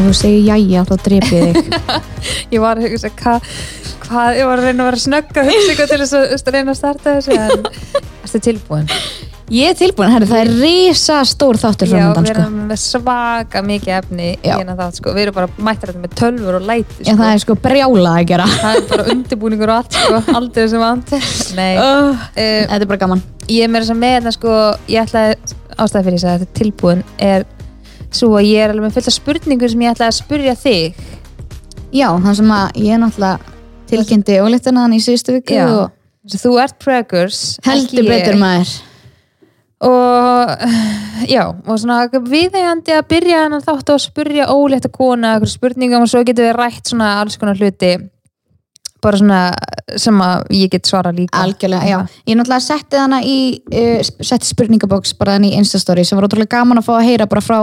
ef þú segir jæja þá drep ég þig Ég var að hugsa hvað hva, ég var að reyna að vera snögg að hugsa eitthvað til þess að, reyna að starta þessu en erstu tilbúin? Ég er tilbúin, herri, það er risa stór þáttur Já, framöndan við sko. erum með svaka mikið efni í Já. hérna þátt sko. Við erum bara mættir þetta með tölfur og læti Já, það er sko brjála að gera það er bara undirbúningur og allt sko. aldrei sem vant Nei, uh, uh, Þetta er bara gaman ég er með þess að með þetta sko, ég ætlaði ástæði fyrir þess að þetta er tilbúin er svo að ég er alveg með fullt af spurningur sem ég ætlaði að spurja þig. Já, þannig sem að ég er náttúrulega tilkynnti ólíktana þannig í síðustu viku Já. og að þú ert preggers heldur betur maður. Og já, og svona viðeigandi að byrja hann þátt á að spurja ólétta kona eitthvað spurningum og svo getur við rætt svona alls konar hluti. Bara svona sem að ég get svara líka. Algjörlega, já. Ég náttúrulega setti hana í uh, setti spurningabóks bara þannig í Instastory sem var ótrúlega gaman að fá að heyra bara frá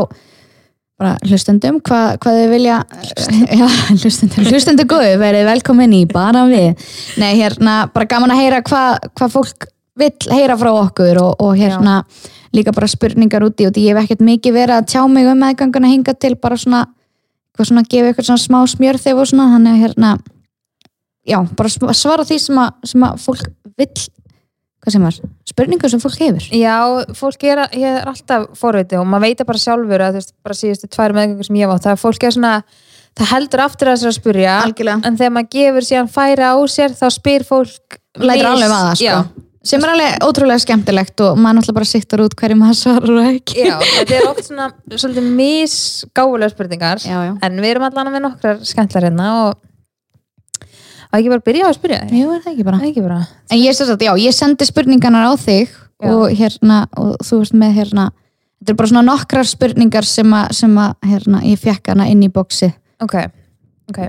bara hlustendum hva, hvað þau vilja já, hlustendum, hlustendur góðu verið velkomin í bara við. Nei, hérna, bara gaman að heyra hvað hva fólk vill heyra frá okkur og, og hérna líka bara spurningar úti og ég hef ekkert mikið verið að tjá mig um meðganguna hinga til bara svona, hvað svona gefa ykkur svona smá smjör þegar og svona, þannig að hérna já, bara sv- svara því sem að, sem að fólk vill hvað sem var, spurningar sem fólk hefur Já, fólk er, er alltaf forviti og maður veit það bara sjálfur að þú veist, bara síðustu tvær meðgöngur sem ég var það er fólk er svona, það heldur aftur að þess að spurja Algjörlega. en þegar maður gefur síðan færi á sér þá spyr fólk lætur mis- alveg vaða sko. Já, sem er alveg ótrúlega skemmtilegt og maður náttúrulega bara siktar út hverju maður svarar og ekki Já, þetta er oft svona svolítið misgáfulega spurningar já, já. en við erum allan með nokkrar skemmtlar hérna og að ekki bara byrja að spyrja þig? Jú, er það ekki bara. Ekki bara? En ég, sagt, já, ég sendi spurningarnar á þig og hérna, og þú veist með hérna þetta er bara svona nokkrar spurningar sem að, sem að hérna, ég fekk hana inn í bóksi ok, ok.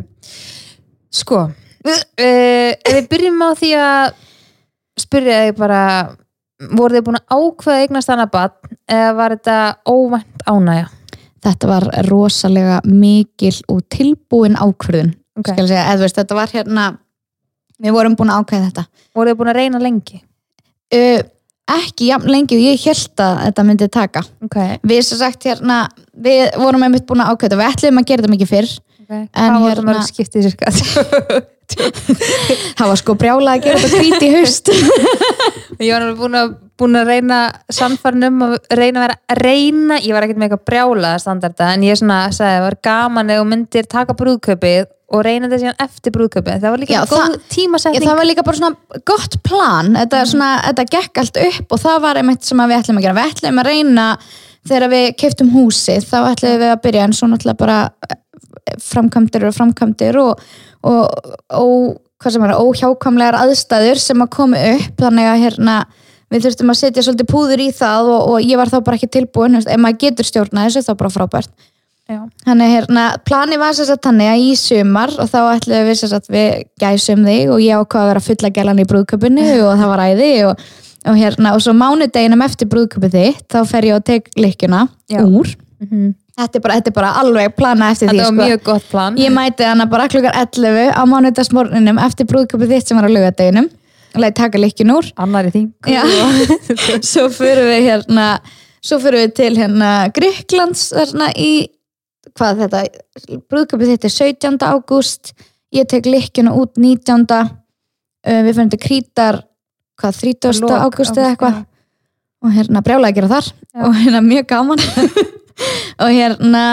Sko uh, við byrjum á því að spyrja þig bara voru þið búin að ákveða eignast annað bann eða var þetta óvænt ánægja? Þetta var rosalega mikil og tilbúin ákvörðun Ok. skal ég segja, eða veist, þetta var hérna við vorum búin að ákveða þetta. Voru þið búin að reyna lengi? Uh, ekki jafn lengi og ég held að þetta myndi taka. Ok, við sagt hérna við vorum einmitt búin að ákveða við ætlum að gera þetta mikið fyrr. Okay. En hérna- það var sko brjála að gera þetta hvít í haust. Ég var alveg búin að, búin að reyna samfarn um að reyna að vera reyna, ég var ekkert með eitthvað brjála standarda en ég svona sagði að það var gaman þú myndir taka brúðkaupið og reyna þetta síðan eftir brúðkaupið. Það var líka Já, góð tímasetning. Já, það var líka bara svona gott plan. Þetta, svona, þetta gekk allt upp og það var einmitt sem að við ætlum að gera. Við ætlum að reyna þegar við keiftum húsið þá ætlum við að byrja en svo náttúrulega bara eh, framkvæmdir og framkvæmdir og, og, og hvað sem er, óhjákamlegar aðstæður sem að komi upp. Þannig að hérna við þurftum að setja svolítið púður í það og, og ég var þá bara ekki tilbúin veist, ef maður getur stjórnað þessu þá bara frábært Já. Þannig hérna, plani var þess að þannig að í sumar og þá ætlum við þess að við gæsum þig og ég ákvað að vera fulla gælan í brúðköpunni og það var æði og, og hérna, og svo mánudeginum eftir brúðköpu þitt, þá fer ég og tek lykkjuna Já. úr. Mhm. Þetta er, bara, þetta er bara alveg plana eftir þetta því, var mjög gott plan Ég mæti hana bara klukkar 11 á mánudagsmorninum eftir brúðköpu þitt sem var á laugardeginum leiði taka lykkjun úr. annar í þing Já. svo fyrir við hérna svo fyrir við til hérna Gríklands þarna í hvað þetta, brúðköpið þetta er 17. ágúst ég tek lykkjuna út 19. Uh, við fyrir til Krítar hvað, 30. Lok ágúst eða eitthvað og hérna brjálega að gera þar Já. og hérna mjög gaman og hérna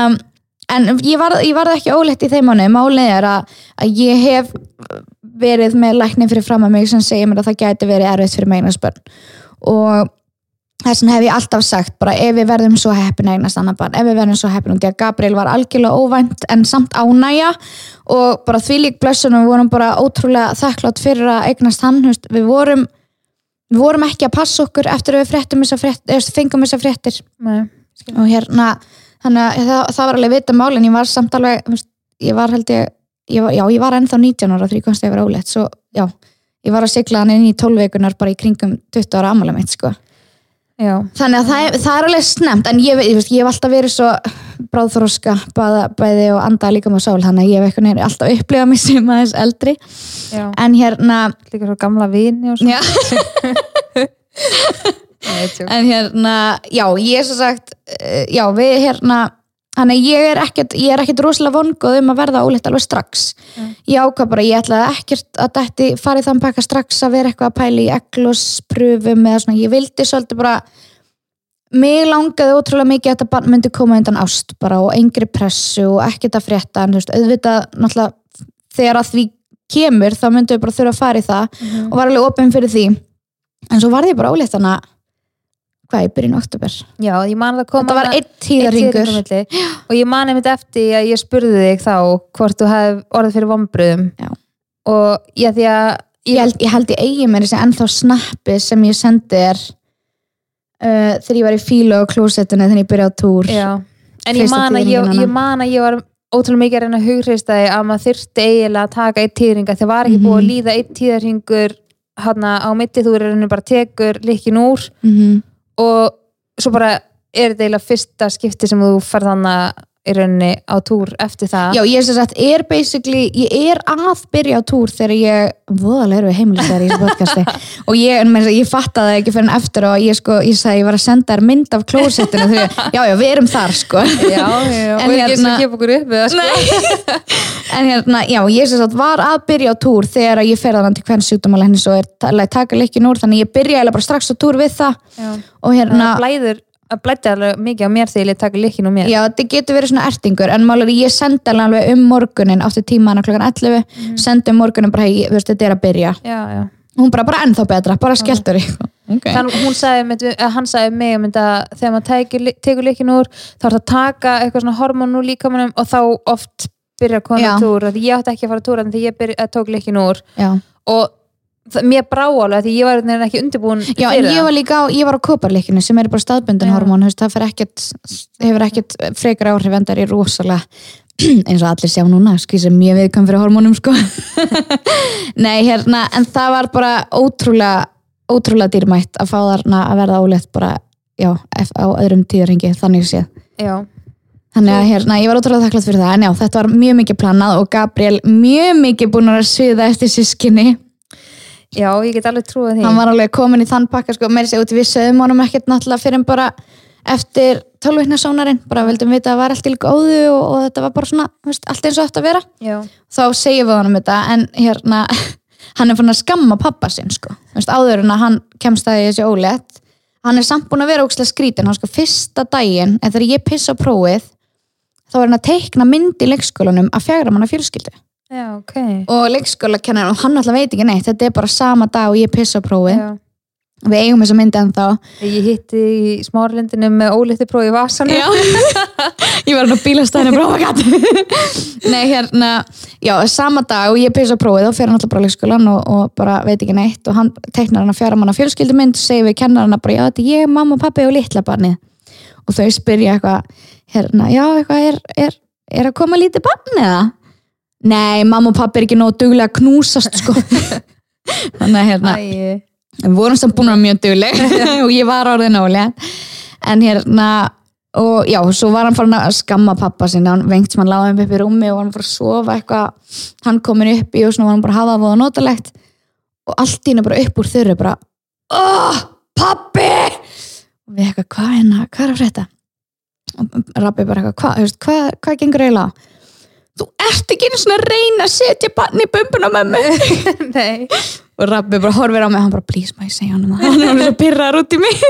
en ég var, ég var ekki óleitt í þeim mánu málið er að, að ég hef verið með læknin fyrir fram að mig sem segir mér að það gæti verið erfitt fyrir meginarspörn og þess vegna hef ég alltaf sagt bara ef við verðum svo heppin að eignast annar barn ef við verðum svo heppin og því að Gabriel var algjörlega óvænt en samt ánægja. Og bara því lík blessun og við vorum bara ótrúlega þakklátt fyrir að eignast hann. Við vorum við vorum ekki að passa okkur eftir að við fréttum þessar fréttir, eða fengum þessar fréttir. Nei. og hérna þannig að það, það var alveg vita mál en ég var samt alveg ég var held ég, ég var, já ég var ennþá 19 ára því komst ég var ólétt svo já, ég var að sigla hann inn í 12 vikunar bara í kringum 20 ára ammæla mitt sko Já. þannig að það það er alveg snemt en ég, ég, ég hef alltaf verið svo bráðþróska bæði og anda líka með sál þannig að ég hef einhvern veginn alltaf upplifað mig sem aðeins eldri Já. en hérna líka svo gamla vini og svo. en hérna já, ég er svo sagt eh, já, við hérna Þannig að ég er ekkert, ég er ekkert rosalega vongóð um að verða ólétt alveg strax. Ég ákvað bara, ég ætlaði ekkert að þetta farið þann pakka strax að vera eitthvað að pæla í eglospröfum eða svona, ég vildi svolítið bara, mig langaði ótrúlega mikið að þetta barn myndi koma undan ást bara og engri pressu og ekkert að frétta, en þú veist, auðvitað náttúrulega þegar að því kemur þá myndum við bara þurfa að fara í það og var alveg opinn fyrir því. En svo var ég bara ólétt þannig að, hvað, í byrjun oktober. Já, ég man það koma Þetta var einn tíðarhingur. Og ég man einmitt eftir að ég spurði þig þá hvort þú hefði orðið fyrir vombriðum Já. og ég því að ég held ég, held ég eigi mér þessi ennþá snappi sem ég sendi þér uh, þegar ég var í fílu á klósettinu þegar ég byrjaði á túr Já. en ég man, ég, ég man að ég var ótrúlega mikið að reyna að hugreista þig að maður þyrfti eiginlega að taka eitt tíðringa þegar var ekki Mhm. búið að líða eitt tíðarhingur hana á mitti þú er reyna bara tekur líkin úr mm og svo bara er þetta eiginlega fyrsta skipti sem þú ferð hana í rauninni á túr eftir það Já, ég er sem sagt, er basically, ég er að byrja á túr þegar ég, voðalega erum við heimilistar í þessu podcasti og ég, en að segja, ég fattaði það ekki fyrir en eftir og ég sko, ég sagði, ég var að senda þér mynd af klósettinu þegar, já, já, við erum þar, sko. já, já, og ekki eins og hérna- gefa okkur upp það sko. En hérna, já, ég sem sagt var að byrja á túr þegar að ég fer þannig til hvern sjúkdómalegnis og er talað taka leikin úr, þannig ég byrja eiginlega bara strax á túr við það Já. og hérna, að blætti alveg mikið á mér þegar ég taka líkin á mér. Já, þetta getur verið svona ertingur en málega ég sendi alveg um morgunin átti tímaðana klokkan 11 Mhm. sendi um morgunin bara, hey, veist, þetta er að byrja. Já, já. hún bara, bara ennþá betra, bara skelltur í. Okay. Þannig hún sagði, hann sagði mig um þetta, þegar maður tekur, tekur líkin úr þá er það að taka eitthvað svona hormón úr líkamannum og þá oft byrja að koma túr og ég átti ekki að fara túr en þegar ég byrja, tók líkin úr. Já, og það, mér brá alveg því ég var ekki undirbúin Já en ég var líka á, ég var á koparleikinu sem er bara staðbundin Já. hormón, það ekkert hefur ekkert frekar áhrif en það er rosalega eins og allir sjá núna sko, sem ég viðkvæm fyrir hormónum sko. Nei, hérna, en það var bara ótrúlega ótrúlega dýrmætt að fá þarna að verða ólétt bara, já, á öðrum tíðarhengi, þannig séð. Já, Þannig að hérna, ég var ótrúlega þakklátt fyrir það en já, þetta var mjög mikið planað og Gabriel mjög mikið búin að sviða eftir sískinni já, ég get alveg trúið því. Hann var alveg komin í þann pakka sko, meiri segja út við sögum honum ekkert náttúrulega fyrir en bara eftir tólveikna sónarinn bara vildum vita að það var allt í góðu og, og þetta var bara svona, veist, allt eins og þetta að vera. Já, þá segjum við honum þetta en hérna, hann er fann að skamma pappa sinn sko, veist, áður en að hann kemst að þessi ólétt hann er samt búin að vera ókslega skrítin, hann sko fyrsta daginn, en þegar ég pissa á prófið þá er hann að teikna mynd í leikskólanum að fjagra manna fjölskyldu já, ok. Og leikskólakennar og hann alltaf veit ekki neitt. Þetta er bara sama dag og ég pissa á prófið já. við eigum þessa myndi ennþá. Ég hitti í smárlindinu með ólítið prófi í vasanum. Ég var hann á bílastæðinu brófagat nei hérna já, sama dag og ég pissa á prófið þá fer hann alltaf bara leikskólan og, og bara veit ekki neitt. Og hann teknar hann að fjara manna fjölskyldumynd segir við kennar hann að bara, já þetta er ég, mamma, pappi og litla barnið. Og þau spyrja eitthvað hérna, já eitthvað er, er, er að koma lítið barn eða? Nei, mamma og pappi er ekki nóg duglega að knúsast sko. Þannig að hérna Æ, við vorum samt búin að vera mjög dugleg og ég var orðin ólega en hérna og já, svo var hann farin að skamma pappa sinna, hann vengt sem hann láði hann upp í rúmi og hann var að sofa eitthvað. Hann komin upp í og svona var hann bara að hafa það notalegt. Og allt í henni bara upp úr þurru bara, oh, pappi og við eitthvað, hvað er hérna, hvað er frétta? Og Rabbi bara eitthvað, hvað, hvað, hvað gengur eiginlega ert ekki einu svona að reyna að setja barn í bumbuna með mig? Nei. Og Rabbi bara horfir á mig hann bara, please, ég segja hann um það hann er alveg svo pyrrar út í mig.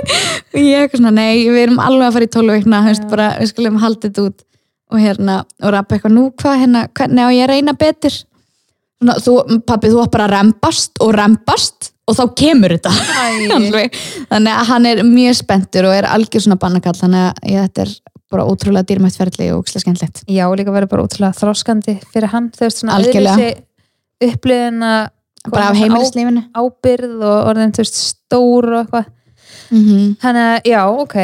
Og ég eitthvað svona, nei, við erum alveg að fara í bara, við skulum haldið þetta út. Og hérna, og Rabbi eitthvað, nú hvað hérna, hvernig á ég að reyna betur? Svona, þú, pappi, þú átt bara að rempast og rempast og þá kemur þetta. Þannig að hann er mjög spenntur og er algjör svona bannakall þannig að ég, þetta er bara ótrúlega dýrmætt ferli og ókslega skemmtilegt. Já, líka verið bara útrúlega þróskandi fyrir hann þú veist svona Algjörlega. upplifin að bara af heimilislífinu. ábyrð og orðin þú veist stór og eitthvað. Mm -hmm. þannig að já, ok.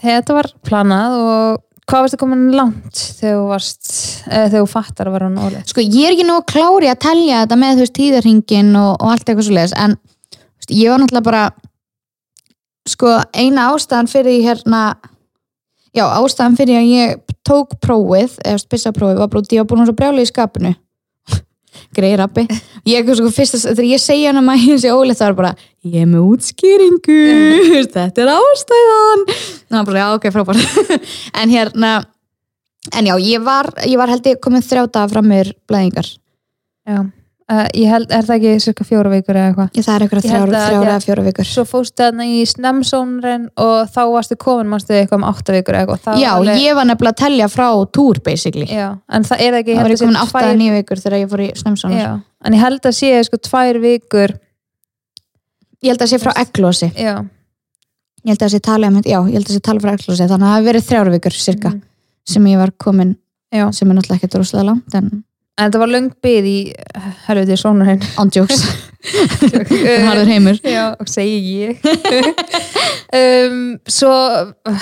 Þetta var planað og hvað varstu komin langt þegar þú varst eða þegar þú fattar að vera hann ólega sko ég er ekki nóg klári að telja þetta með þú veist tíðarhingin og, og allt eitthvað svo leiðis en þú veist, ég var náttúrulega bara sko eina ástæðan fyrir því hérna já ástæðan fyrir að ég tók prófið eða spissa prófið var út í að búin svo brjáli í skapinu. Greið rappi ég er sko fyrst að þegar ég segja hann að maður sé óleitt þá er bara ég er með útskýringu. Þetta er ástæðan. Það er bara já ok frábært. En hérna en já, ég var, ég var held ég komin þrjá daga fram meður blæðingar. Já. Uh, ég held, er það ekki cirka fjóra vikur eða eitthvað? Ég, það er eitthvað Ég held þrjár, að- þrjár já. eða fjóra vikur. Svo fóstu þarna í snemsónurinn og þá varstu komin mannstu eitthvað um átta vikur eða eitthvað. Já, alveg- ég var nefnilega að telja frá túr basically, já, en það er ekki það var ég komin átta eða nýju vikur þegar ég fór í snemsónur já, en ég held að sé sko tvær vikur ég held að sé frá eglósi já, ég held að sé tala um, já, ég held að sé tala frá eglósi þannig að það sem sem en þetta var löng byð í helviti sónurinn ándjóks, það harður heimur Já, og segi ég um, Svo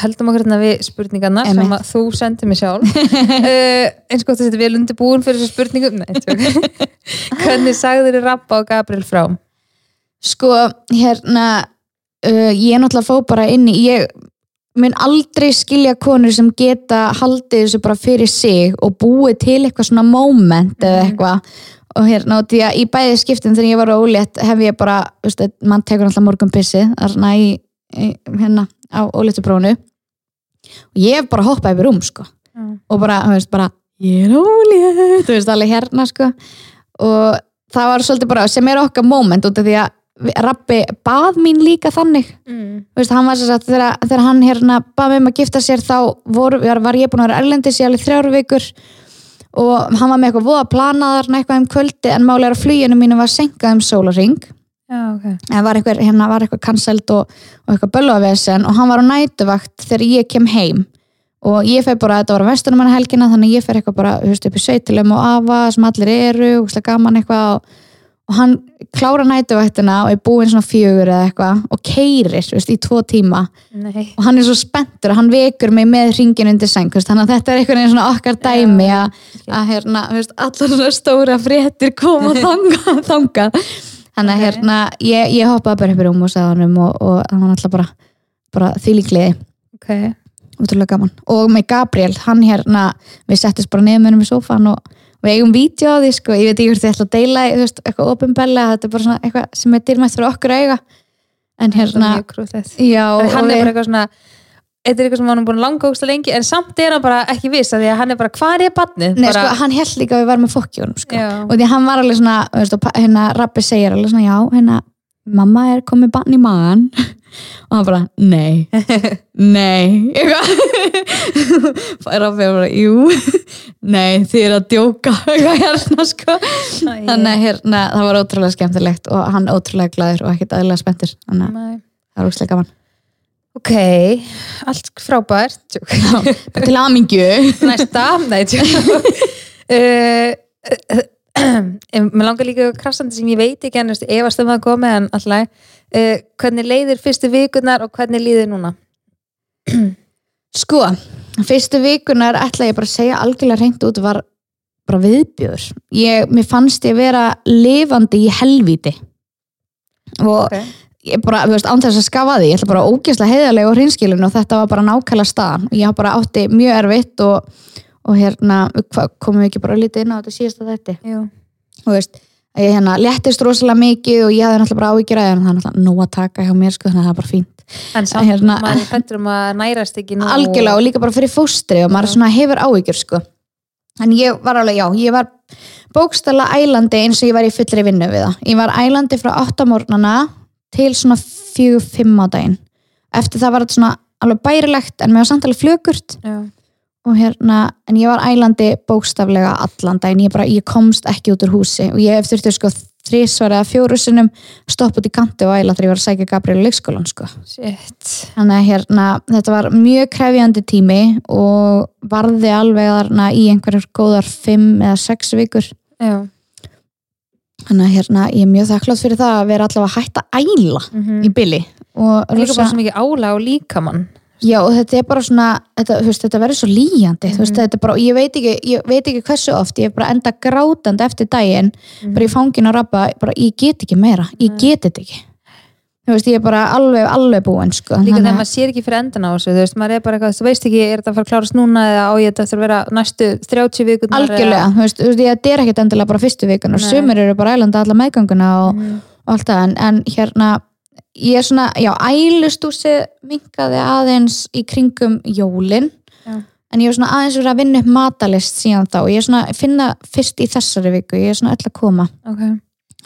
heldum okkur hérna við spurningarna sem Einmitt. að þú sendið mér sjálf uh, eins að þetta vel undirbúin fyrir þessu spurningum Nei. Hvernig sagðir þið Rappa og Gabriel frá? sko, hérna uh, ég er náttúrulega fó bara inn í ég mun aldrei skilja konur sem geta haldið þessu bara fyrir sig og búið til eitthvað svona moment eða Mhm. eitthvað. Og hérna, og því að í bæði skiptin þegar ég var ólétt hef ég bara, veist, mann tekur alltaf morgun pissi, þarna í, í hérna á óléttuprónu og ég hef bara hoppað yfir rúm, sko. Og bara, þú veist, bara ég er ólétt, þú veist, alveg hérna, sko. Og það var svolítið bara sem er okkar moment út af því að Rappi bað mín líka þannig. Mm. Veist, hann var sér að þegar, þegar hann hérna bað mig um að gifta sér þá vor, var, ég búin að vera erlendis í alveg þrjár vikur og hann var með eitthvað voða planaðar eitthvað um kvöldi en máli er að fluginu mínu var senkað um sólaring Já, ok. En var eitthvað, hérna var eitthvað cancelled og, og eitthvað böllavesen og hann var á nætuvakt þegar ég kem heim. Og ég fer bara, þetta var á vestunum hann helgina þannig ég fer eitthvað bara, veist, upp í sveitilum og afa sem allir eru, og gaman eitthvað og, og hann klára nætuvaktina og er búinn svona fjögur eða eitthvað og keirir, veist, í tvo tíma. Nei. og hann er svo spenntur að hann vekur mig með hringin undir seng, veist, þannig að þetta er einhvern veginn svona okkar dæmi að, að hérna, allar svona stóra fréttir koma þangað, þangað. þannig að hérna ég, ég hoppaði bara upp í rúm og sagði honum og, og hann alltaf bara, bara þvílíkliði, Ok, útrúlega gaman. Og með Gabriel, hann hérna við settist bara með hennum í sófan og við eigum vídeo á því, sko, ég veit ekki hvort þið ætla að deila, þú veist, eitthvað opinbella þetta er bara svona eitthvað sem er dýrmætt fyrir okkur auga en hérna, já Hann og er bara eitthvað svona Þetta er eitthvað sem hann er búin að langa ógsta lengi en samt er hann bara ekki viss af því að hann er bara hvað er barnið? Nei, bara, sko, hann held líka að við varum með fokki honum, sko. Já. og því að hann var alveg svona, veist, og hérna Rappi segir alveg svona, já, hérna mamma er komið bann í magan og hann bara, nei nei. Rappi er bara, jú nei, þið er að djóka. Hérna, sko. Æ. þannig að hérna, það var ótrúlega skemmtilegt og hann ótrúlega glæður og ekkert aðeinslega spenntur. Þannig að það var ótrúlega gaman. Ok, allt frábært. Til amingju Næsta. Nei, tjók. uh, Mér langar líka krassandi sem ég veit ekki en þú veist, efast um það komið en alltaf uh, hvernig leiðir fyrstu vikunar og hvernig líður núna? Sko, fyrstu vikunar ætla ég bara að segja algjörlega reynd út var bara viðbjör. Ég, mér fannst ég vera lifandi í helvíti og Ok. ég bara, þú veist, án þess að skafa því, ég ætla bara ógeðslega heiðarlega og hrinskilin og þetta var bara nákvæmlega staðan og ég bara átti mjög erfitt og, og hérna, komum við ekki bara lítið inn á þetta síðasta þetta og veist, að ég hérna léttist rosalega mikið og ég hafði náttúrulega bara áhyggjur að það er náttúrulega nóg að taka hjá mér sko, þannig að það er bara fínt. En samt Hérna- maður hættur um að nærast ekki nú algjörlega og líka bara fyrir fóstri og maður svona hefur áhyggjur sko. En ég var alveg, já, ég var bókstala ælandi eins og ég var í fullri vinnu við það. Ég var ælandi frá 8 morgnana til svona 4-5 á daginn. Eftir það var þetta svona alveg bærilegt en mér var samt alveg flökurt. Já. Og hérna, en ég var ælandi bókstaflega allan daginn, ég bara, ég komst ekki út úr húsi og ég eftir sko þrísvar eða fjóru sinnum stopp út í kanti og æla þegar ég var að sækja Gabriel í leikskólan sko Shit. Þannig að hérna, þetta var mjög krefjandi tími og varði alveg þarna í einhverjar góðar fimm eða sex vikur. Já. Þannig að hérna, ég er mjög þakklátt fyrir það að vera allavega hægt að æla Mm í billi. Og Líka rosa, bara svo mikið ála á líkamann já, og þetta er bara svona, þetta, veist, þetta verður svo líjandi, þú veist, Mhm. þetta er bara, og ég veit ekki, ég veit ekki hversu oft, ég er bara enda grátandi eftir daginn, bara í fangin að rappa, bara, ég get ekki meira, ég get þetta ekki. Þú veist, ég er bara alveg, alveg búin, sko. Líka þegar að- maður sér ekki fyrir endan á þessu Þú veist, maður er bara eitthvað, þú veist ekki, er þetta að fara að klárast núna eða á ég þetta eftir að vera næstu 30 vikurnar algjörlega, þú veist, þú veist, þetta er ekkert endilega bara fyrstu vikun og sumir eru bara ælanda alla meðganguna og, Mhm. og allt það, en, en hérna ég er svona, já, ælustúsi minkaði aðeins í kringum jólin Já. en ég er svona aðeins verið að vinna upp matalist síðan þá, ég er svona finna fyrst í þessari viku, ég er svona öll að koma ok,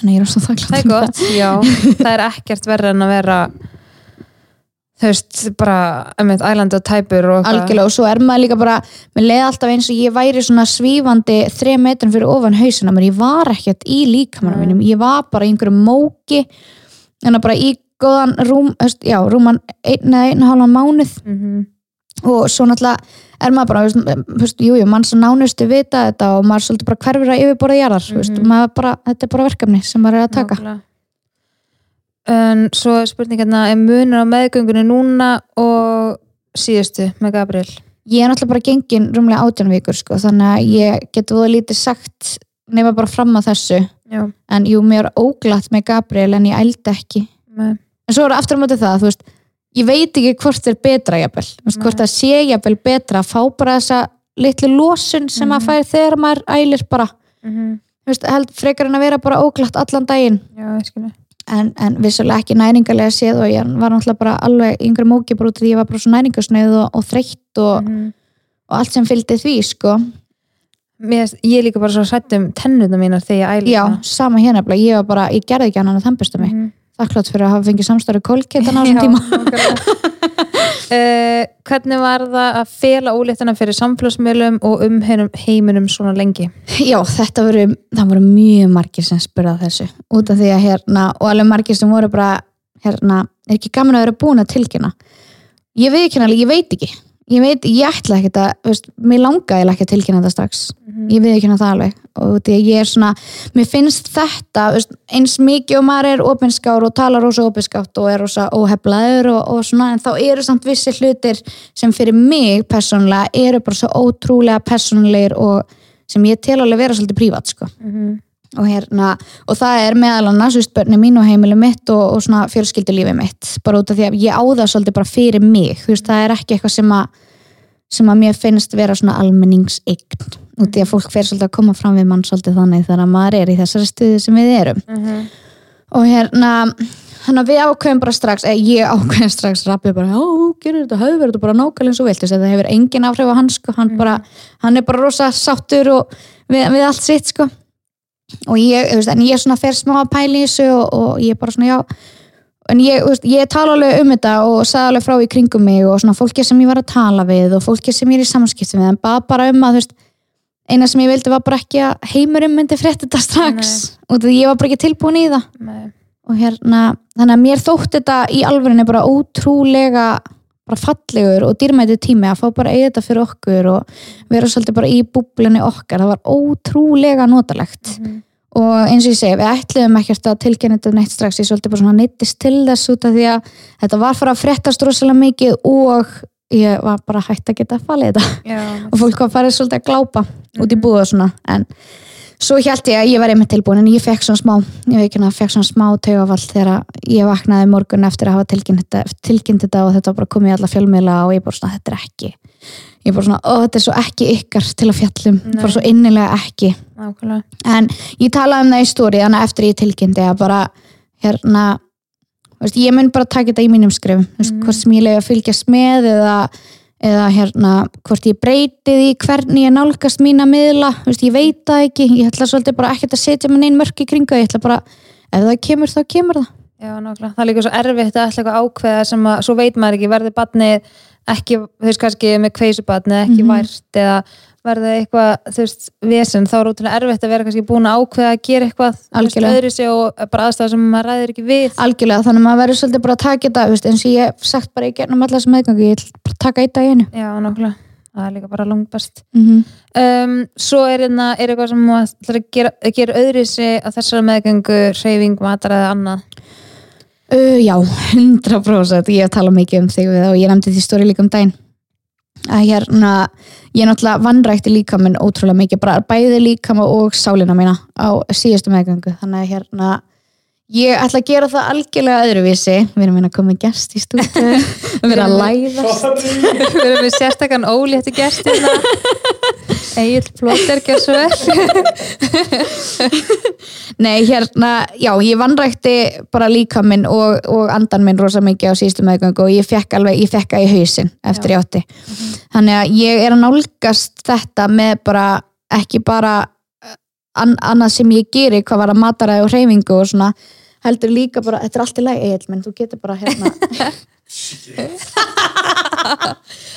þannig ég er svona þakklátt það er gott, já það er ekkert verður en að vera þú veist, bara einmitt, ælandi og tæpur og eitthvað. algjörlega og svo er maður líka bara mér leiði alltaf eins og ég væri svona svífandi þrei metrum fyrir ofan hausina mér ég var ekkert í líkamanum Nei. mínum ég var bara í einhverju móki en bara í góðan rúm veist, já, rúman einn eða einn halvan mánuð Mhm. og svo náttúrulega er maður bara, veist, veist, jú, jú, mann svo nánustu vita þetta og maður svolítið bara hverfur að yfirborða jarðar, mm Mhm. -hmm. maður bara, þetta er bara verkefni sem maður er að taka Nákvæmlega. en svo spurningarna er munur á meðgöngunni núna og síðustu með Gabriel ég er náttúrulega bara gengin rúmlega átján vikur sko, þannig að ég get voða lítið sagt nema bara fram að þessu já, en jú, mér er óglatt með Gabriel en ég ældi ekki. Með, en svo er aftur á móti það, þú veist ég veit ekki hvort er betra jafnvel. Nei. hvort það sé jafnvel betra að fá bara þessa litlu losun sem Mhm. maður fær þegar maður ælir bara. Mm Þú veist, held frekar en að vera bara óglatt allan daginn. Já, en, en vissulega ekki næringarlega séð og ég var náttúrulega bara alveg í yngri móki bara út af því ég var bara svo næringarsneið og, og þreytt og, Mhm. og allt sem fylgdi því sko Mér, ég er líka bara svo hrætt um tennuna mínar þegar ég æli já, sama hérna, ég var bara, ég gerði ekki annan að þambista mig. Mm þakklátt fyrir að hafa fengið samstarfi kólketan á þessum tíma. uh, hvernig var það að fela óléttuna fyrir samfélagsmiðlum og um heiminum svona lengi? Já, þetta voru, það voru mjög margir sem spurða þessu. Út af því að hérna, og alveg margir sem voru bara hérna, er ekki gaman að vera búin að tilkynna. Ég veit ekki ég veit ekki ég veit, ég ætla ekki að, veist, mér langaði ekki að tilkynna þetta strax. Ég veit ekki það alveg. Og því að ég er svona, mér finnst þetta veist, eins mikið og maður er opinskár og talar rosa opinskátt og er rosa óheflaður og, og svona, en þá eru samt vissi hlutir sem fyrir mig persónulega eru bara svo ótrúlega persónulegir og sem ég tel alveg vera svolítið prívat sko. Og hérna, og það er meðal annars börni mín og heimili mitt og, og svona fjölskyldulífi mitt, bara út af því að ég á það svolítið bara fyrir mig, veist, það er ekki eitthvað sem að sem að mér finnst vera svona almenningseign út í að fólk fer svolítið að koma fram við mann svolítið þannig þegar maður er í þessari stuði sem við erum. Og hérna þannig að við ákveðum bara strax eða ég ákveðum strax rappið bara já, gerir þetta, höfður þetta bara nákvæmlega eins og vilt þetta hefur engin áhrif á hann sko. Hann, bara, hann er bara rosa sáttur og við, við allt sitt sko og ég, þú veist, en ég svona fer smá að pæla í þessu og, og ég bara svona já. En ég, þú veist, ég tala alveg um þetta og sagði alveg frá í kringum mig og svona fólki sem ég var að tala við og fólki sem ég er í samskiptum við en bað bara um að þú veist eina sem ég vildi var bara ekki að heimurinn myndi frétt þetta strax. Og því ég var bara ekki tilbúin í það. Nei. og hérna, þannig að mér þótt þetta í alvörinni bara ótrúlega bara fallegur og dýrmætið tími að fá bara eða þetta fyrir okkur og vera svolítið bara í búblunni okkar. Það var ótrúlega notalegt. Og eins og ég segi, við ætluðum ekkert að tilkynna þetta neitt strax, ég svolítið bara svona neittist til þess út af því að þetta var fyrir að fréttast rosalega mikið og ég var bara hægt að geta að falið þetta. Já, og fólk var farið svolítið að glápa út í búið og svona en svo held ég að ég var einmitt tilbúin en ég fekk svona smá, ég veit ekki að fekk svona smá taugafall þegar ég vaknaði morgun eftir að hafa tilkynnt þetta, tilkynnt þetta og þetta bara komið í alla fjölmiðla og ég bara svona, þetta er ekki ég bara svona, ó þetta er svo ekki ykkar til að fjallum, Nei. bara svo innilega ekki nákvæmlega en ég talaði um það í stóri þannig að eftir ég tilkynnti að bara hérna veist, ég mun bara taka þetta í mínum skrifum mm. Mhm. hvort sem ég leiði að fylgjast með eða, eða hérna, hvort ég breyti því hvernig ég nálgast mína miðla veist, ég veit það ekki, ég ætla svolítið bara ekkert að setja mig neinn mörk í kringu ég ætla bara, ef það kemur þá kemur það Já, nákvæmlega. Það er líka svo erfitt að ætla eitthvað ákveða sem að, svo veit maður ekki, verði badnið ekki, þú veist, kannski með kveisubatnið ekki Mhm. vært eða verði eitthvað, þú veist, vesen þá er útrúlega erfitt að vera kannski búin að ákveða að gera eitthvað, Algjörlega. öðru sig og bara aðstæða sem maður ræðir ekki við algjörlega, þannig að maður verður svolítið bara að taka þetta veist, eins og ég hef sagt bara í gernum allar sem meðgangi ég ætla bara taka eitt að einu Já, nákvæmlega. Það er líka bara langt best. mm -hmm. Um, svo er, hérna, er eitthvað sem maður ætlar að gera, að gera öðru sig að þessara meðgöngu, hreyfing, matar eða annað. Uh, já, 100% ég hef talað mikið um þig og ég nefndi því stóri líka um daginn að hérna, ég náttúrulega vannrækti líka minn ótrúlega mikið, bara bæði líkama og sálina mína á síðustu meðgöngu. Þannig að hérna Ég ætla að gera það algjörlega öðruvísi. Við erum að koma gest í stúdíu. Við erum að læðast. Við erum við sérstakann óléttu gestina. Egil Plóter vel. Nei, hérna, já, ég vannrækti bara líka minn og, og andan minn rosa mikið á síðustu meðgöngu og ég fekk alveg, ég fekk að í hausin eftir ég átti. Þannig að ég er að nálgast þetta með bara, ekki bara eh, an, annað sem ég geri, hvað var að mataræði og hreyfingu og svona, heldur líka bara, þetta er allt í lagi, Egil, menn þú getur bara hérna,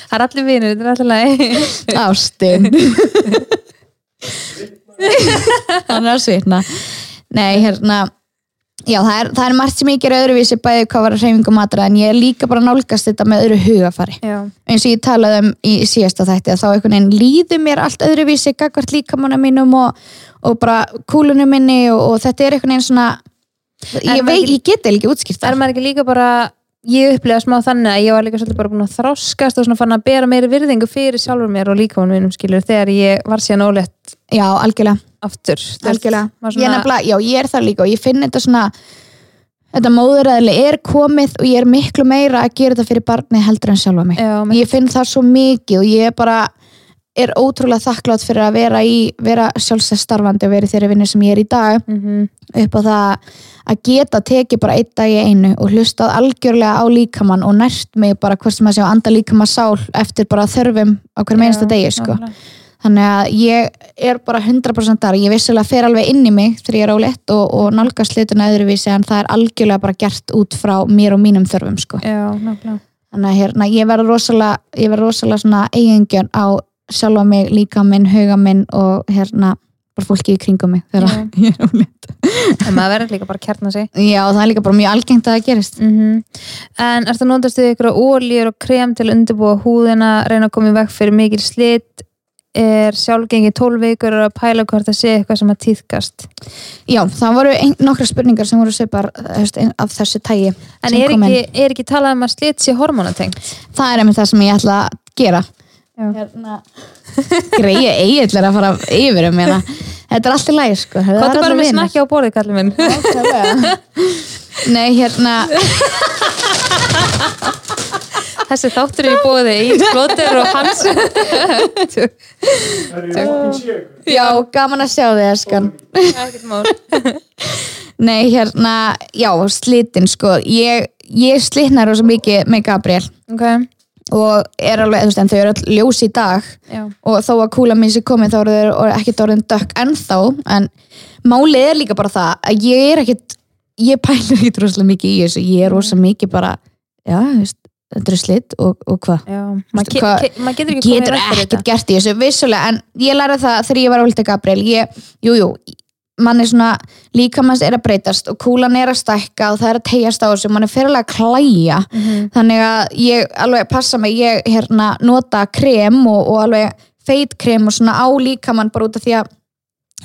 Það er allir vinur, þetta er allir lagi ástin. Hann er að svitna. Nei, hérna, já, það er, það er margt sem ég gerir öðruvísi bæði hvað var að hreyfingu og mataræði en ég er líka bara nálgast þetta með öðru hugafari. Já, eins og ég talaði um í síðasta þætti að þá einhvern veginn líður mér allt öðruvísi gagvart líkamanna mínum og, og bara kúlunum minni og, og þetta er einhvern veginn svona ég, veit, ég get eða ekki útskýrt það. Er maður ekki líka bara ég upplega smá þannig að ég var líka svolítið bara búin að þroskast og svona fann að bera meiri virðingu fyrir sjálfur mér og líka mínum skilur þegar ég var síðan ólétt já, algjörlega, aftur. Algjörlega. maður Ég, svona- nefnilega, já, ég er það líka og ég finn þetta svona þetta móðuræðileg er komið og ég er miklu meira að gera þetta fyrir barni heldur en sjálfa mig. Já, ég finn það svo mikið og ég er bara er ótrúlega þakklátt fyrir að vera vera sjálfstæð starfandi og vera í þeirri vinnu sem ég er í dag Mhm. upp á það að geta tekið bara einn dag í einu og hlustað algjörlega á líkamann og nært mig bara hvort sem að sé á anda líkamann sál eftir bara þörfum á hverjum einasta Já, degi sko. þannig að ég er bara 100% þar ég vissulega fer alveg inn í mig þegar ég er álegt og, og nálgast hlutuna öðruvísi en það er algjörlega bara gert út frá mér og mínum þörfum sko. Já, nákvæmlega þannig að hérna, ég verður rosalega ég verður rosalega svona eigingjörn á sjálfa mig, líka minn, huga minn og hérna, bara fólki í kringum mig þegar ég er álegt en maður verður líka bara að kjarna sig Já, það er líka bara mjög algengt að það gerist. mm En ertu að notast þið ykkur ólíur og krem til að undirbúa húðina, reyna að koma í veg fyrir mikil slit, er sjálfgengi 12 vikur og að pæla hvort það sé eitthvað sem að tíðkast. Já, það voru ein, nokkra spurningar sem voru svipar þú veist, ein- af þessu tægi. En er ekki, er ekki talað um að slit sé hormonatengt? Það er einmitt það sem ég ætla að gera. Hérna, greið eiginlega að fara yfir um hérna. Þetta er allt í lagi, sko. Hvað er bara með snakki á borðið, kallið minn? Nei, hérna, Þessi þáttur er í bóði Egil Blóter og hans. já, gaman að sjá þig, eskan. Nei, hérna, já, slitin, sko. Ég, ég slitnar rosa mikið með Gabriel Ok, og er alveg, þú veist, en þau eru öll ljós í dag. Já. og þó að kúla mín sé komið þá eru þeir ekkert orðin dökk ennþá. En málið er líka bara það að ég er ekkert ég pælir ekkert rosalega mikið í þessu. Ég er rosalega mikið bara já, þú veist, þetta er slitt og, og hvað? Getur ekki ekkert gert í þessu vissulega, en ég læra það þegar ég var á Hulta Gabriel. Ég, jú, jú mann er svona, líkamanns er að breytast og kúlan er að stækka og það er að tegjast á þessu mann er fyrirlega að klæja Mhm. þannig að ég alveg passa mig ég hérna nota krem og, og alveg feitkrem og svona á líkamann bara út af því að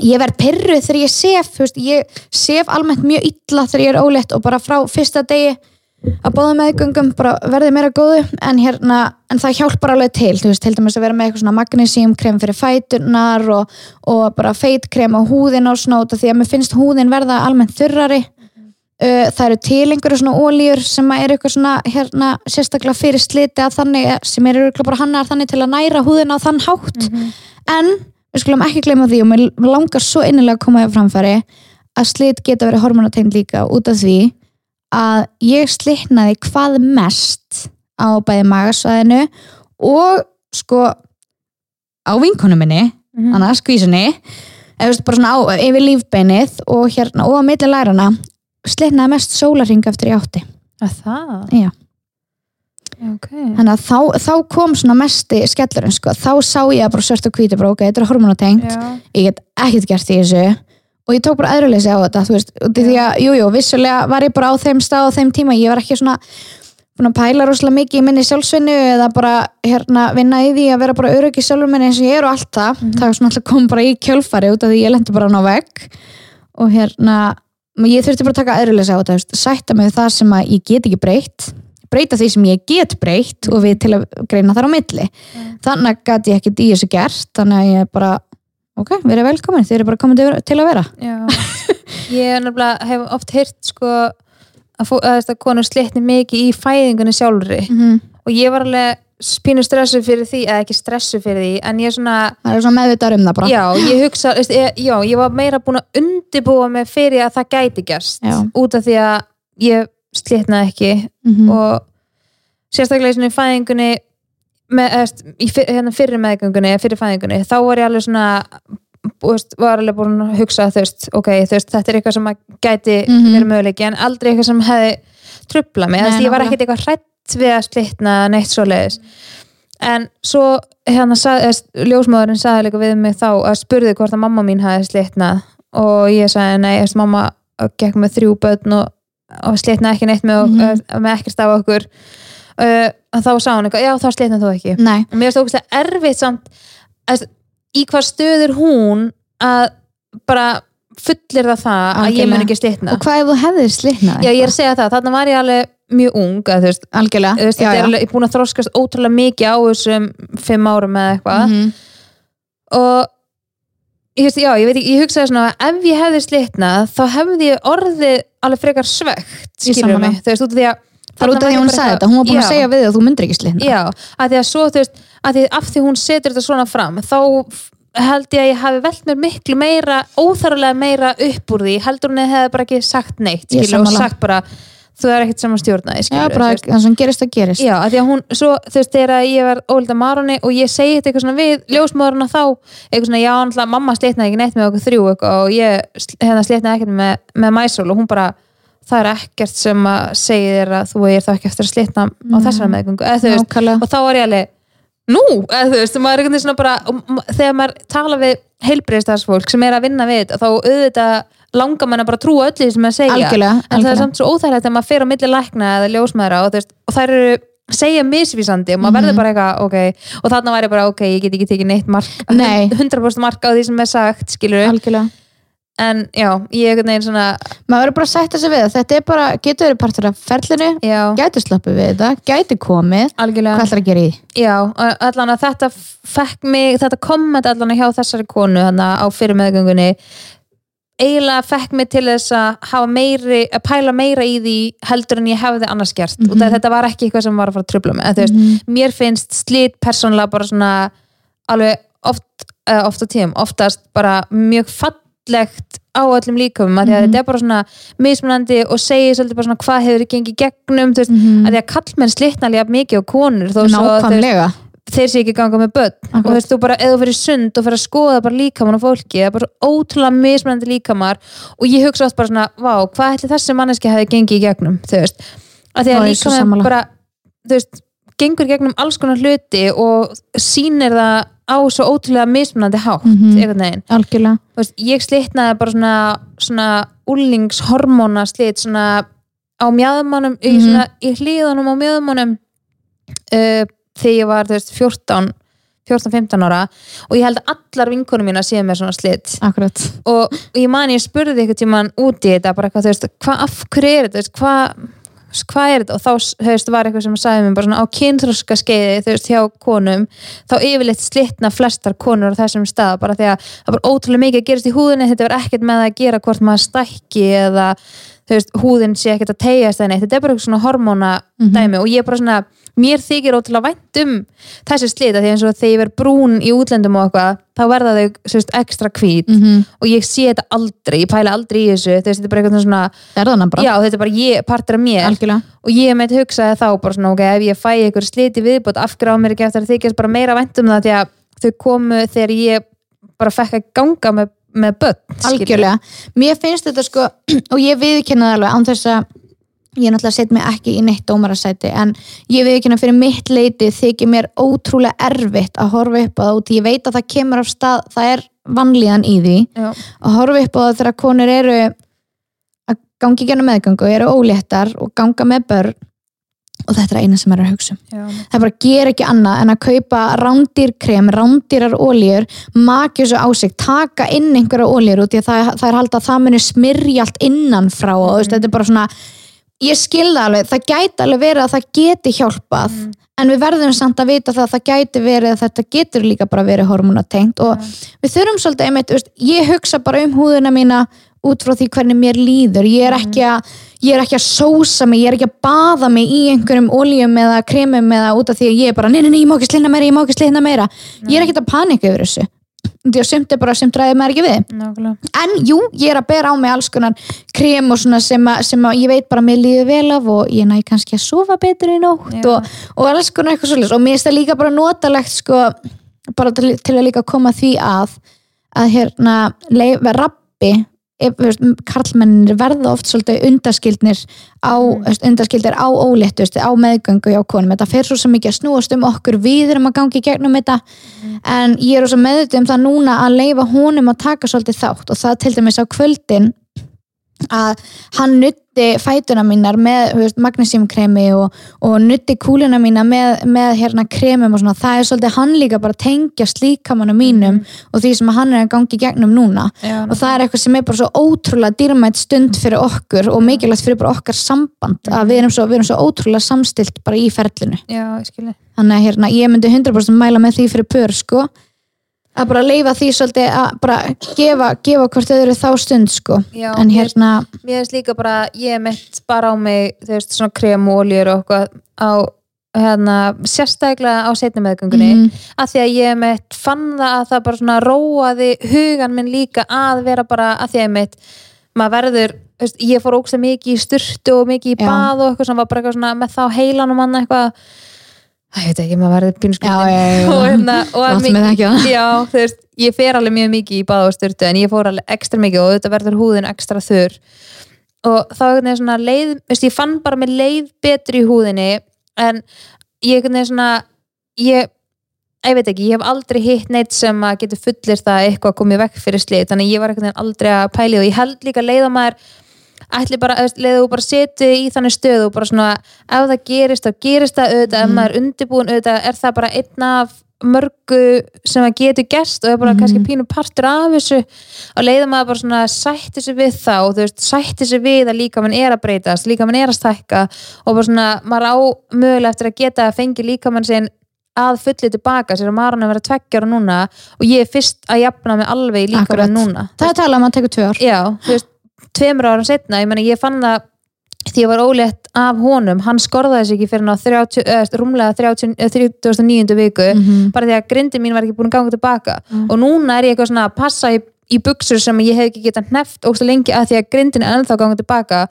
ég verð pyrruð þegar ég sef veist, ég sef almennt mjög illa þegar ég er ólétt og bara frá fyrsta degi að báða meðgöngum verði meira góðu en hérna, en það hjálpar alveg til veist, til dæmis að vera með eitthvað svona magnesiumkrem fyrir fæturnar og, og bara feitkrem á húðin og af því að mér finnst húðin verða almennt þurrari. Uh, það eru til einhverju svona ólíur sem eru eitthvað svona hérna sérstaklega fyrir sliti að þannig sem eru örugglega bara hannar þannig til að næra húðina á þann hátt. En við skulum ekki gleyma því og mér langar svo innilega að koma þér framfæri að slit geta verið hormonategnd líka út af því að ég slitnaði hvað mest á bæði magasvæðinu og sko á vinkonu minni Mhm. þannig að skvísunni yfir lífbeinið og hérna og á milli lærana slitnaði mest sólarring eftir í átti Að það? Já. Ok. þannig að þá, þá kom svona mesti skellurinn sko, þá sá ég bara svört og hvíti bara ok, þetta er hormonatengt ég get ekkert gert í þessu og ég tók bara aðruleysi á þetta þú veist, út í því að, jújú, jú, vissulega var ég bara á þeim stað og þeim tíma, ég var ekki svona búin að pæla rosalega mikið í minni sjálfsvinnu eða bara hérna vinna í því að vera bara öryggi sjálfur minni eins og ég er og allt það. Það var svona alltaf kom bara í kjölfari út af því ég lendi bara ná vegg. Og hérna, ég þurfti bara að taka aðruleysi á þetta, þú veist, sætta mig það sem að ég get ekki breytt breyta því sem ég get breytt og við til að greina þar á milli. Þannig gæti ég ekkert í þessu gert þannig að ég bara ok, við erum velkomin, þið eru bara komin til- að vera Já, ég hef oft heyrt sko að, að, konur slitni mikið í fæðingunni sjálfri mm -hmm. og ég var alveg spínu stressu fyrir því, eða ekki stressu fyrir því en ég svona, er svona meðvitað um það bara já, ég hugsa ég, já, ég var meira búin að undibúa mig fyrir að það gæti Já. út af því að ég slitnaði ekki Mhm. og sérstaklega í svona fæðingunni með, eðst, í fyr, hérna fyrir meðgöngunni fyrir fæðingunni, þá var ég alveg svona veist, var alveg búin að hugsa veist, ok, veist, þetta er eitthvað sem gæti Mhm. verið möguleiki, en aldrei eitthvað sem hefði trubla mig, þess að ég var ekkert eitthvað hrætt við að slitna eða neitt svoleiðis en svo hérna ljósmóðurinn sagði líka við mig þá að spurði hvort að mamma mín hefði slitnað og ég sagði nei, mamma gekk með þrjú börn og, og slitnaði ekki neitt með, mm Mhm. með ekkert af okkur uh, þá sá hún eitthvað, já þá slitnaði þú ekki. Nei, og mér finnst það ógeðslega erfitt samt að, í hvað stöður hún að bara fullir það það að ég mun Algjörlega. ekki slitna og hvað ef þú hefðir slitnað já ég er að segja það, þarna var ég alveg mjög ung að, veist, algjörlega, veist, já, já. alveg, ég er búin að þroskast ótrúlega mikið á þessum fimm árum eða eitthvað. Mhm. og ég, veist, já, ég, veit ég hugsaði svona að ef ég hefði slitnað þá hefði ég orðið alveg frekar svegt skilur mig, þú veist, út af því að það er út af því að hún ég sagði þetta, hún var búin Já. að segja við að þú myndir ekki slitna Já, að því að svo þú veist að því, af því hún setur þetta svona fram þá held ég að ég hafi velt mér miklu meira, óþarlega meira upp úr því, heldur hún hefði bara ekki sagt neitt Ég skilur, og sagt bara þú er ekkert sem að stjórna því já, bara það sem gerist það gerist. Já, að því að hún, svo, þú veist, þegar ég var ólita Maroni og ég segi þetta eitthvað svona við ljósmóðurna þá, eitthvað svona, já, náttúrulega mamma slitnaði ekki neitt með okkur þrjú og ég hérna slitnaði ekkert með, með mæsól og hún bara, það er ekkert sem að segja þér að þú er þá ekki eftir að slitna á þessari meðgöngu, og þá var ég alveg nú, eða veist, maður er bara þegar maður tala við heilbreyðstafsfólk sem er að vinna við þá auðvitað langar mann að bara trúa öllu sem maður segja. Algjörlega, en það er algjörlega. samt svo óþægilegt þegar maður fer á milli lækna eða ljósmaðura og, veist, og þær eru segja misvísandi og maður Mhm. verður bara eitthvað ok, og þarna væri bara ok, ég get ekki tekið neitt mark, Nei. 100% mark á því sem er sagt, skilur algjörlega en já, ég er veginn svona maður verður bara að sætta sig við það. Þetta er bara, getur verið partur af ferlinu. Já, gæti slöppu við þetta, gæti komið. Algjörlega. Hvað ætlar að gera í? Því? Já, allan að þetta fekk mig, þetta komment allan að hjá þessari konu þannig á fyrir meðgöngunni eiginlega fekk mig til þess að hafa meiri, að pæla meira í því heldur en ég hefði annars gert. Mm Mhm. þetta var ekki eitthvað sem var að fara að trubla mig. En, þú veist, mér finnst slit persónulega bara svona alveg oft, uh, oft á tíum, oftast bara mjög fallegt á öllum líkumum að að Mhm. þetta er bara svona mismunandi og segir svolítið bara svona hvað hefur gengið gegnum, veist, Mhm. að því að kallmenn slitna líka mikið á konur þó nákvæmlega þeir sé ekki ganga með börn Akkurat. og þú veist, þú bara, eða þú fyrir sund og fyrir að skoða bara líkamann og fólki, það er bara ótrúlega mismunandi líkamar og ég hugsa oft bara svona vá, hvað ætli þessi manneski hefði gengið í gegnum þú veist, að því að líkamann bara þú veist, gengur gegnum alls konar hluti og sýnir það á svo ótrúlega mismunandi hátt Mhm. einhvern veginn, algjörlega, veist, ég slitnaði bara svona, svona úlingshormóna slit svona á mjöðmannum, í, Mhm. svona, í hlýðunum á mjöðmannum uh, þegar ég var þú veist, 14 14-15 ára. Og ég held að allar vinkonum mína séu með svona slit. Akkurat. Og, og ég man ég spurði eitthvað tíman út í þetta bara eitthvað, þú veist, hvað, af hverju er þetta? Þú veist, hvað hvað er þetta og þá veist, var eitthvað sem sagði mér bara svona á kynþróska skeiði þú veist, hjá konum þá yfirleitt slitna flestar konur á þessum stað bara því að það var ótrúlega mikið að gerast í húðinni þetta var ekkert með að gera hvort maður stækki eða þú veist, húðin sé ekkert að tegja þetta er bara eitthvað svona hormóna Mhm. dæmi og ég er bara svona mér þykir ótrúlega vænt um þessi slita því eins og þegar ég verð brún í útlendum og eitthvað, þá verða þau veist, ekstra hvít. Mm og ég sé þetta aldrei, ég pæla aldrei í þessu. Veist, þetta er bara eitthvað svona, er það bara, já þetta er bara ég, partur af mér. Algjörlega. Og ég meit hugsaði þá bara svona, ok, ef ég fæ ykkur sliti viðbútt, afgrá mér ekki eftir að þykjast bara meira vænt um það því að þau komu þegar ég bara fekk að ganga með, með börn algjörlega, mér finnst þetta sko og ég viðkynna það alveg án þess að ég náttúrulega set mig ekki í neitt dómarasæti en ég viðkynna fyrir mitt leiti þykir mér ótrúlega erfitt að horfa upp á það út ég veit að það kemur af stað það er vanlíðan í því Já, að horfa upp á það þegar konur eru að gangi gennum meðgangu eru óléttar og ganga með börn og þetta er eina sem er að hugsa um. Já, það bara ger ekki annað en að kaupa rándýrkrem, rándýrar ólíur makja þessu á sig, taka inn einhverja í að það, það er haldið að það muni smyrja allt innan frá og mm. þetta er bara svona ég skilða alveg, það gæti alveg verið að það geti hjálpað Mm. en við verðum samt að vita það að það gæti verið að þetta getur líka bara verið hormonatengt. Og við þurfum svolítið einmitt, veist, ég hugsa bara um húðina mína út frá því hvernig mér líður. Ég er ekki að, ég er ekki að sósa mig, ég er ekki að baða mig í einhverjum oljum eða kremum eða út af því að ég er bara, nei, nei, nei, ég má ekki slina meira, ég má ekki slina meira. Ég er ekki að panika yfir þessu því að sumt er bara sumt ræðið maður ekki við. Nákvæmlega. En jú, ég er að bera á mig alls konar krem og svona sem, að, sem að ég veit bara mér líður vel af og ég næ kannski að sofa betur í nótt og, og alls konar eitthvað svolítið og mér finnst það líka bara notalegt sko, bara til, til að líka koma því að að hérna leif, veist, karlmennir verða oft svolítið undaskildnir á, Mm. undaskildir á óléttu, á meðgöngu hjá konum, þetta fer svo mikið að snúast um okkur við erum að gangi gegnum þetta Mm. en ég er svo meðut um það núna að leifa honum að taka svolítið þátt og það til dæmis á kvöldin að hann nutti fætuna mínar með veist, magnesiumkremi og, og nutti kúluna mína með, með hérna kremum og svona, það er svolítið hann líka bara tengja slíkamannu mínum og því sem hann er að gangi gegnum núna. Já, og það er eitthvað sem er bara svo ótrúlega dýrmætt stund fyrir okkur og mikilvægt fyrir bara okkar samband að við erum svo, við erum svo ótrúlega samstilt bara í ferlinu. Já, þannig að hérna, ég myndi 100% mæla með því fyrir pör sko að bara leifa því svolítið að bara gefa, gefa hvort þau eru þá stund sko. Já, en hérna, Mér finnst líka bara, ég mitt bara á mig, þú veist, svona krem og oljur og eitthvað á, hérna, sérstaklega á setni meðgöngunni. Mhm, að því að ég mitt fann það að það bara svona róaði hugan minn líka að vera bara, að því að mitt maður verður, veist, ég fór ógst mikið í sturtu og mikið í bað og eitthvað sem var bara eitthvað svona með þá heilanum manna eitthvað ég veit ekki, maður verður já, og hérna að það. þú veist, ég fer alveg mjög mikið í bað og styrtu en ég fór alveg ekstra mikið og þetta verður húðin ekstra þurr. Og þá veginn svona leið, veist, ég fann bara með leið betur í húðinni en ég veginn svona ég, ég veit ekki, ég hef aldrei hitt neitt sem að getur fullir það eitthvað komið vekk fyrir slið, þannig að ég var aldrei að pæli og ég held líka leið að maður ætli bara, leiðu bara setju í þannig stöðu og bara svona, ef það gerist þá gerist það auðvitað, ef maður er undirbúin auðvitað er það bara einn af mörgu sem að getur gerst og er bara Mhm. kannski pínu partur af þessu. Og leiða maður bara svona sætti sig við þá og þú veist, sætti sig við að líka mann er að breytast, líka mann er að stækka og bara svona, maður á mögulega eftir að geta að fengi líka mann sinn að fulli tilbaka, sér að maður hann að vera tveggjára núna og ég er fyrst að jafna mig alveg líka Akkurat. mann núna. Það er talað um að tekur tvö ár. Já, þú veist, tveimur árum setna ég meina, ég fann það því ég var ólétt af honum, hann skorðaði sig ekki fyrir ná 30, eða, rúmlega 30, eða 39. viku Mhm. bara því að grindin mín var ekki búin að ganga tilbaka Mm. og núna er ég eitthvað svona að passa í, í buksur sem ég hef ekki getað hneft ógst lengi að því að grindin er ennþá ganga tilbaka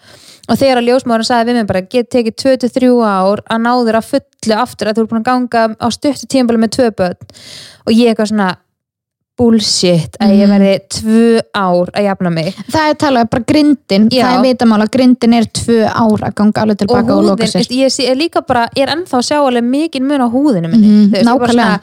og þegar að ljósmáðurinn sagði við mig bara get tekið 23 ár að ná þér að fullu aftur að þú er búin að ganga á stuttu tímbali með tvö börn og ég eitthvað svona bullshit að ég Mhm. verði tvö ár að jafna mig það er talað bara grindin, Já. það er vitamál að grindin er tvö ár að ganga alveg og tilbaka og, loka húðin, sér ég sé, er líka bara ég er ennþá að sjá alveg mikið mun á húðinu minni ég bara nákvæmlega.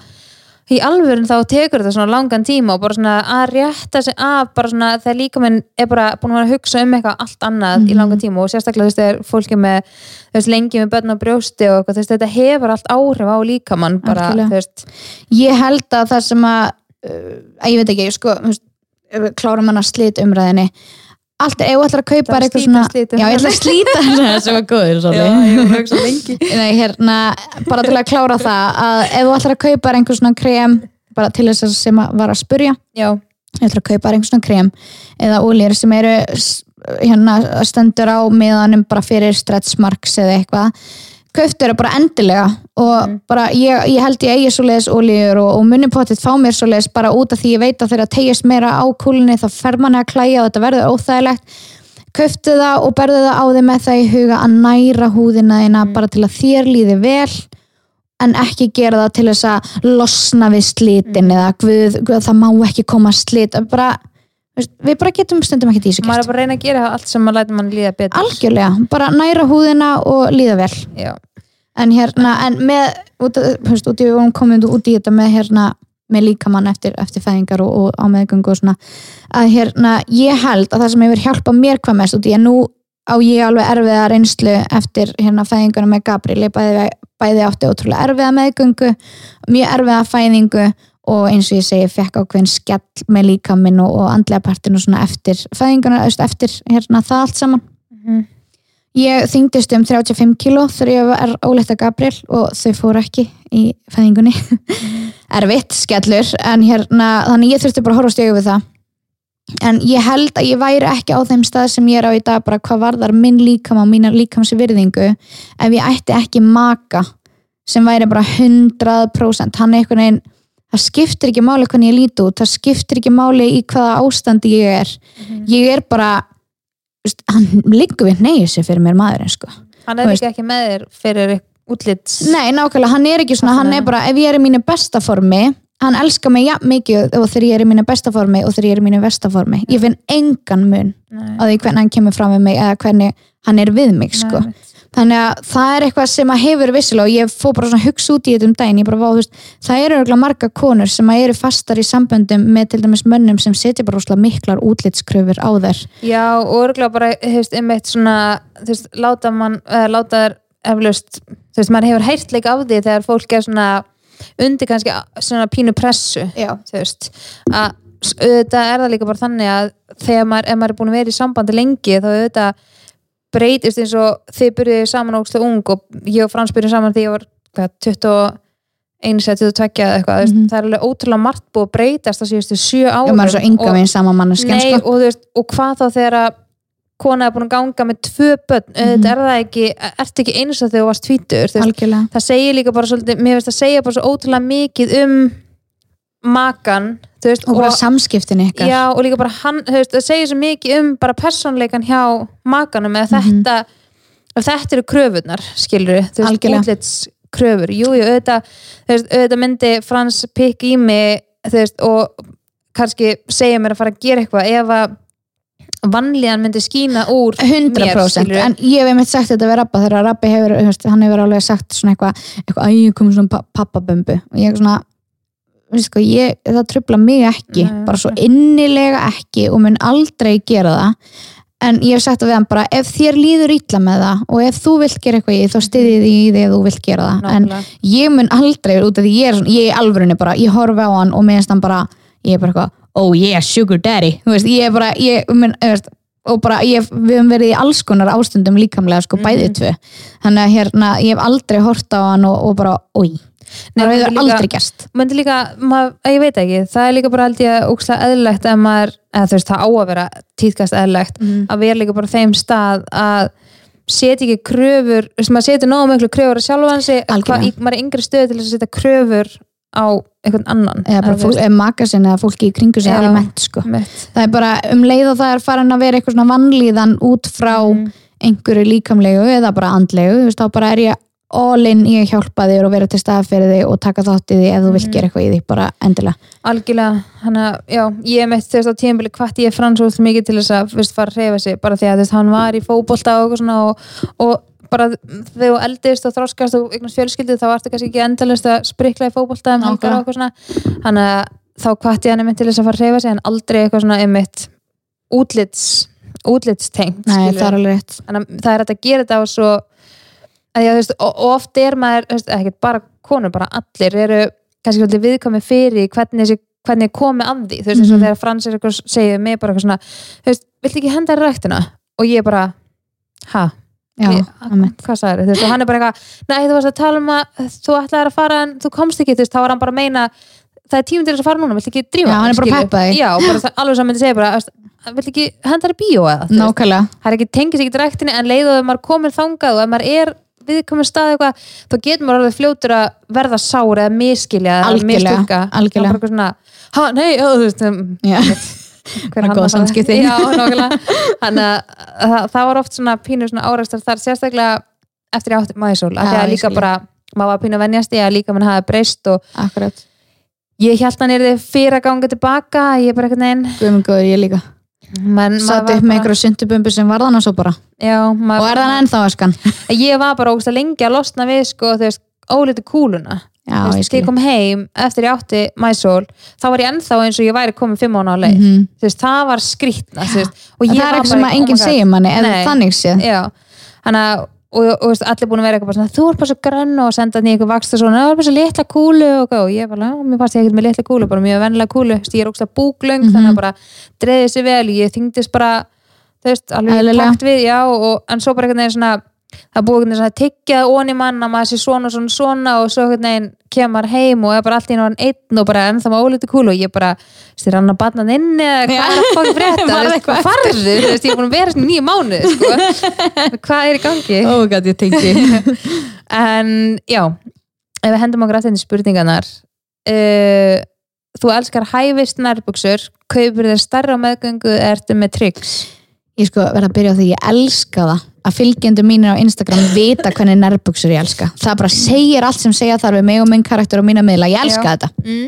í alvörin þá tekur þetta svona langan tíma og bara svona að rétta sig af bara svona þegar líka minn er bara búin að hugsa um eitthvað allt annað í Mhm. langan tíma og sérstaklega þú veist þegar fólki með veist lengi með börn á brjósti og eitthvað, þú veist þetta hefur allt áhrif á líkamann bara ég held að það sem að, að ég veit ekki, sko hann að slita umræðinni allt, ef þú ætlar að kaupa er eitthvað svona já, ég ætla að slíta sem var góður Já, ég var að hugsa lengi. Nei, hérna, bara til að klára það að ef þú ætlar að kaupa einhver svona krem bara til þess að sem að var að spurja. Já, ég ætla að kaupa einhver svona krem eða úlýr sem eru hérna stendur á miðanum bara fyrir stretch marks eða eitthvað kauftu eru bara endilega og Mhm. bara ég, ég held ég eigi svoleiðis ólíur og, og munni potið fá mér svoleiðis bara út af því ég veit að þegar tegist meira á kúlinni þá fer manni að klæja og þetta verður óþægilegt kauftu það og berðu það á þig með það í huga að næra húðina þína Mhm. bara til að þér líði vel en ekki gera það til þess að losna við slitin Mhm. eða guð, guð, það má ekki koma slit bara, við bara getum stundum ekki því maður er bara að reyna að gera allt sem maður lætur mann líða betur. Algjörlega, bara næra húðina og líða vel. Já, en hérna, en með út, veist, út í, við komin út í þetta með hérna, með líkamann eftir, eftir fæðingar og, og á meðgöngu og svona að hérna, ég held að það sem hefur hjálpað mér hvað mest út í að nú á ég alveg erfiða reynslu eftir hérna fæðingunum með Gabriel, ég bæði, bæði átti ótrúlega erfiða meðgöngu mjög erfiða fæðingu og eins og ég segi, fekk ákveðin skell með líkaminn og, og andlega partinu svona eftir veist, eftir hérna það allt saman. Mhm. ég þyngdist um 35 kíló þegar ég var óleitt að Gabriel og þau fóru ekki í fæðingunni. Erfitt, skellur en hérna, þannig ég þurfti bara að horfa stjögu við það. En ég held að ég væri ekki á þeim stað sem ég er á í dag bara hvað varðar minn líkam og mínar líkamsvirðingu ef ég ætti ekki maka sem væri bara 100% hann er einhvern veginn það skiptir ekki máli hvernig ég líti út það skiptir ekki máli í hvaða ástandi ég er. Ég er bara veist, hann liggur við neyju sig fyrir mér maðurinn sko. Hann er ekki ekki með þér fyrir útlits Nei, nákvæmlega, hann er ekki svona, hann er bara ef ég er í mínu besta formi hann elskar mig jafn mikið og þegar ég er í mínu besta formi og þegar ég er í mínu versta formi. Ég finn engan mun Nei. á því hvernig hann kemur fram við mig eða hvernig hann er við mig sko. Nei, þannig að það er eitthvað sem að hefur vissilega og ég fór bara svona hugsa út í þetta um daginn ég bara, vá, þú veist, það eru örugglega marga konur sem að eru fastar í samböndum með til dæmis mönnum sem setja bara úslega miklar útlitskröfur á þær Já, og örgulega bara, þú veist, einmitt svona, þú veist, láta mann, eða láta þær eflaust, þú veist, maður hefur heyrt leik af því þegar fólk er svona undir kannski svona pínu pressu, Já. þú veist, að auðvitað er það líka bara þannig að þegar maður, maður er búin að vera í sambandi lengi, þá auðvitað breytist eins og þið byrjuðu saman ógstu ung og ég og Frans byrjuðu saman þegar ég var, hvað, 21 eða 22 eða eitthvað, mm Mhm. það er alveg ótrúlega margt búið að breytast það síðustu sjö árum og og- sko. og, veist, og hvað þá þegar að kona er búin að ganga með tvö börn Mhm. auðvitað er það ekki, ertu ekki eins og þegar þú varst tvítur það segir líka bara svolítið, mér finnst að segja bara svo ótrúlega mikið um makan veist, og bara samskiptin ykkar. Já, og líka bara hann, þú veist, það segir svo mikið um bara persónleikan hjá makanum eða Mhm. þetta ef þetta eru kröfurnar, skilur þú veist, Algjörlega. útlits kröfur jú, jú, auðvitað, auðvitað myndi Frans pikk í mig þú veist, og kannski segja mér að fara að gera eitthvað ef að vanlíðan myndi skína úr 100% mér, en ég hef einmitt sagt þetta við Rabba þegar Rabbi hefur, hann hefur alveg sagt svona eitthvað, eitthvað, æ, ég komið svona pa- pappabömbu og ég er svona sko, ég, það trubla mig ekki Nei, bara svo innilega ekki og mun aldrei gera það. En ég hef sagt það við hann bara ef þér líður illa með það og ef þú vilt gera eitthvað því, þá styðið því því ef þú vilt gera það. En Nákvæmlega. ég mun aldrei út af því ég er, svona, ég er alvörunni bara, ég horfi á hann og minnst hann bara, ég er bara eitthvað oh yeah, sugar daddy, þú veist, ég er bara ég mun, þú veist, og bara ég, við höfum verið í alls konar ástundum líkamlega sko bæðið tvö, þannig að hérna ég hef aldrei hort á hann og, og bara oi, Nei, það hefur líka- aldrei gerst myndi líka, maður, að ég veit ekki það er líka bara held ég ógslag eðlilegt að maður, eða þú veist, það á að vera tíðkast eðlilegt, Mhm. að vera líka bara þeim stað að setja ekki kröfur, þú veist, maður setur nógu miklu kröfur að sjálfa hansi, maður er yngri stöð til að setja kröfur á einhvern annan eða bara fólk, eða makasin eða fólki í kringu sig almennt sko mitt. það er bara um leið og það er farin að vera eitthvað svona vannlíðan út frá Mhm. einhverju líkamlegu eða bara andlegu, þú veist, þá bara er ég all in í að hjálpa þig og vera til þig og taka þátt í því ef þú vilt Mhm. gera eitthvað í því, bara endilega algjörlega, hann að, já, ég meitt þú veist á tíðanbili hvart ég frans úr mikið til þess að veist, fara að reyfa sig, bara því að veist, hann var í fótbolta og eitthvað svona og, og bara þegar þú eldist og þroskast og eignast fjölskyldið þá vartu kannski ekki endalist að sprikla í fótbolta um helgar og eitthvað svona hann að þá hvart ég hann einmitt til þess að fara að reyfa sig en aldrei eitthvað svona einmitt útlits útlitstengt Nei, skilurðu. það er að er að gera þetta og svo að ég, þú veist, oft er maður þú veist, ekki bara konur, bara allir eru kannski svolítið viðkomi fyrir hvernig, þessi, hvernig er komið að því. Þú veist, eins og Mhm. þegar Frans eitthvað segið mig bara eitthvað svona, þú veist, viltu ekki henda ræktina? Og ég bara, ha? Já, ég, hvað sagði þú veist, og hann er bara eitthvað, nei þú varst að tala um að þú ætlaðir að fara en þú komst ekki. Þú veist, þá var hann bara að meina, það er tímum til þess að fara núna viltu ekki drífa Já, hann er bara að peppa þig. já, bara, alveg hann myndi segja bara, "Veist, viltu ekki henda þér í bíó eða? Nákvæmlega. Það er ekki tengis ekki er viðkomin stað eitthvað þá getur maður alveg fljótur að verða sár eða miskilja eða mistúlka algjörlega. Það er bara eitthvað svona, ha, nei, ó, þú veist um, hver hann að fara- samskipti. já, að það, það var oft svona pínur svona áreistar þar sérstaklega eftir átti maðursól að ég líka skil. bara maður var pínu að venjast í að líka mann hafi breyst og akkurat, ég held hann er þið fyrir að ganga tilbaka ég er bara eitthvað neginn satt var upp með einhverju syndubumbu sem varðan og svo bara. Já, og er það ennþá eskan ég var bara ógst að lengi að losna við sko, veist, ólítið kúluna. Já, veist, ég kom heim eftir ég átti mæsól þá var ég ennþá eins og ég væri komin fimm ána á leið. Þú veist, það var skrýtna og En það er var eitthvað sem enginn segir manni Nei. þannig séð. Já, þannig að og, og, veist, allir búin að vera eitthvað svona, þú ert bara svo grann og senda nýja eitthvað vakst og svona, það er bara svo litla kúlu og, og ég bara, mér fannst ég ekkert með litla kúlu bara mjög vennilega kúlu, ég er ógst að búglöng Mhm. þannig að bara dreðið sér vel, ég þyngdist bara þú veist, alveg takt við, já, og, en svo bara einhvern veginn svona það er búið einhvern veginn svona tyggjað onni mann að maður sé svona, svona, svona og svo einhvern veginn kemur heim og er bara allt í einu einn og bara ennþá með ólítið kúlu og ég bara, er hann að batna inni eða hvað er að fokka frétta, Var þú veist, eitthvað hvað farðu, þú veist, ég er búin að vera svona í nýju mánuð, sko. Hvað er í gangi? oh god, ég tengi. En já, ef við hendum okkur aftur inn í spurningarnar uh, Þú elskar hæfist nærbuxur kaupir þér starra meðgöngu ertu með tryggs ég sko verða að byrja á því ég elska það að fylgjendur mínir á Instagram vita hvernig nærbuksur ég elska. Það bara segir allt sem segja þarf við mig og minn karakter og mína miðla, ég elska Já. þetta. Mm.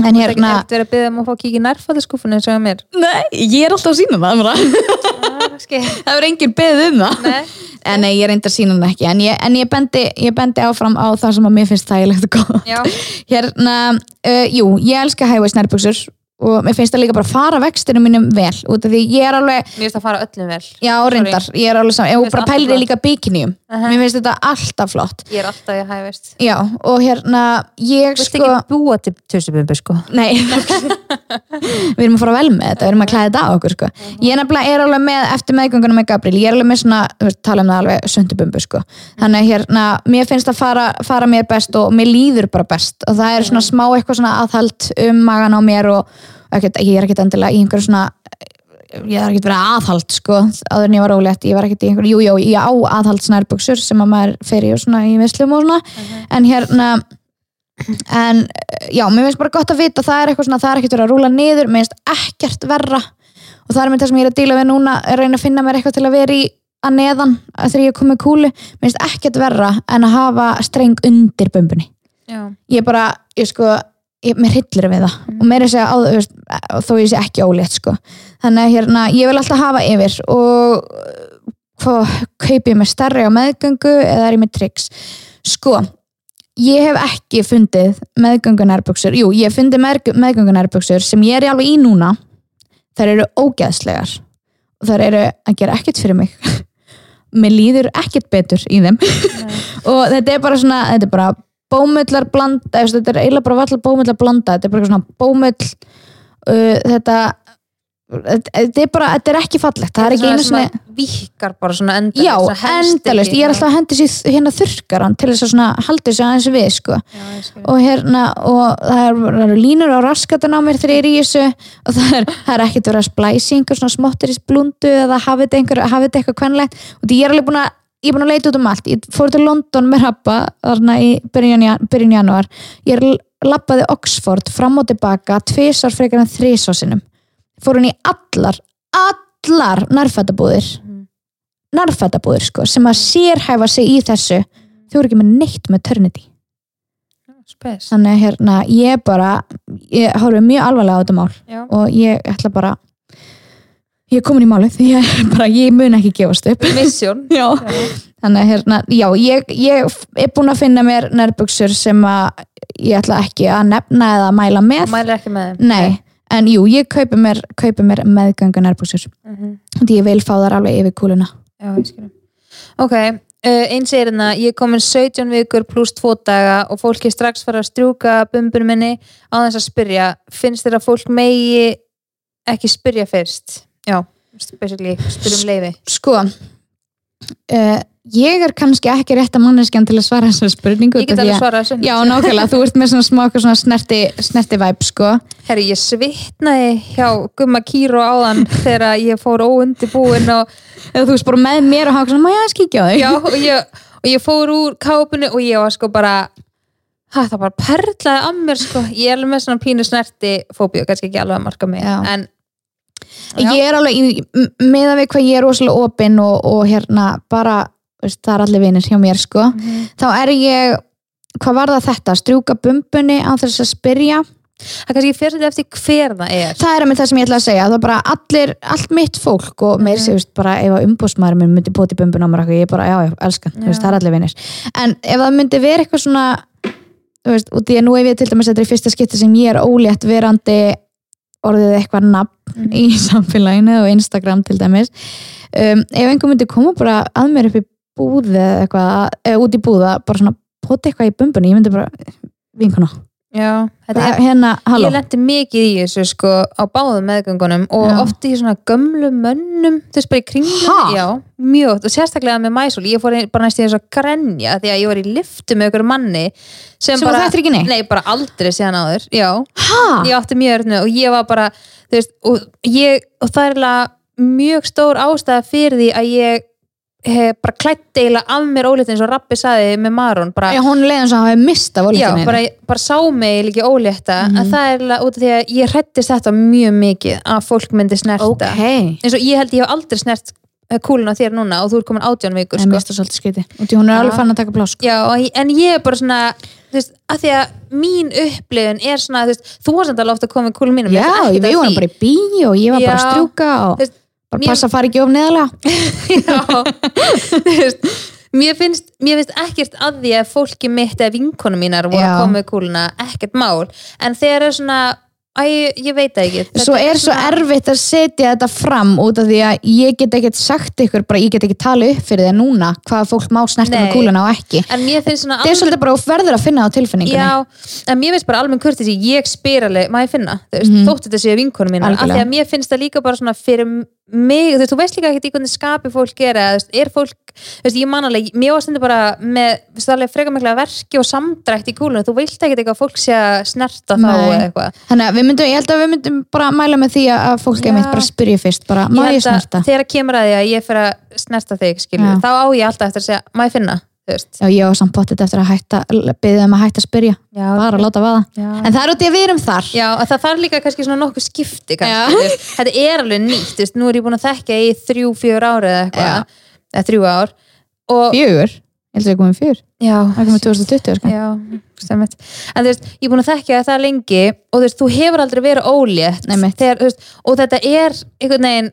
en Það er ekki hérna, eftir að byggja um að fá að kíkja í nærfæðaskúfunni eins og að mér. Nei, ég er alltaf að sína bara. ah, það er engin beðið um það. Nei. en nei, ég reyndar sína það ekki. En ég, en ég, bendi, ég bendi áfram á það sem að mér finnst þægilegt og góð hérna, uh, jú, ég elska high-waist nærbuksur og mér finnst það líka bara að fara vextinu mínum vel út af því ég er alveg mér finnst að fara öllum vel. Já, reyndar, ég er alveg saman, finnst bara pælir líka bikinium uh mér finnst þetta alltaf flott. Ég er alltaf í hæfist Já, og hérna, ég Þú veist sko ekki búa til tusubumbu sko? Nei. Við erum að fara vel með þetta, við erum að klæða þetta á okkur sko. Ég nefnilega er alveg með, eftir meðgöngunum með Gabriel, ég er alveg með svona, þú veist, tala um það alveg sundubumbu sko. Þannig hérna, mér finnst að fara, fara mér best og mér líður bara best. Og það er svona smá eitthvað svona aðhald um magan á mér og ekkert, ég er ekkert endilega í einhverju svona ég er ekkert verið aðhald sko áður en ég var ólétt, ég var ekkert í einhverju jú, jú, ég á aðhaldsnærbuxur sem að maður fer í og svona í vislum og svona. En hérna en já, mér finnst bara gott að vita það er eitthvað svona, það er ekkert verið að rúla niður mér finnst ekkert verra. Og það er með það sem ég er að díla við núna er að reyna að finna mér eitthvað til að vera í að neðan þegar ég er komið kúlu. Mér finnst ekkert verra en að hafa streng undir bumbunni Já, ég bara, ég sko ég, mér hillir við það. Og mér er að segja á, veist, þó ég sé ekki ólétt sko. þannig að hérna, ég vil alltaf hafa yfir og hvað, kaupi ég með stærri á meðgöngu eða er ég með tricks? Sko, ég hef ekki fundið meðgöngunærbuxur, jú, ég hef fundið með, meðgöngunærbuxur sem ég er í alveg í núna. Þær eru ógeðslegar. Og þær eru að gera ekkert fyrir mig. Mér líður ekkert betur í þeim. Og þetta er bara svona, þetta er bara bómullar blanda, veist, þetta er eiginlega bara allar bómullar blanda, þetta er bara svona bómull uh, þetta þetta er bara, þetta er ekki fallegt það er ekki einu sinni Víkar bara svona endalist já, svona endalist, ég er alltaf að hendi sér hérna þurrkaran til þess að svona haldi þessu aðeins við sko. Já, og hérna, og það eru, línur á raskatan á mér þegar ég er í þessu og það er, það er ekkert verið að splæsi einhver svona smottir í blundu eða hafið þetta einhver, hafið þetta eitthvað kvenlegt. Og því ég er alveg búin að ég er búin að leita út um allt, ég fór til London með rappa þarna í byrjun, jan- byrjun januar ég er lappaði Oxford fram og tilbaka, tvisar frekar en þrísásinum fór hún í allar allar nærfættabúðir Mhm. nærfættabúðir sko, sem að sérhæfa sig í þessu. Þau eru ekki með neitt með törniti Spes. þannig hérna, ég bara ég horfði mjög alvarlega á þetta mál. Já. og ég ætla bara ég er komin í málið ég, bara, ég mun ekki gefast upp Mission. já. þannig að hérna, já, ég, ég er búin að finna mér nærbuksur sem að ég ætla ekki að nefna eða mæla með Mælir ekki með þeim. nei, en jú, ég kaupi mér, kaupi mér meðgöngu nærbuksur Mhm. því ég vil fá þar alveg yfir kúluna Já, ég skilum. Ok, uh, eins er hérna, ég er komin 17 vikur pluss 2 daga og fólk er strax fara að strjúka bumbunum minni á þess að spyrja, finnst þér að fólk megi ekki spyrja fyrst? Já, basically, spyrjum leiði. sko uh, ég er kannski ekki rétt að manneskjan til að svara þessari spurningu Ég get alveg að- svarað þessu. Já, nákvæmlega, þú ert með svona eitthvað svona snerti, snerti væp, sko. Herri, ég svitnaði hjá Gumma Kíró áðan þegar ég fór óundibúin og, Eða þú veist bara með mér og hafa svona, má ég aðeins kíkja á þig? já, og, ég, og ég fór úr kápunni og ég var sko bara ha, það bara perlaði að mér sko ég er alveg með svona pínu snerti fóbíu kannski ekki alveg að marka mig Já. en Já. Ég er alveg, í- m- miðað við hvað ég er rosalega opinn og, og hérna bara, veist, það er allir vinir hjá mér, sko. Þá er ég, hvað var það þetta, strjúka bumbunni á þess að spyrja. það kannski fyrir þetta eftir hver það er Það er að það sem ég ætla að segja, það er bara allir, allt mitt fólk og meir sér, veist, bara ef að umbúsmaður minn myndi bóti bumbun á mér ég bara, já, já, elskan, þú veist, Já. það er allir vinir. En ef það myndi vera eitthvað svona, þú veist, og því að nú ef ég til dæmis þetta er í fyrsta skipti sem ég er ólétt verandi orðið eitthvað nafn í samfélaginu og Instagram til dæmis. Um, ef einhver myndi koma bara að mér upp í búð eða eitthvað, eða út í búða bara svona, pota eitthvað í bumbunni, ég myndi bara vinkona, já, er hérna, halló Ég lendi mikið í þessu sko á báðum meðgöngunum og Já. oft í svona gömlu mönnum þú veist bara í kringlum, já, mjög oft og sérstaklega með mæsul, ég fór bara næst í þess að grenja því að ég var í liftu með ykkur manni sem, Sem bara? Nei, bara aldrei síðan áður, já ha? ég átti mjög örnu og ég var bara þú veist, og, ég, og það er eiginlega mjög stór ástæða fyrir því að ég hef bara klætt eiginlega af mér ólétt eins og Rappi saði með Maron bara, Já, hún leiðin svo að hafa mista Já, volíkinni bara, bara sá mig líka ólétta Mhm. en það er eiginlega út af því að ég hrættist þetta mjög mikið að fólk myndi snerta ok, eins og ég held ég hef aldrei snert kúlun á þér núna og þú er komin átján vikur en sko. mista svolítið skiti og því hún er Já. alveg fann að taka plásk Já, og ég- en ég er bara svona þú veist, að því að mín upplifun er svona, þú veist, þú var samt alveg ofta að koma með kúlun mínum Já, ég ég við vorum bara í bí og ég var bara að Já. strjúka og veist, bara mér- passa að fara ekki of neðalega Já, þú veist Mér finnst, mér finnst ekkert að því að fólki mitt eða vinkonu mínar voru að koma með kúluna, ekkert mál. En þegar er svona, æ, ég veit það ekki. Þetta Svo er svo svona- erfitt að setja þetta fram út af því að ég get ekkert sagt ykkur bara ég get ekki tala upp fyrir þér núna hvaða fólk má snerta með kúluna og ekki. Það er svolítið bara að verður að finna á tilfinningunni. Já, en mér finnst bara almenn kurtið því ég spyr alveg, má ég finna, þú veist, Mhm. þótt þetta séu vinkonu mín, af því að mér finnst það líka bara svona fyrir mig, þú veist, þú veist líka ekkert í hvernig skapi fólk gera, þú veist, er fólk þú veist, ég man alveg, mér var stundu bara með, þú veist, alveg freka mikla verki og samdrækt í kúlunum, þú vilt ekkert eitthvað að fólk sé að snerta þá eitthvað Þannig að við myndum, ég held að við myndum bara mæla með því að að fólk Já. einmitt bara spyrja fyrst bara, má ég að snerta? þegar kemur að því að ég fer að snerta þig, skilur, Já. þá á ég alltaf eftir að segja, má ég finna, Já, ég var samt pottet eftir að hætta byggja um að hætta að spyrja, Já, bara að láta vaða. Já. En það er út í að við erum þar. Já, að það þarf líka kannski svona nokkuð skipti kannski, þetta er alveg nýtt veist, nú er ég búin að þekka í þrjú, fjör ári eða eitthvað, eða þrjú ár. Og, Fjögur, ég held að ég komið fjör. Já, Það komið 2020 sko. já, stemmit en þú veist, ég er búin að þekka það lengi og þú veist, þú hefur aldrei verið ólétt Nei, þegar, veist, og þetta er einhvern veginn,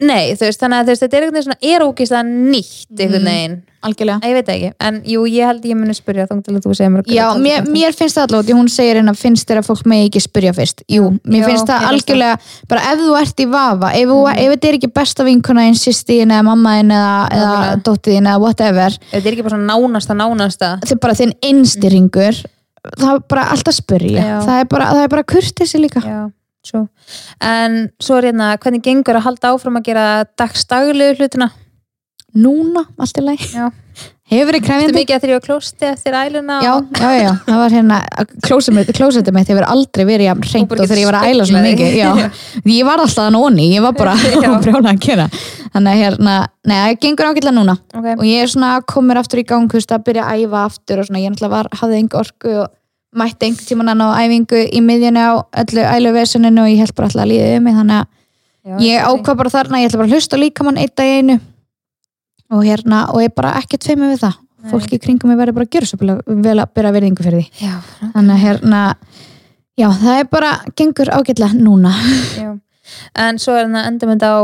með nei, þú veist, þannig að veist, þetta er veginn svona, er ógeðslega nýtt einhvern Mm. veginn, algjörlega. Ég veit það ekki en jú, ég held ég muni spyrja þá til að þú segir mér Já, mér, mér finnst það allavega, hún segir hérna finnst þér að fólk megi ekki spyrja fyrst? Jú, mér Já, finnst það algjörlega bara ef þú ert í vafa, ef, Mhm. ef þetta er ekki besta vinkuna einn sýstíðin eða mammaðin eða, eða dóttiðin eða whatever. Þetta er ekki bara svona nánasta, nánasta. Þau bara þinn einstyringur það er bara alltaf spyrja. Já. það er bara, það er bara kurtisi líka. Já, svo. En svo er hérna, hvernig gengur að halda áfram að gera dagstaglegu hlutina? Núna, allt í Já. Hefur verið Þetta krefjandi mikið að þrjá klósti eftir æluna Já, og... já, já, það var hérna klósetið mitt hefur aldrei verið jafn bara og þegar ég var að æla svona mikið. Ég var alltaf þannig onni, ég var bara brjóna að gera. Þannig að hérna, neða, það gengur ágætlega núna. Okay. og ég er svona komur aftur í gang að byrja að æfa aftur og svona, ég náttúrulega var, hafði enga orku og mætti einhvern tímann á æfingu í miðjunni á öllu æluvesuninu og ég held bara alltaf að líða um mig þannig að Já, ég ákvað bara þarna, ég ætla bara að hlusta á líkamann einn dag einu. Og hérna, og ég bara ekkert feimur við það. Nei. fólki í kringum mig verður bara að gera svo vel að byrja verðingu fyrir því. Já, þannig að hérna já, það er bara, gengur ágætlega núna. Já. En svo er hérna endurmynd á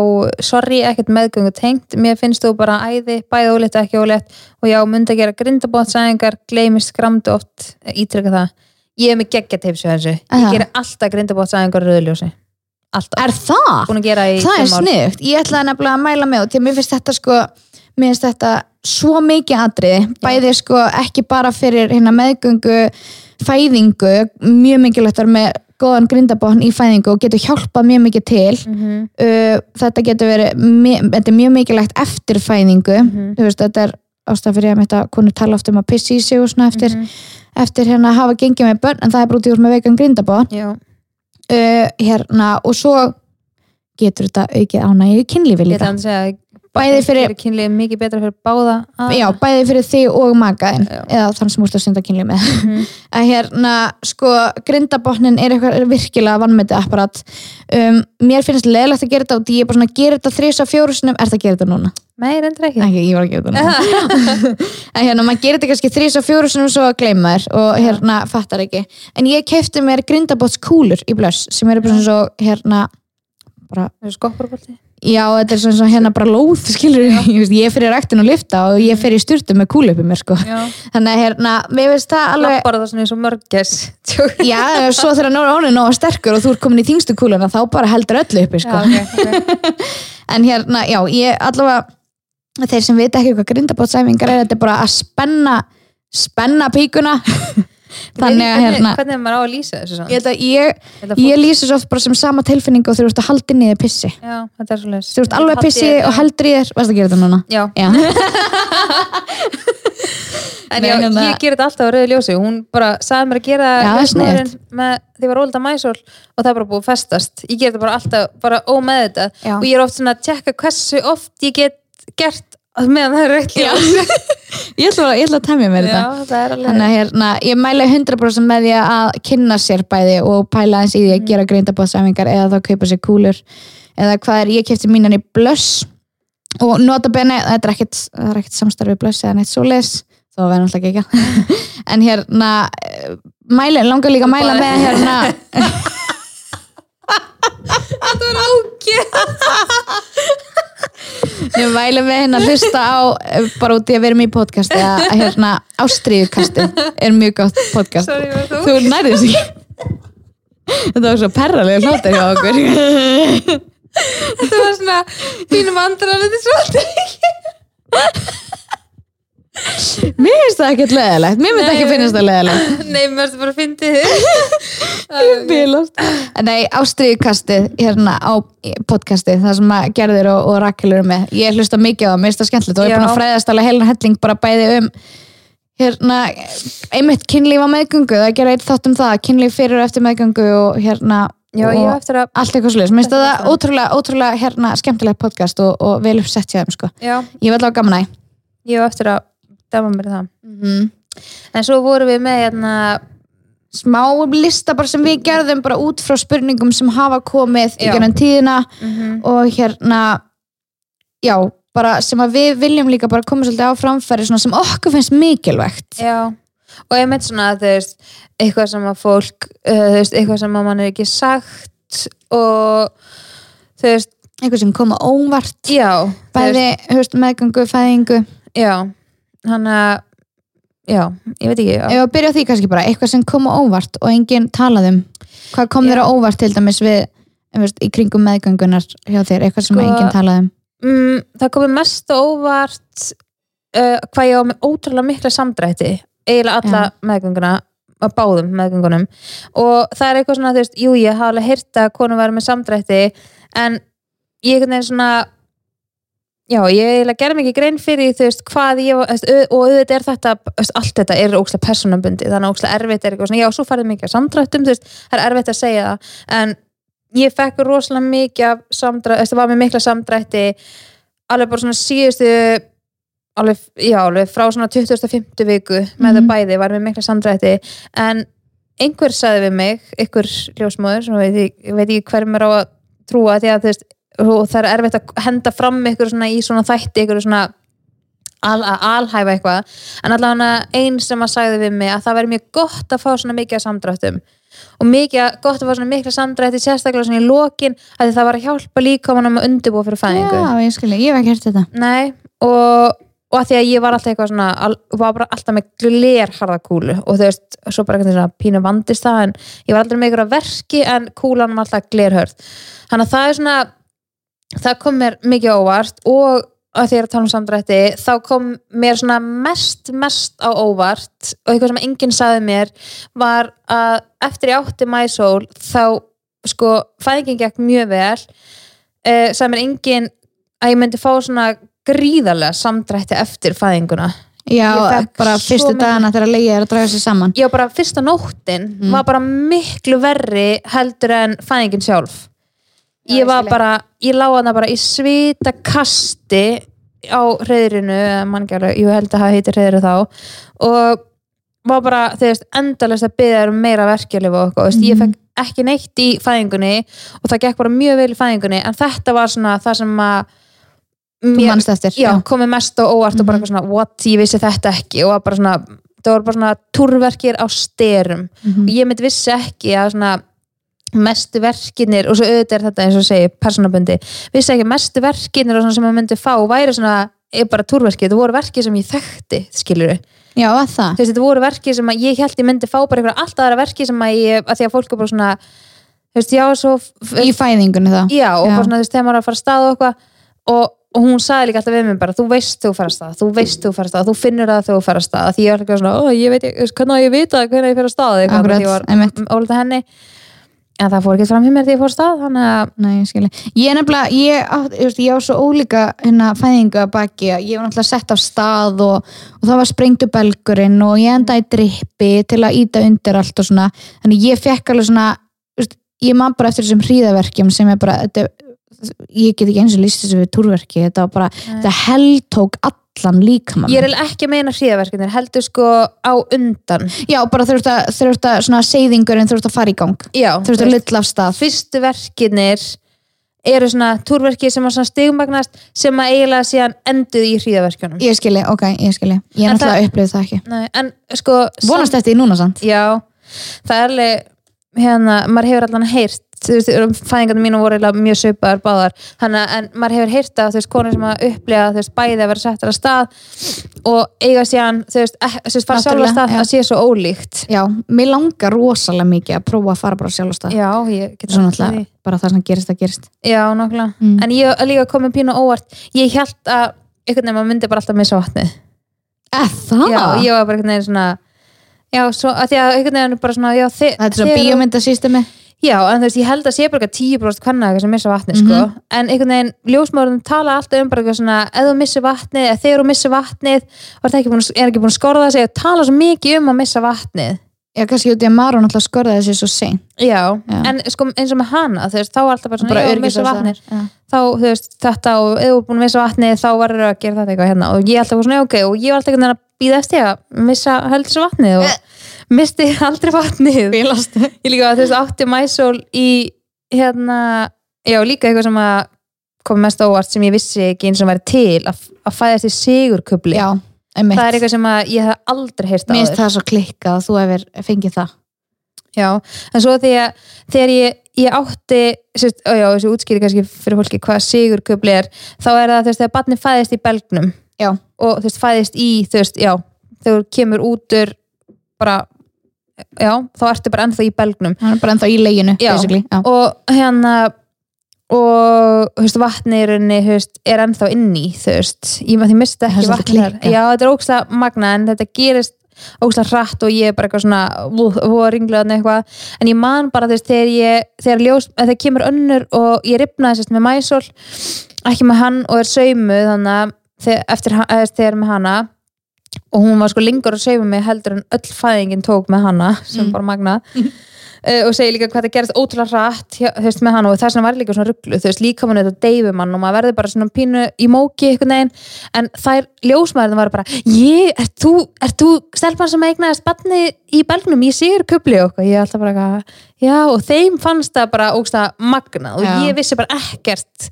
sorry, ekkert meðgöngu tengt. Mér finnst þú bara æði, bæði ólétt ekki ólétt og já, myndi að gera grindabótsæðingar gleymist skramdu oft. Ítrykka það. Ég er með geggjateipsu þessu. Ég gerir alltaf grindabótsæðingar rauðljósi alltaf, er það? að gera það er sniðugt, ég ætlaði nefnilega að mæla og til mér finnst þetta sko mér finnst þetta svo mikið atriði. Bæði sko ekki bara fyrir hérna meðgöngu fæðingu mjög mikilvægt með góðan grindabotn í fæðingu og getur hjálpað mjög mikið til. Mhm, uh, þetta getur verið þetta mjög mikilvægt eftir fæðingu. Mhm, þú veist, þetta er ástæð fyrir að þetta konur tala oft um að pissi í sig og svona eftir, mhm. eftir hérna að hafa gengið með börn en það er brútið úr með veikan grindabotn. Já, uh, hérna og svo getur þetta aukið ánægju í kynlífi ég líka. ætla að segja Bæði fyrir- kynlið mikið betra fyrir báða aðila. Já, bæði fyrir þig og makaðin Já. eða þann sem úrst að synda kynlíf með Mhm. að hérna, sko, grindabotnin er eitthvað virkilega vannmeti apparat um, mér finnst leðilegt að gera þetta og ég er bara svona, gera þetta þrís að fjóru sinum er það að gera þetta núna? Nei, reyndir ekki Ekki, ég var að gera þetta núna en hérna, maður gerir þetta kannski þrís að fjóru sinum svo að gleyma þér og hérna, fattar ekki en ég kefti mér grindabotskúlur í blöss sem eru bara svona svo, hérna bara Já, þetta er svona, hérna bara lóð, skilur ég, ég fyrir ræktin og lifta og ég fyrir styrtu með mér, sko. Já, Þannig að hérna, mér veist það alveg, lappar það svona eins og mörgæs Tjók. já, svo þegar nóra ánum nóga sterkur og þú ert komin í þingstu kúluna, þá bara heldur öllu uppi, sko. Já, ok, ok En hérna, já, ég allavega, þeir sem vita ekki hvað grindabótsæfingar er, þetta er bara að spenna, spenna píkuna Þannig að, hérna- hvernig er maður á að lýsa þessu svona? Ég, að ég, Þetta ég lýsi svo oft bara sem sama tilfinningu og þú ert að halda inn í þér pissi. Já, þetta er svo leys þú ert alveg að pissi og heldur í þér varst að gera þetta núna? Já, Já, en Nei, já, hérna- ég ger þetta alltaf á rauðu ljósi. Hún bara sagði mér að gera ljósmóðurinn með því ég var ólita mæsól og það bara búið að festast. Ég ger þetta bara alltaf, bara ómeð þetta Já. og ég er oft svona að tjekka hversu oft ég get gert meðan það er rautt Já. ljós ég ætla, ég ætla að temja mér Já, þetta. það er alveg Þannig að hérna, ég mæla 100% með því að kynna sér bæði og pæla eins í því að gera greindabóðsæfingar eða þá kaupa sér kúlur. Eða hvað er, ég kefti mínan í blöss og nota bene, þetta er ekkit, það er ekkit samstarfið blöss eða neitt svoleiðis þá verður náttúrulega ekki ekki en hérna, eh, mæla, langar líka að mæla með hérna Þetta var ágæð ég mæla með hérna að hlusta á eh, bara út í að vera með í podcasti að hérna, ástriðukasti er mjög gott podcast. Sorry, var þú? Þú nærið þess ekki. Þetta var svo perralega hlóttir hjá okkur. Þetta var svona mínum andrar þetta er svolítið Mér finnst það ekkert leðilegt Mér myndi ekki Nei. finnast það leðilegt Nei, mér erstu bara að fyndi þið Bílast Nei, ástriðukastið hérna á podcastið það sem að Gerður og, og Rakel eru með. Ég hlusta mikið á það, mér finnst það skemmtilegt og ég er búin að fræðast alveg heilan helling bara bæði um hérna, einmitt kynlíf á meðgöngu. Það gera eitt þátt um það, kynlíf fyrir og eftir meðgöngu og hérna Já, og að allt eitthvað svolítið, mér finnst er það það. ótrúlega, ótrúlega hérna, skemmtilegt podcast og, og vel uppsett hjá þeim sko. Já, ég vil alveg gaman að ég á eftir að dæma mér það. Mm -hmm. En svo vorum við með hérna smá lista sem við gerðum bara út frá spurningum sem hafa komið í Já. gennum tíðina mm og hérna já, bara sem að við viljum líka bara koma svolítið á framfæri svona sem okkur finnst mikilvægt. Já, og ég meint svona þú veist, eitthvað sem að fólk uh, veist, eitthvað sem að mann er ekki sagt og þú veist, eitthvað sem koma óvart. Já bæði höfst, meðgöngu, fæðingu. Já, hann að já, ég veit ekki já, ef að byrja á því kannski bara, eitthvað sem koma óvart og enginn talað um. Hvað kom Já. þér á óvart til dæmis við veist, í kringum meðgöngunar hjá þér, eitthvað sem Sko- enginn talað um? mm, það komið mest á óvart uh, hvað ég á með ótrúlega mikla samdrætti eiginlega alla meðgönguna að báðum meðgöngunum. Og það er eitthvað svona, þú veist, jú ég hafa alveg heyrt að konum væri með samdrætti en ég einhvern veginn svona já, ég gerði mikið grein fyrir þú veist, hvað ég var- og auðvitað er þetta, allt þetta er ókslega persónabundi, þannig að ókslega erfitt er eitthvað svona, já, svo farið mikið af samdrættum, þú veist það er erfitt að segja það, en ég fekk rosalega mikið af samdrætti, það var með mikla samdrætti alveg bara svona síðustu alveg, já, alveg frá svona 2050 viku með Mhm. það bæði var með mikla samdrætti en einhver sagði við mig, einhver ljósmóður sem veit, ég- ég veit ekki hver mér á að trúa því að þú veist, og það er erfitt að henda fram ykkur svona í svona þætti ykkur svona al, að alhæfa eitthvað. En allavega einn sem að sagði við mig að það væri mjög gott að fá svona mikið samdráttum og mikið gott að fá svona mikla samdrætti sérstaklega svona í lokin að það var að hjálpa líka mann að undirbúa fyrir fæðingu. Já, ég skilji, ég hef ekki hert þetta. Nei, og, og að því að ég var alltaf eitthvað svona, al, var bara alltaf með glerharða kúlu. Og þú veist, svo bara eitthvað svona pínu vandist það en ég var aldrei með ykkur að verki en kúlan var alltaf glerhörð. Þannig að það er svona það kom mér mikið óvart og að því að ég er að tala um samdrætti þá kom mér svona mest mest á óvart og eitthvað sem enginn saði mér var að eftir ég átti mæsól þá sko fæðingin gekk mjög vel uh, sagði mér enginn að ég myndi fá svona gríðarlega samdrætti eftir fæðinguna. Já, bara fyrstu dagana þegar leiði er að draga sér saman. Já bara fyrsta nóttin Mm. var bara miklu verri heldur en fæðingin sjálf. Já, ég var bara, ég lá hana bara í svita kasti á reyðrinu, eða mann ekki alveg, ég held að það heitir reyðri þá og var bara, þú veist, endalist að byggja um meira verkjalið og eitthvað, mm. ég Mhm. fekk ekki neitt í fæðingunni og það gekk bara mjög vel í fæðingunni en þetta var svona það sem að mannst eftir já, komið mest og óvart og bara Mhm. svona what, ég vissi þetta ekki og bara svona, það voru bara svona túrverkir á styrum Mhm. og ég myndi vissi ekki að svona mestu verkinir og svo auðvitað er þetta eins og segi personabundi, vissi ekki að mestu verkinir og svona sem maður myndi fá væri svona er bara túrverki, þetta voru verki sem ég þekkti skilur já, að það. Þú veist, þetta voru verki sem að ég held ég myndi fá bara eitthvað alltaf aðra verki sem að ég, að því að fólk er bara svona þú veist, já, svo í fæðingunni þá. Já, og Já. bara svona, þú veist, þegar maður er að fara að staða eitthvað og og hún sagði líka alltaf við mig bara þú veist þú farast það, þú veist þú farast það þú finnur það þegar þú farast það því ég var eitthvað svona, ó, ég veit, hvernig á ég að vita hvernig ég fer að stað en það fór ekki fram hjá mér því ég fór stað þannig að, Nei, ég skilji. Ég er nefnilega, ég, átt- ég, veist, ég á svo ólíka hérna fæðingu að baki ég var náttúrulega sett af stað og, og það var sprengtu belgurinn og ég endaði drippi til að íta undir allt og svona. Þannig ég fekk alveg svona, veist, ég man bara eftir þessum hríðaverkjum sem er bara, þetta, ég get ekki eins og líst þessu við túrverki, þetta var bara, þetta heldtók allan líkamann. ég er ekki að meina hríðaverkinir heldur sko á undan Já, bara þurft að, þurft að, svona seyðingurinn þurft að fara í gang. já, Þurft að litla af stað. fyrstu verkinir eru svona túrverki sem að stigmagnast sem að eiginlega síðan enduð í hríðaverkjunum Ég skilji, ok, ég skilji. Ég er náttúrulega upplifið það ekki. Nei, en sko Vonast eftir því núna samt. Já, það er alveg hérna, maður hefur allan heyrt þú veist, fæðingarnir mínu voru mjög svipaðar báðar, þannig að en maður hefur heyrt að þú veist, konur sem að upplifa þú veist, bæði að vera settar að stað og eiga síðan, þú veist, eh, þú veist fara sjálf að stað, það sé svo ólíkt Já, mér langar rosalega mikið að prófa að fara bara sjálf á stað. Já, Svo það náttúrulega bara það sem gerist að gerist. Já, nákvæmlega, Mm. en ég er líka komið pínu óvart, ég held að einhvern veginn maður myndi bara alltaf missa vatnið það? Já, Já, svo, að því að einhvern veginn er bara svona er bíómyndasystemi. Já, en þú veist, ég held að sé bara eitthvað 10% kvenna sem missa vatni, sko. Mhm. En einhvern veginn, ljósmórðum tala alltaf um bara eitthvað svona, ef þú missir vatnið, eða þegar þú missir vatnið, er ekki búin, að- að skorða sig, og tala svo mikið um að missa vatnið. Já, kannski út í að Marun alltaf skorðaði sér svo sein. Já, Já. en sko eins og með hana, þú veist, þá er alltaf bara svona, Bara já, missa vatnið. Já. Þá, þú veist, þetta og ef þú er búin að missa vatnið, þá verður að gera þetta eitthvað hérna. Og ég alltaf svona, já, ok, og ég var alltaf einhvern veginn að býða eftir að missa heldur svo vatnið og misti aldrei vatnið. Bílast. ég líka að þú veist átti mæsól í hérna, já líka eitthvað sem að kom mest óvart sem ég vissi ekki eins og væri til að, að fæðast í sigurkubli Já, einmitt. það er eitthvað sem að ég hef aldrei heyrt Mér finnst það svo klikkað að þú hefur fengið það. já, en svo þegar, þegar ég, ég átti sérst, ó, já, þessi útskýri kannski fyrir fólki hvað sigurkubli er þá er það veist þegar barni fæðist í belgnum Já. og veist fæðist í veist, já, þegar þú kemur út úr bara já, þá ertu bara ennþá í belgnum bara ennþá í leginu, Já. basically. Já. og hérna og þú veist, vatni í rauninni þú veist, er ennþá inni þú veist, ég maður því er ekki svolítið vatni þar. klikkað. já, þetta er ógstlega magna en þetta gerist ógstlega hratt og ég er bara eitthvað svona og ringlaðan eitthvað en ég man bara þú veist, þegar ég þegar, ljós, þegar kemur önnur og ég ripnaði sérst með mæsól ekki með hann og er saumu þannig að þegar, eftir, þegar með hana og hún var sko lengur að saumu mig heldur en öll fæðingin tók með hana sem Mm. bara magna uh, og segir líka hvað það gerist ótrúlega rætt þú veist, með hann og þess vegna var líka svona rugglu þú veist, líka mann þetta deyfum hann og maður verður bara svona pínu í móki einhvern veginn. En þær ljósmaðurinn var bara ég, ert þú, ert þú stelpann sem eignaðist barni í belgnum, ég sigur kubli og eitthvað, ég er alltaf bara eitthvað, já og þeim fannst það bara ógsta magna og Já. ég vissi bara ekkert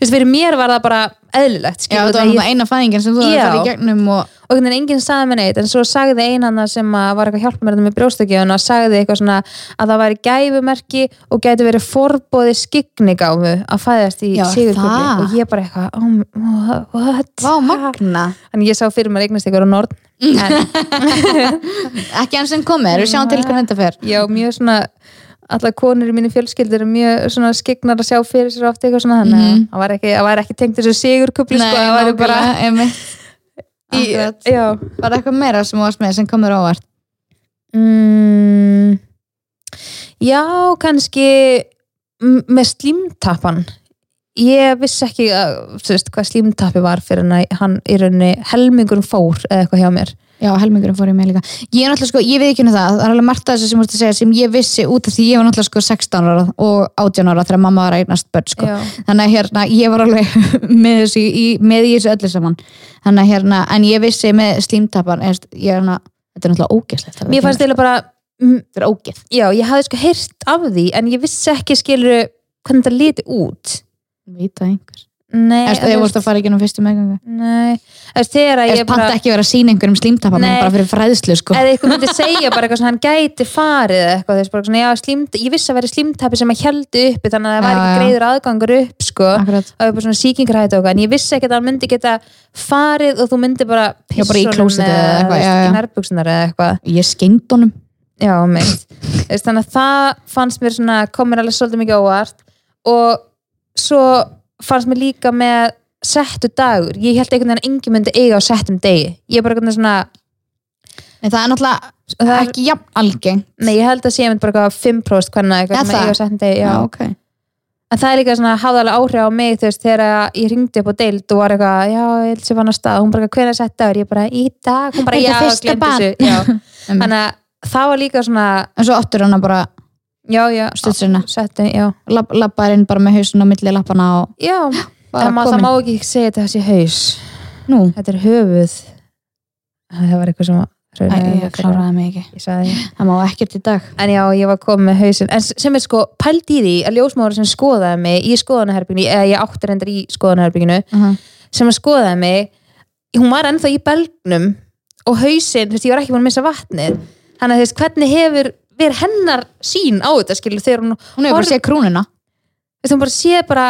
veist, fyrir mér var það bara eðlilegt Já, þetta var ég, eina fæðingin sem þú hefur Já. farið í gegnum og og einhvern veginn enginn sagði mér neitt en svo sagði einanna sem að var eitthvað að þetta með brjóstakjöfun og sagði eitthvað svona að það væri gæfumerki og gæti verið forbóði skignigáfu að fæðast í það. og ég bara eitthvað oh, what? Vá, magna en ég sá fyrir mér eignast ykkur á Nord en Ekki enn sem komið, við sjáum til hvernig þetta fer já, mjög svona allar konur í mínu fjölskyldur eru mjög svona skignar að sjá fyrir sér oft eitthvað svona þannig að Mhm. það það var ekki tengt þessu sigurkubli sko, það var bara í, já, Var eitthvað meira sem varst með sem komur ávart Mm, já, kannski með slímtappan. Ég vissi ekki að, þú veist, hvað slímtappi var fyrir hann í rauninni helmingur fór eða eitthvað hjá mér Já, helmingurinn fór í mig líka. Ég er náttúrulega sko, ég veit ekki um það Það er alveg margt af þessu sem segja sem ég vissi út af því ég var náttúrulega sko 16 ára og 18 ára þegar mamma var að eignast börn sko. Já. Þannig að hérna, ég var alveg með þessu í, með þessu öllu saman. Þannig að hérna, en ég vissi með slímtappan ég, ég, hérna, Þetta er náttúrulega ógeðslegt mér fannst eiginlega bara Þetta. er ógeð. Já, ég hafði sko heyrt af því en ég vissi ekki skilur hvernig þetta liti út. Veit það einhver nei, Eftir þegar þú vorst að fara ekki um fyrstu meðganga nei, veist, þegar að Ég ég panta bara ekki að vera að sína einhverjum slímtappa Nei. bara fyrir fræðslu sko? Eða eitthvað myndi segja bara eitthvað svona hann gæti farið eitthvað, veist, bara svona, já, slímt, ég vissi að vera slímtappi sem að heldu uppi þannig að það væri ekki greiður aðgangur upp sko, Akkurat. Það var bara svona sýkingarhætt og eitthvað en ég vissi ekki að hann myndi geta farið og þú myndi bara bara í pissa honum eitthvað, þú fannst mér líka með settu dagur, ég held einhvern veginn að engin myndi eiga á settum degi, ég er bara einhvern veginn svona Nei, það er náttúrulega það er, ekki jafn algengt. Nei, ég held að sé mynd bara eitthvað 5% hvernig eitthvað með eiga á settum degi, já, já okay. en það er líka svona háðalega áhrif á mig þú veist, þegar ég ringdi upp á deild og var eitthvað, já, ég held sem hann á stað, hún bara hvernig sett dagur, ég bara, í dag, hún bara já, glemt þessu, já, þannig að það var líka svona já, já, Studsina. setti, já, lapp, lappar inn bara með hausin á milli lappana og já það má, það má ekki segja þetta þessi haus. Nú, þetta er höfuð. Það var eitthvað sem Æ, ég kláraði mig ekki. Það má ekkert í dag. En já, ég var komið með hausinn, en sem er sko pælt í því að ljósmáður sem skoðaði mig í skoðanaherbygginu, eða ég átti reyndar í skoðanaherbygginu, uh -huh. sem að skoðaði mig, hún var ennþá í belgnum og hausinn, þú veist, ég var ekki búin að missa vatnið, þannig að þú veist, hvernig hefur verið hennar sín á þetta, skilur, þegar hún, hún hefur bara séð krúnuna. Þú veist, hún bara sé bara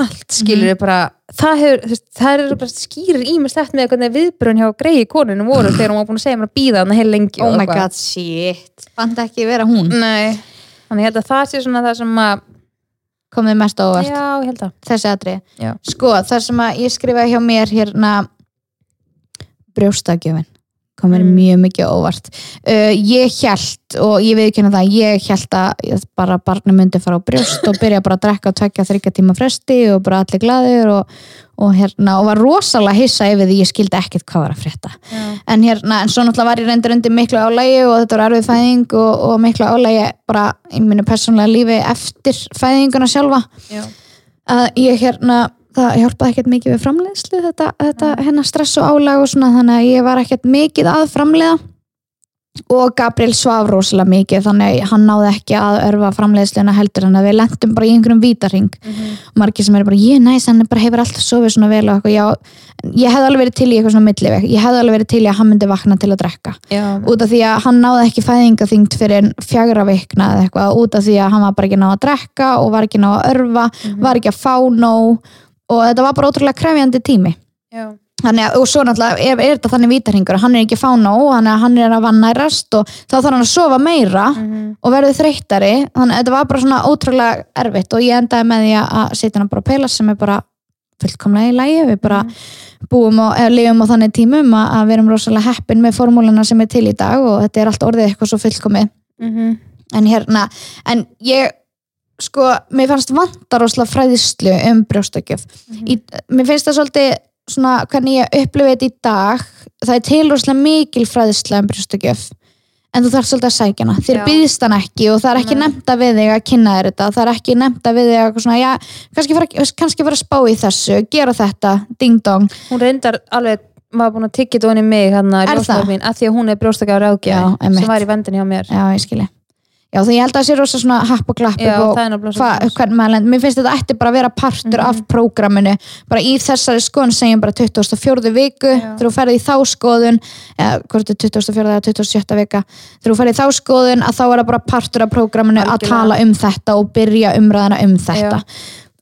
allt, skilur, bara það hefur, veist, það er bara skýrir ímislegt með hvernig viðbrun hjá greiði konunum voru þegar hún var búin að segja mér að býða hann heil lengi oh my eitthvað. god, shit. Fannst ekki vera hún. Nei, þannig ég held að það sé svona það sem að komið mest á óvart. Já, þessi Já. sko, það sem að ég skrifaði hjá mér hérna brjóstakjöfin kom mér Mm. mjög mikið óvart uh, ég held og ég veit ekki það ég held að ég bara barni myndi fara á brjóst og byrja bara að drekka og tvekja þryggja tíma fresti og bara allir glaðir og, og hérna og var rosalega hissa yfir því ég skildi ekkert hvað var að frétta Já. en hérna, en svo náttúrulega var ég reyndir undir miklu álægi og þetta var erfið fæðing og, og miklu álægi bara í mínu persónlega lífi eftir fæðinguna sjálfa Já. að ég hérna það hjálpaði ekkert mikið við framleiðslu þetta, þetta hérna stress og álag og svona þannig að ég var ekkert mikið að framleiða. Og Gabriel svaf rosalega mikið þannig að hann náði ekki að örfa framleiðsluna heldur en að við lentum bara í einhverjum vítarring margir sem eru bara, ég næs, hann bara hefur alltaf sofið svona vel og eitthvað, ég hefði alveg verið til í eitthvað svona milliveg, ég hefði alveg verið til í að hann myndi vakna til að drekka, Já. út af því að hann náði ekki fæðingaþyngd fyrir fjagra vikna eða eitthvað, út af því að hann var bara ekki náð að drekka og var ekki náð að örfa var ekki að fá nóg og þetta var bara ótrúlega krefjandi tími Já. þannig að, og svo náttúrulega er, er þetta þannig vítarhingur hann er ekki fá nóg, þannig að hann er að vannærast og þá þarf hann að sofa meira Mhm. og verður þreyttari þannig að þetta var bara svona ótrúlega erfitt og ég endaði með því að- setja hann bara að peila sem er bara fullkomlega í lægi við bara búum og lifum á þannig tímum að, að við erum rosalega heppin með formúluna sem er til í dag og þetta er allt orðið eitthvað svo fullkomið Mhm. en hérna, en ég sko, mér fannst vantar rosalega fræðislu um brjóstakjöf. Í, mér finnst það svolítið svona hvernig ég upplifið þetta í dag það er til rosalega mikil fræðisla um brjóstakjöf en þú þarf svolítið að sækja hana. Þér Já. byggðist hann ekki og það er ekki að við þig að kynna þér þetta það er ekki nefnt að við þig að svona, já, kannski fara, kannski fara að spá í þessu gera þetta, ding dong. Hún reyndar alveg maður búin að tyggja þetta onni mig hann að Er ljósmaður það? mín að því að hún er brjóstakar einmitt. sem var í vendinni hjá mér. Já, ég skilji já, því ég held að það sé rosa svona happ og glapp og það er náttúrulega hva, svoleiðis. hvern maður lend, mér finnst þetta ætti bara að vera partur Mhm. af prógraminu, bara í þessari skoðun segjum bara 24. viku þegar þú ferði í þá skoðun eða hvort er 24. eða 27. vika þegar þú ferði í þá skoðun að þá er það bara partur af prógraminu að Algjörlega. tala um þetta og byrja umræðina um þetta Já.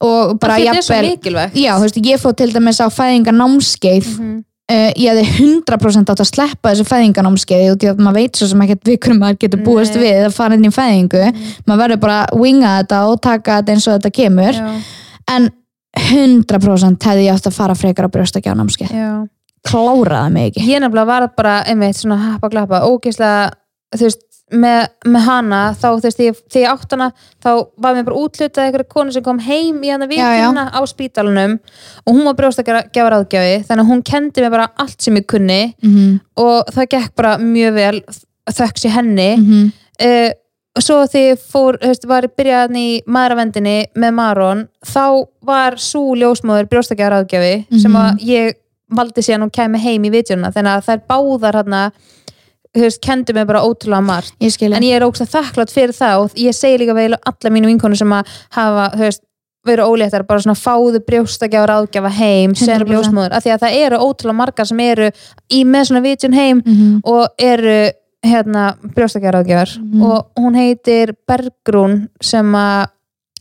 og bara jafnvel já, þú veist, ég fóð til dæmis á fæðingar námskeið Mhm. Uh, ég hefði 100% átt að sleppa þessu fæðinganámskeiði og því að maður veit svo sem ekkert vikur maður getur búist Nei. við að fara inn í fæðingu. Maður verður bara að winga þetta og taka þetta eins og þetta kemur. Já, en 100% hefði ég átt að fara frekar á brjóstakjánámskeið já. kláraði mig ekki. Ég nefnilega var bara einmitt svona happa glappa, ógeðslega þú veist, með, með hana þá þú veist, þegar ég- átt hana þá var mér bara útlutað einhverja konu sem kom heim í hana vikuna á spítalunum og hún var brjóstakjára ráðgjafi þannig að hún kendi mér bara allt sem ég kunni mm -hmm. og það gekk bara mjög vel þökks í henni Mm -hmm. uh, og svo þegar ég fór, veist, var ég byrjað í maðuravendinni með Maron þá var svo ljósmóður brjóstakjára ráðgjafi sem Mhm. að ég valdi síðan og kæmi heim í vitjuna þannig að þær báðar hérna þú veist, kendi mig bara ótrúlega margt ég en ég er að þakklátt fyrir það og ég segi líka vel alla mínu vinkonu sem að hafa, veist, verið óléttar bara svona fáðu brjóstakjára ráðgjafa heim sem 100%. ljósmóður, af því að það eru ótrúlega margar sem eru í með svona vitjun heim mm -hmm. og eru hérna brjóstakjaraðgjafar Mhm. og hún heitir Bergrún sem að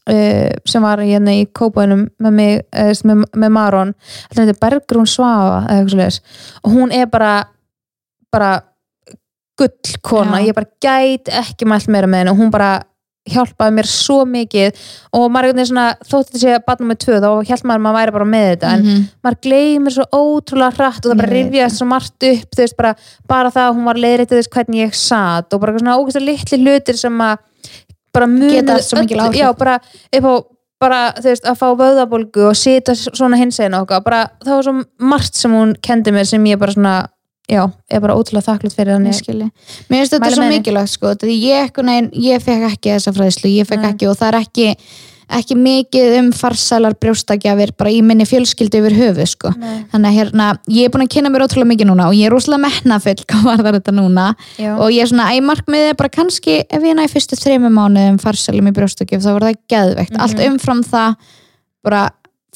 uh, sem var hérna í kópaunum með mig, uh, með, með Maron þetta heitir Bergrún Svafa og hún er bara bara gull kona, Já. ég bara gæt ekki mælt meira með henni og hún bara hjálpaði mér svo mikið og maður veginn svona, þótt þetta sé að barnum með tvö, þá held maður að maður væri bara með þetta en Mhm. maður gleymir svo ótrúlega hratt og það bara rifjaðist svo margt upp veist, bara, bara það að hún var leiðréttið þess hvernig ég satt og bara svona ógæslega litli hlutir sem að bara áhrif. já, bara upp á bara, þú veist, að fá vöðabólgu og sita svona hins einn okkar bara, það var svo margt sem hún kendi mér sem ég bara svona, já, er bara ótrúlega þakklátt fyrir Ég þannig skilji. Mér finnst þetta svo mikilvægt sko, ég, ég fekk ekki þessa fræðslu, ég fekk Nei. ekki og það er ekki, ekki mikið um farsælar brjóstagjafir bara í minni fjölskyldu yfir höfu sko. Þannig að hérna, ég er búin að kynna mér ótrúlega mikið núna og ég er rosalega metnafull hvað var það þetta núna Já. og ég er svona, æ, markmiðið er bara kannski ef ég næ fyrstu þrejum mánuðum farsælum í brjóstagjaf þá var það geðveikt, Mhm. allt umfram það bara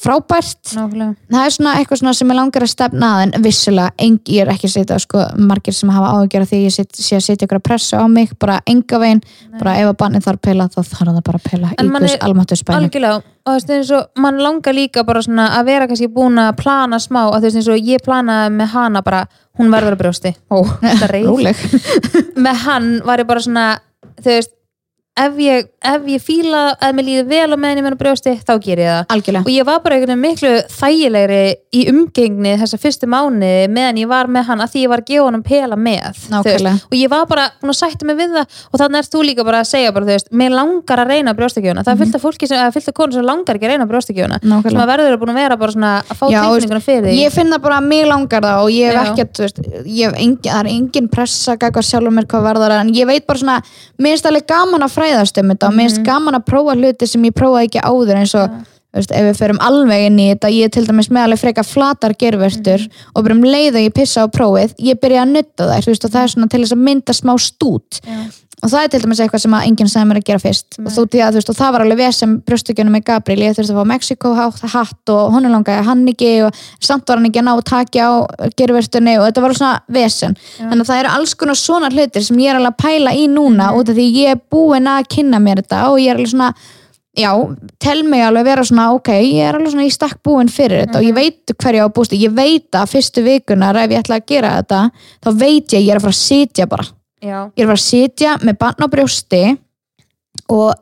frábært. Nákvæmlega. það er svona eitthvað svona sem ég langar að stefna að en vissulega, eng, ég er ekki að setja sko, margir sem hafa áhugjör af því ég set, sé að setja ykkur að pressu á mig, bara enga veginn. Bara ef að bannið þarf að pila þá þarf það bara að pila En í er almáttu spæni algjörlega og þú veist eins og mann langar líka bara svona að vera kannski búin að plana smá að þú veist eins og ég planaði með hana bara hún verður að brjósti. Ó, með hann var ég bara svona þú veist ef ég, ef ég fíla að mér líði vel á meðan ég menn að brjósti þá ger ég það. Algjörlega. Og ég var bara einhvern veginn miklu þægilegri í umgengni þessa fyrstu mánu meðan ég var með hann að því ég var að gefa hann pela með og ég var bara búin að sætta mig við það og þannig erst þú líka bara að segja bara, þú veist, mér langar að reyna brjóstakjöfuna það er fullt af fólki sem, eða fullt af konur sem langar ekki að reyna brjóstakjöfuna sem að verður búin að vera bara svona að fá og tilfinninguna fyrir ég finna bara að mig langar það og ég hef ekkert, það er engin pressa að fræðast um þetta og mér Mhm. finnst gaman að prófa hluti sem ég prófaði ekki áður eins og þú veist, ef við ferum alveg inn í þetta ég er til dæmis með alveg freka flatar gervertur Mhm. og bara um leið og ég pissa á prófið ég byrja að nutta þær, veist, og það er svona til þess að mynda smá stút Já. Og það er til dæmis eitthvað sem að enginn sagði mér að gera fyrst. Og, þú, að, þú veist, og það var alveg vesem brjóstökjunum með Gabriel, ég þurfti að fá Mexiko hatt og honum langaði hann ekki og samt var hann ekki að ná að takja á gervertunni og þetta var svona vesen. Þannig að það eru alls konar svona hlutir sem ég er alveg að pæla í núna út af því ég er búin að kynna mér þetta og ég er alveg svona já, tel mig alveg vera svona ok, ég er alveg svona í stakk búin fyrir þetta og ég veit hverju á að búst ég veit að fyrstu vikunar ef ég ætla að gera þetta þá veit ég, ég er að fara að sitja bara Já. ég er að fara að sitja með barn á brjósti og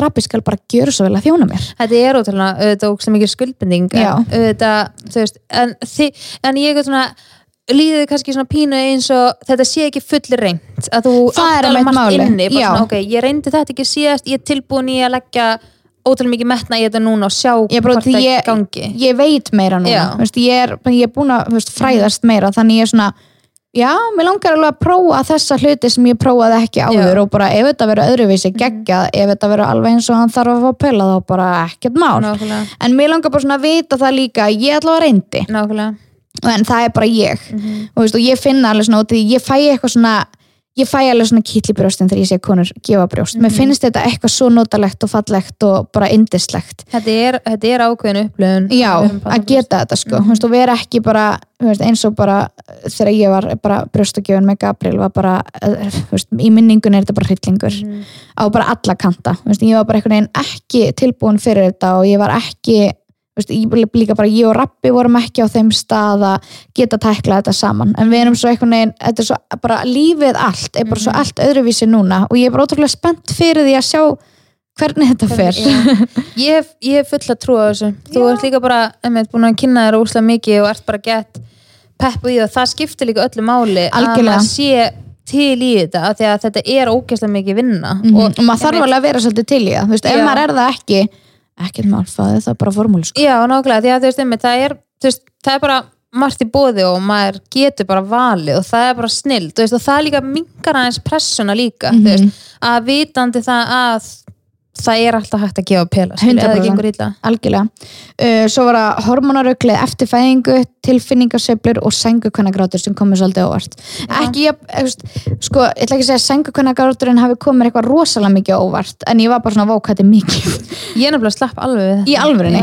rappi skal bara gjöra svo vel að þjóna mér. Þetta er ótrúlega, auðvitað ógst mikið skuldbending auðvitað, þú veist en, þi, en ég er svona líðið kannski svona pínu eins og þetta sé ekki fullir reynd að þú átt alveg margt inni bara svona, ok, ég reyndi þetta ekki síðast ég er tilbúin í að leggja ótrúlega mikið metna í þetta núna og sjá ég, bara, hvort það gangi. ég veit meira núna. Já. Vist, ég, er, ég er búin að veist, fræðast meira þannig ég er svona já, mér langar alveg að prófa þessa hluti sem ég prófaði ekki áður Já. og bara ef þetta verður öðruvísi geggjað ef þetta verður alveg eins og hann þarf að fá pöla þá bara ekkert mál. Nákvæmlega, en mér langar bara svona að vita það líka að ég ætla að reyndi. Nákvæmlega. En það er bara ég. Mhm. og, veist, og ég finna alveg svona út í, ég fæ eitthvað svona ég fæ alveg svona kýtli brjóstin þegar ég sé konur gefa brjóst, mér Mhm. finnst þetta eitthvað svo notalegt og fallegt og bara indislegt þetta er, þetta er ákveðin upplöfun já, að geta þetta sko, mm veist, og vera ekki bara veist, eins og bara þegar ég var bara brjóstagjöfun með Gabriel var bara, þú veist, í minningun er þetta bara hryllingur Mhm. á bara alla kanta, veist, ég var bara einhvern veginn ekki tilbúin fyrir þetta og ég var ekki líka bara ég og Rappi vorum ekki á þeim stað að geta tækla þetta saman, en við erum svo einhvern veginn þetta er svo, bara lífið allt er bara svo allt öðruvísi núna. Og ég er bara ótrúlega spennt fyrir því að sjá hvernig þetta fer. Já. ég ég hef full að trúa þessu. Þú ert líka bara, einmitt, búin að kynna þér óslega mikið og ert bara gett peppu í það, það skiptir líka öllu máli að Algjörlega. maður sé til í þetta af því að þetta er ógeðslega mikið vinna. Mhm. og, maður þarf alveg að vera svolítið til í það. Þú veist, ef Já. maður er það ekki ekkert mál, það er bara formúli sko. já, nákvæmlega, því að þú veist, einmitt, það er veist, það er bara margt í bóði og maður getur bara valið og það er bara snill veist, og það er líka mingar aðeins pressuna líka Mhm. þú veist, að vitandi það að það er alltaf hægt að gefa pela eða 100%. það gengur illa. Algjörlega. Uh, svo var það hormonaröglið eftir fæðingu, tilfinningasveiflur og sængukvennagrátur sem komið svolítið óvart. Ekki, ég, sko ég ætla ekki að segja að sængukvennagráturinn hafi komið eitthvað rosalega mikið óvart, en ég var bara svona vókætti mikið. Ég er nefnilega slapp alveg við þetta. Í alvörunni?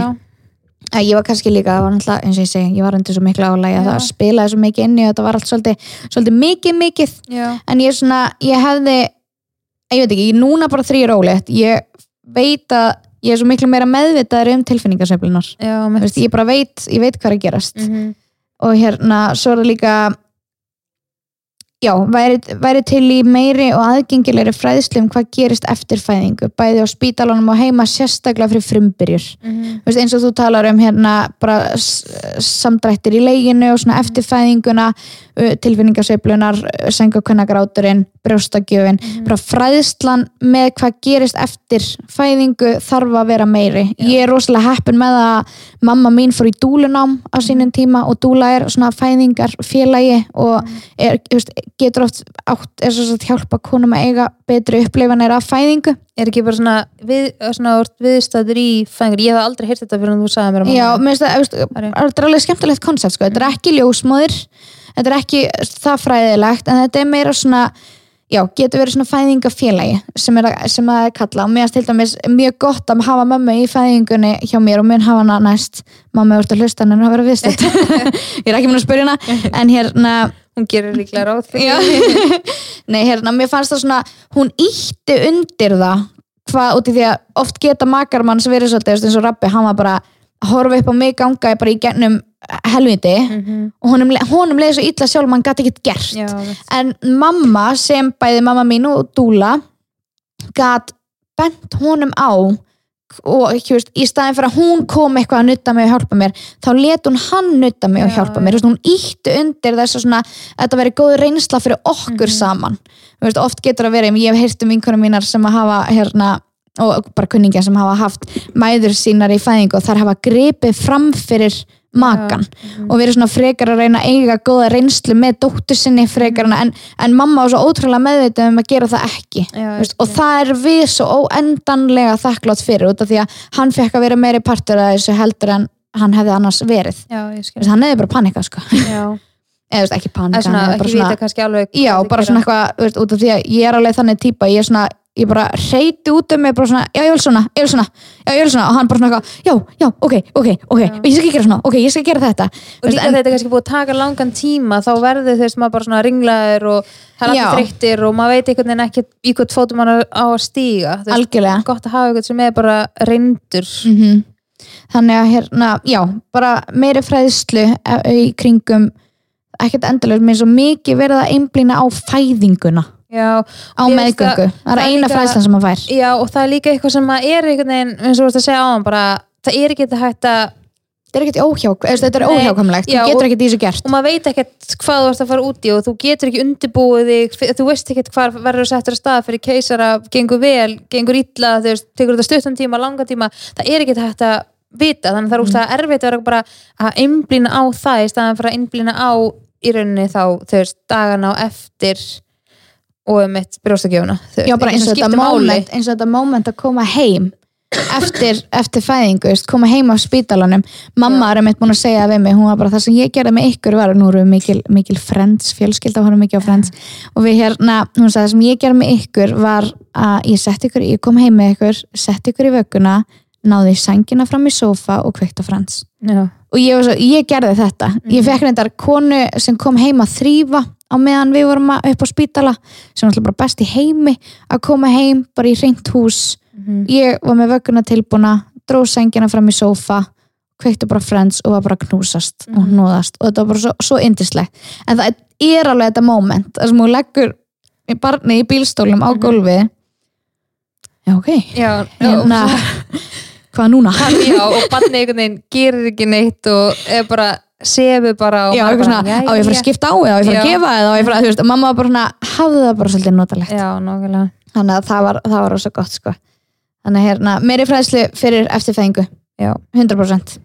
Æ, ég var kannski líka, það var náttúrulega, eins og ég segi ég var undir svo miklu álægi að það spilaði svo mikið inni og þetta var allt svolítið, svolítið mikið mikið ég veit ekki, ég núna bara þrý rólegt ég veit að ég er svo miklu meira meðvitaður um veist, ég bara veit, ég veit hvað er að gerast. Mhm. og hérna, svo er það líka já, væri, væri til í meiri og aðgengilegri fræðslu um hvað gerist eftir fæðingu, bæði á spítalunum og heima sérstaklega fyrir frumbyrjur. Þú veist, eins og þú talar um hérna bara samdrættir í leginu og svona eftir fæðinguna tilfinningasveiflunar, sengakvennagráturinn brjóstagjöfin, bara fræðslan með hvað gerist eftir fæðingu þarf að vera meiri. Ég er rosalega heppin með að mamma mín fór í dúlunám á sínum tíma og dúla er svona fæðingar félagi og er, þú veist, getur oft átt, er að hjálpa konum að eiga betri uppleifanir af fæðingu. Er ekki bara svona, við, svona viðstæður í fæðingar, ég hef aldrei heyrt þetta fyrir að þú sagði mér að Já, það, er- þetta er alveg skemmtilegt koncept sko, þetta er ekki ljósmóðir þetta er ekki það fræðilegt en þetta er meira svona já, getur verið svona fæðingafélagi sem, er, sem að er kalla. Og mér dæmis mjög gott að hafa mömmu í fæðingunni hjá mér og mun hafa hana næst. Mamma úr til hlustan en að vera viðstöld ég er ekki mun að spyrja hana en hérna hún gerir líklega ráð. Nei, hérna, mér fannst það svona hún ítti undir það hvað út í því að oft geta makar mann sem verið svolítið, eins og Rabbi, hann var bara horfa upp á mig ganga bara í gennum helviti Mhm. og honum, honum leiði svo illa sjálf mann gæti ekkert gert. Já, en mamma sem bæði mamma mín og Dúla gat bent honum á og veist, í staðin fyrir að hún kom eitthvað að nutta mig og hjálpa mér þá let hún hann nutta mig og Já, hjálpa mér. veist, hún ítti undir þess að svona, þetta veri góð reynsla fyrir okkur saman. Þú veist, oft getur að vera, ég hef heyrt um vinkunum mínar sem að hafa hérna og bara kunningja sem hafa haft mæður sínar í fæðingu og þar hafa gripið fram fyrir makan og verið svona frekar að reyna eiga góða reynslu með dóttur sinni frekar en, en mamma var svo ótrúlega meðvitað um að gera það ekki Já, veist, og það er við svo óendanlega þakklátt fyrir út af því að hann fekk að vera meiri partur að þessu heldur en hann hefði annars verið. Já, veist, hann hefði bara panika sko. Já, eða veist, ekki panika svona, ekki bara vita kannski alveg já, bara svona eitthvað út af því að ég er alveg þannig típa ég er svona, ég bara reyti út um mig bara svona, já, ég vil svona, ég vil svona já, ég vil svona, og hann bara svona eitthvað, já, já, ok, ok, ok ég skal ekki gera svona, ok, ég skal gera þetta. Og líka en- þetta er kannski búið að taka langan tíma þá verður veist maður bara svona ringlaður og það er Já. allir þreyttir og maður veit einhvern veginn ekki í hvort fótum maður á að stíga þú veist, algjörlega. Gott að hafa einhvern sem er bara reyndur. Mm þannig að hérna, já, bara meiri fræðslu eh, í kringum ekkert endilega, mér er svo mikið verið að einblýna á fæðinguna já, á meðgöngu, það- er það eina fræðslan sem maður fær. Já og það er líka eitthvað sem maður er einhvern veginn eins og þú veist að segja á hann bara það er ekki þetta hægt að þetta er ekkert óhják, eða, þetta er Nei, óhjákamlegt já, þú getur og- ekkert í þessu gert. og maður veit ekkert hvað þú ert að fara út í og þú getur ekki undirbúið þig þú veist ekkert hvað verður settur að stað fyrir keisara, gengur vel, gengur illa þú veist, tekur þetta stuttan tíma, langan tíma. Það er ekkert hægt að vita þannig að það er úrst að erfitt að vera bara að einblýna á það í staðan fyrir að einblýna á í rauninni þá, þú veist, dagana á eftir og um eitt brjóstakjöfuna já, bara eins og þetta moment, eins og þetta moment að koma heim eftir, eftir fæðingu, koma heim á spítalanum. Mamma er einmitt búin að segja við mig hún var bara það sem ég gerði með ykkur var nú við mikil, mikil friends, fjölskylda horfum mikið á friends. Og við hérna, hún sagði það sem ég gerði með ykkur var að ég sett ykkur, ég kom heim með ykkur sett ykkur í vögguna, náði sængina fram í sófa og kveikt á friends já, og ég, svo, ég gerði þetta. Ég fekk reyndar konu sem kom heim að þrýfa á meðan við vorum upp á spítala sem var alltaf bara best í heimi að koma heim bara í reynt hús. Ég var með vögguna tilbúna dróð sængina fram í sófa kveiktu bara friends og var bara knúsast og hnúðast og þetta var bara svo, svo indislegt en það er alveg þetta moment þar sem hún leggur barni í bílstólum á gólfi já ok. Já, hérna, hvað núna? já, og barnið einhvern veginn gerir ekki neitt og er bara sefur bara og já, maður eitthvað svona, bara, á ég að fara að skipta á eða á ég að fara að gefa eða á ég að fara að, þú veist, mamma var bara svona, hafði það bara svolítið notalegt. Já, nákvæmlega. Þannig að það var, það var rosa gott sko. Þannig að hérna, meiri fræðslu fyrir eftirfæðingu. Já. 100%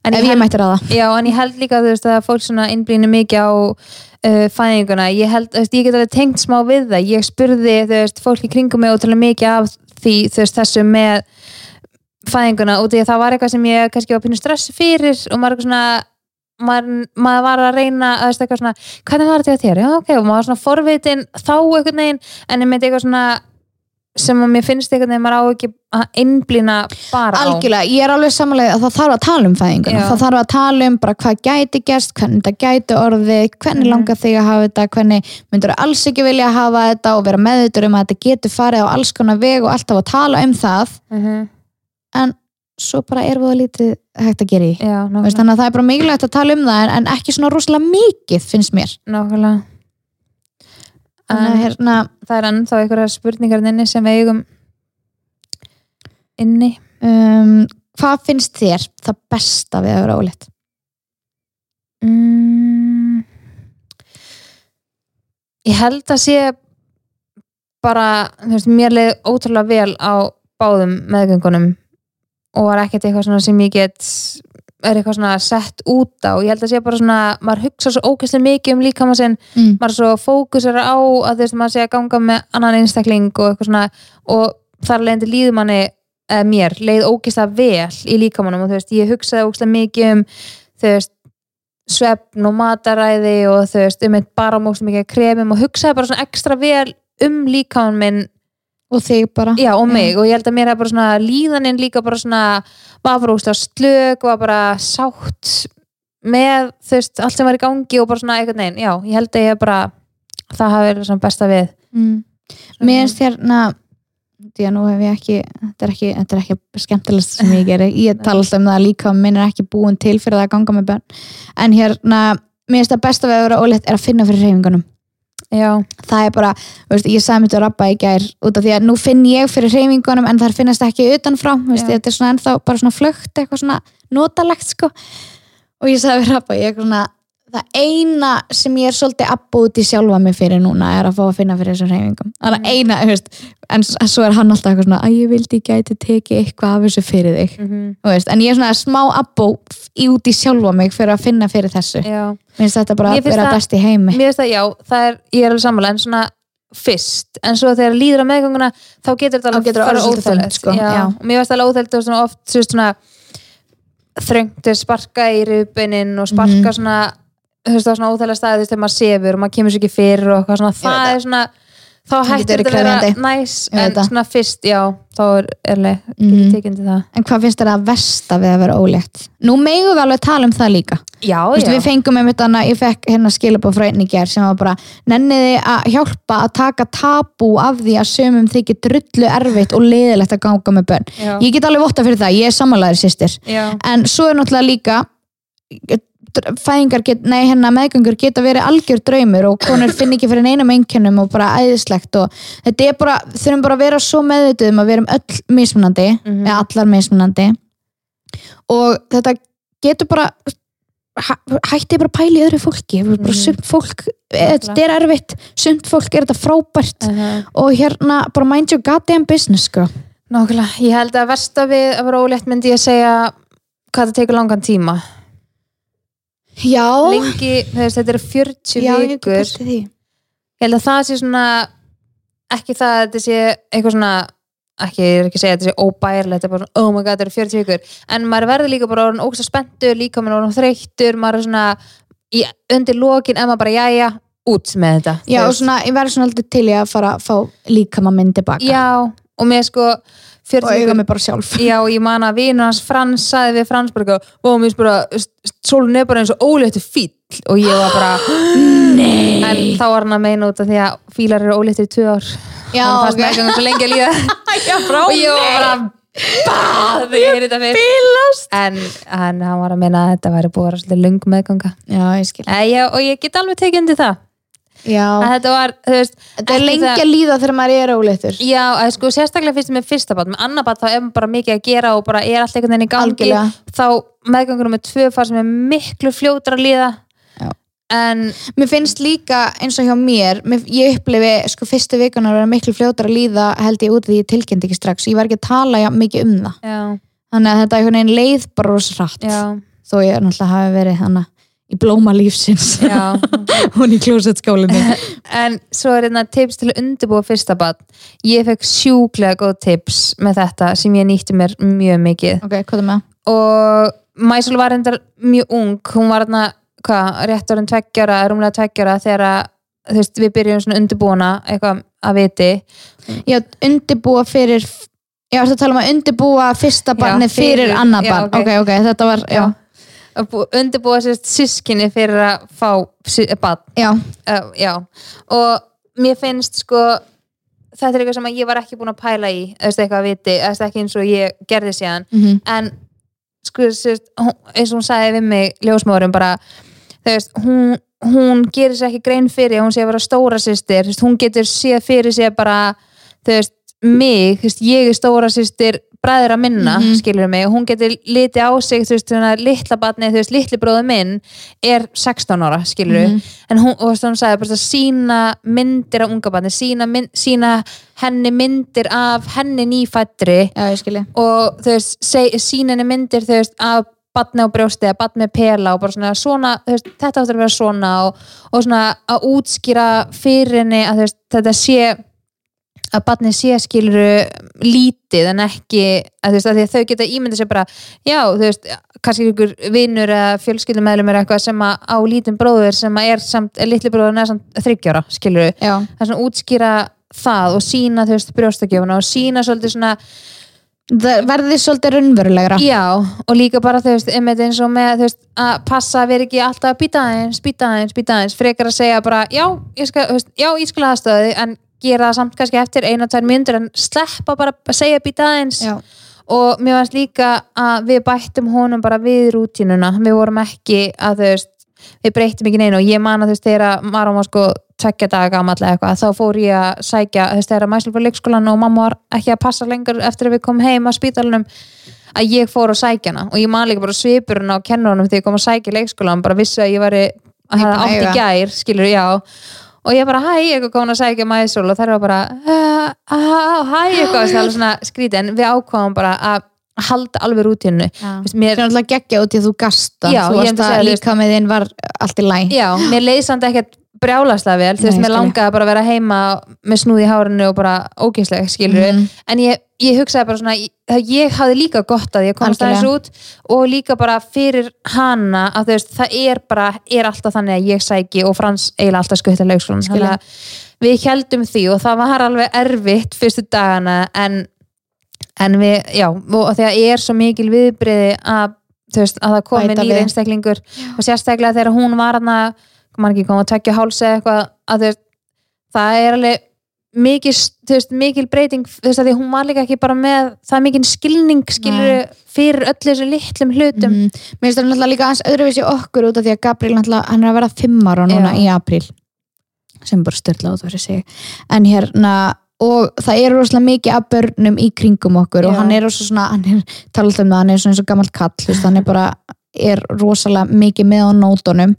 En ef ég ég held- mætti ráða. Já, en ég held líka þú veist, að fólk svona innblýnir mikið á uh, fæðinguna. Ég held, þú veist, ég get alveg tengt smá við það. Ég spurði, þú veist, fólk í kringum mig ótrúlega mikið af því, þú veist, þessu með fæðinguna. Út í að það var eitthvað sem ég kannski var pínu stress fyrir og maður svona maður, maður var að reyna að þú veist, svona, hvernig var þetta þér? Já, ok, og maður var svona forvitin þá einhvern veginn, en ég myndi eitthvað svona sem að mér finnst einhvern veginn maður á ekki að innblýna bara á. algjörlega, ég er alveg samanlega að það þarf að tala um fæðinguna það þarf að tala um bara hvað gæti gerst hvernig þetta gæti orðið, hvernig Mhm. langar þig að hafa þetta, hvernig myndur alls ekki vilja hafa þetta og vera meðutur um að þetta getur farið á alls konar veg og alltaf að tala um það Mhm. en svo bara er við lítið hægt að gera í. Já, Veist, þannig að það er bara mikilvægt að tala um það en, en ekki svona rosalega mikið finnst mér. Nákvæmlega. Þannig að hérna, það er ennþá einhverjar spurningar inni sem við eigum inni. Um, hvað finnst þér það besta við að vera ólétt? mm, ég held að sé bara, þú veist, mér leið ótrúlega vel á báðum meðgöngunum og var ekkert eitthvað svona sem ég get er eitthvað svona sett út á. Ég held að sé bara svona, maður hugsa svo ógæslega mikið um líkama sinn, Mm. maður svo fókusar á að þú veist, maður sé að ganga með annan einstakling og eitthvað svona og þar leiðandi líður manni eða mér, leið ógæslega vel í líkamanum og þú veist, ég hugsaði ógæslega mikið um þú veist, svefn og mataræði og þú veist, um eitt bara mókslega mikið kremum og hugsaði bara svona ekstra vel um líkamann minn Og þig bara? já, og mig. Og ég held að mér er bara svona líðaninn líka bara svona var bara úrst á slög var bara sátt með þú veist, allt sem var í gangi og bara svona einhvern veginn, já, ég held að ég bara það hafi verið svona besta við. Mm. Mér finnst hérna því að nú hef ég ekki þetta er ekki, þetta er ekki skemmtilegst sem ég geri. Ég tala alltaf um það að líka minn er ekki búin til fyrir það að ganga með börn. En hérna, mér finnst það besta við að vera ólétt er að finna fyrir reyfingunum já, það er bara, veist, ég sagði mér til að rappa í gær út af því að nú finn ég fyrir reyfingunum en það finnast ekki utanfrá veist, þetta er svona ennþá bara svona flögt eitthvað svona notalegt sko. Og ég sagði við rappa, ég er svona það eina sem ég er svolítið abba út í sjálfa mig fyrir núna er að fá að finna fyrir þessum reyfingum það er eina, þú veist, en svo er hann alltaf eitthvað svona, að ég vildi gæti tekið eitthvað af þessu fyrir þig, mm þú veist en ég er svona smá abbo í út í sjálfa mig fyrir að finna fyrir þessu, já. Minnst þetta bara Mér að finnst vera það- best í heimi. mér finnst það, já, það er, ég er alveg sammála en svona fyrst, en svo þegar líður á meðgönguna þá getur þetta orðið svolítið óþægilegt, þungt, sko, mér finnst það alveg óþægilegt og svona oft þú veist, svona þröngt sparka í rupinin og sparka Mhm. svona þú veist það er svona óþægilega staði þú veist þegar maður sefur og maður kemur sér ekki fyrir og eitthvað svona, það er svona þá hættir þetta að vera næs en það. svona fyrst, já, þá er erlega, getur tekið til það En hvað finnst þér að versta við að vera ólétt? Nú megum við alveg að tala um það líka. já, Þú veist, við fengum einmitt annað, ég fekk hérna skilabóð frá einni ger sem var bara, nenniði að hjálpa að taka tabú af því að sömum þykir drullu erfitt og leiðilegt að ganga með bönn. já, Ég get alveg votta fyrir það, ég er samanlæður sýstir. já, En svo er náttúrulega líka fæðingar get, nei hérna meðgöngur geta verið algjör draumur og konur finn ekki fyrir neinum einkennum og bara æðislegt og þetta er bara, þurfum bara að vera svo meðvituð um að við erum öll mismunandi Mhm. eða allar mismunandi. Og þetta getur bara hæ- hætti bara að í öðru fólki mm bara Mhm. sumt fólk, eh, þetta er erfitt sumt fólk er þetta frábært uh og hérna bara mind your goddamn business sko. Nákvæmlega, ég held að versta við að vera ólétt myndi ég segja hvað það tekur langan tíma já, lengi, veist, þetta eru 40 já ég vikur. því. Ég held að það sé svona ekki það að þetta sé eitthvað svona ekki, ég er ekki að segja að þetta sé óbærilegt þetta er bara svona, oh my god, þetta eru 40 vikur. En maður verður líka bara orðin ógst spenntur líka maður orðin þreyttur, maður er svona í, undir lokin, en maður bara jæja út með þetta. Já, og svona, ég verður svona aldrei til í að fara að fá líkama minn tilbaka. Já, og mér sko 40 og eiga mig bara sjálf. Já, ég man að vinur hans Frans saði við Frans bara eitthvað, og mér finnst bara sólun er bara eins og óléttu fíll. Og ég var bara Nei. En þá var hann að meina út af því að fílar eru óléttir í tvö ár. Já, þannig fannst ok. mér ekki svo lengi að líða. Já, frá og ég var bara ég fyrst. Bílast en hann, var að meina að þetta væri búið að vera svolítið lung meðganga. Já, ég skil. E, já, og ég get alveg tekið undir það að Já, þetta var, veist þetta er lengi að líða þegar maður er óleittur Já, að sko sérstaklega fyrst með fyrsta bát með annar bát þá er bara mikið að gera og bara er allt einhvern veginn í gangi. Algjörlega. þá meðgangur með tvö far sem er miklu fljótar að líða. Já. en Mér finnst líka eins og hjá mér, mér ég upplifi sko fyrstu vikunar að vera miklu fljótar að líða held ég út því ég tilkynnti ekki strax. Ég var ekki að tala ja, mikið um það. Já, þannig að þetta einhvern veginn leið bara rosa já, þó ég náttúrulega hafi verið hana í blóma lífsins. Já. Hún í klósetskólinni en svo er hérna tips til að undirbúa fyrsta bát ég fekk sjúklega góð tips með þetta sem ég nýtti mér mjög mikið. Ok, hvað er með? og Mæsul var endar mjög ung. Hún var hérna, hvað, rétt orðin tveggjara rúmlega tveggjara þegar að þú veist, við byrjum svona undirbúna eitthvað að viti. Já, undirbúa fyrir Já, ertu að tala um að undirbúa fyrsta barnið fyrir, fyrir- annað já, barn? ok. ok, þetta var, já, bú- undirbúa sérst sískinni fyrir að fá barn. Já, uh, já, og mér finnst sko þetta er eitthvað sem ég var ekki búin að pæla í eða eitthvað að viti, eða ekki eins og ég gerði síðan, mhm. En sko, sérst, eins og hún sagði við mig ljósmóðurum bara, veist, hún hún gerir sér ekki grein fyrir hún sé að vera stóra sýstir hún getur séð fyrir sér bara veist, mig, veist, ég er stóra sýstir bræður að minna, mm skilur mig hún getur litið á sig, þú veist, litla batni, þú veist, litli bróður minn er 16 ára, skilur Mhm. en hún, og þú veist, hún sagði bara sína myndir af unga batni, sína, mynd, sína henni myndir af henni nýfættri skilji. Og þú veist, sína henni myndir þú veist, af batni á brjósti eða batni með pela og bara svona, svona þú veist, þetta áttur að vera svona og, og svona að útskýra fyrir henni að þú veist, þetta sé að batni sé skiluru lítið en ekki að, veist, að því að þau geta ímyndið sér bara já, þú veist, kannski ykkur vinnur eða fjölskyldumæðlum er eitthvað sem að á lítinn bróður sem að er samt, litli bróður er samt þryggjára, skiluru það er svona útskýra það og sína þú veist brjóstakjöfuna og sína svolítið svona það verði svolítið raunverulegra. Já, og líka bara þú veist, eins og með þú veist, að passa að vera ekki alltaf að býta aðeins, býta aðeins, býta aðeins frekar að segja bara, já, ég skal, veist, já, ég skal aðstöði, en gera það samt kannski eftir eina, tvær myndur, en sleppa bara að segja býta aðeins. Já, og mér varst líka að við bættum honum bara við rútínuna, við vorum ekki að veist, við breyttum ekki neina og ég man að þú veist, þegar Marum var sko tveggja daga gamall eða eitthvað, þá fór ég að sækja þú veist, þegar mæslu fyrir leikskólan og mamma var ekki að passa lengur eftir að við komum heim að spítalunum að ég fór að sækja hana. Og ég man líka bara svipurinn á kennurunum þegar ég kom að sækja í leikskólan, bara vissi að ég væri að að átti eiga. gær, skilur, já og ég bara, hæ, ég er komin að sækja mæsól og þær var bara, "Uh, ah, hæ, eitthvað, það var svona skrítið. En við ákváðum bara að halda alveg rútínu já. mér, það er alltaf geggja út í að þú gasta Já, þú ég varst að líka með þinn var allt í læg já, mér leið samt ekkert brjálaslega vel, þú veist, ég mér langaði bara að vera heima með snúð í hárinu og bara ógeðslega, skilur Mhm. en ég, ég hugsaði bara svona ég, ég hafði líka gott að ég komast aðeins út og líka bara fyrir hana að þú veist, það er bara er alltaf þannig að ég sæki og Frans eiginlega alltaf skuttar leikskólan Skilja. þannig að við heldum því og það var alveg erfitt fyrstu dagana en, en við, já, og því að er svo mikil viðbriði að þú veist, að það komi Bæta nýr við. einstaklingur og sérstaklega þegar hún var hana ekki koma að tekja háls eða eitthvað að veist, það er alveg mikil, þú veist, mikil breyting veist, að því hún var líka ekki bara með það er mikil skilning, skilur fyrir öllu þessu litlum hlutum mm. mér finnst það náttúrulega líka aðeins öðruvísi okkur út af því að Gabriel náttúrulega, hann er að vera fimm ára núna Já. í apríl sem bara styrla út fyrir sig en hérna og það er rosalega mikið af börnum í kringum okkur og Já. hann er rosalega svona, hann er talað um það, hann er svona eins og gammal kall, þú veist, hann er bara er rosalega mikið með á nótunum.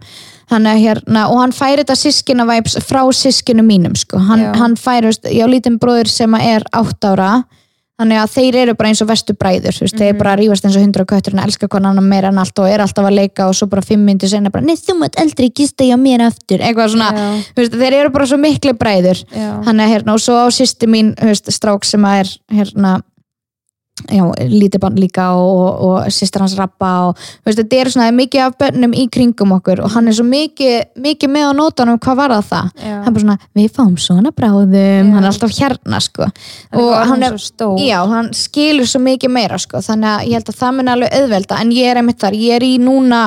Hann hérna, og hann færi þetta sískina frá sískinu mínum sko. hann, hann færi, ég á lítinn bróður sem er átt ára þannig að þeir eru bara eins og vestu bræður þú veist, þeir Mhm. bara rífast eins og hundra köttur en elska konan annan meira en allt og er alltaf að leika og svo bara fimm myndi senna bara, nei þú mátt eldri gista hjá mér aftur. Svona, veist, þeir eru bara svo miklu bræður. Hann er hérna og svo á sýsti mín veist, strák sem er hérna já, lítið bann líka og, og sýstir hans rappa og þú veist, þetta er svona mikið af bönnum í kringum okkur og hann er svo mikið, mikið með á nótanum hvað var það. Það Já. hann er bara svona, við fáum svona bráðum. Já. hann er alltaf hérna sko. Og og hann er Já, hann skilur svo mikið meira sko, þannig að ég held að það mun alveg auðvelda en ég er einmitt þar, ég er í núna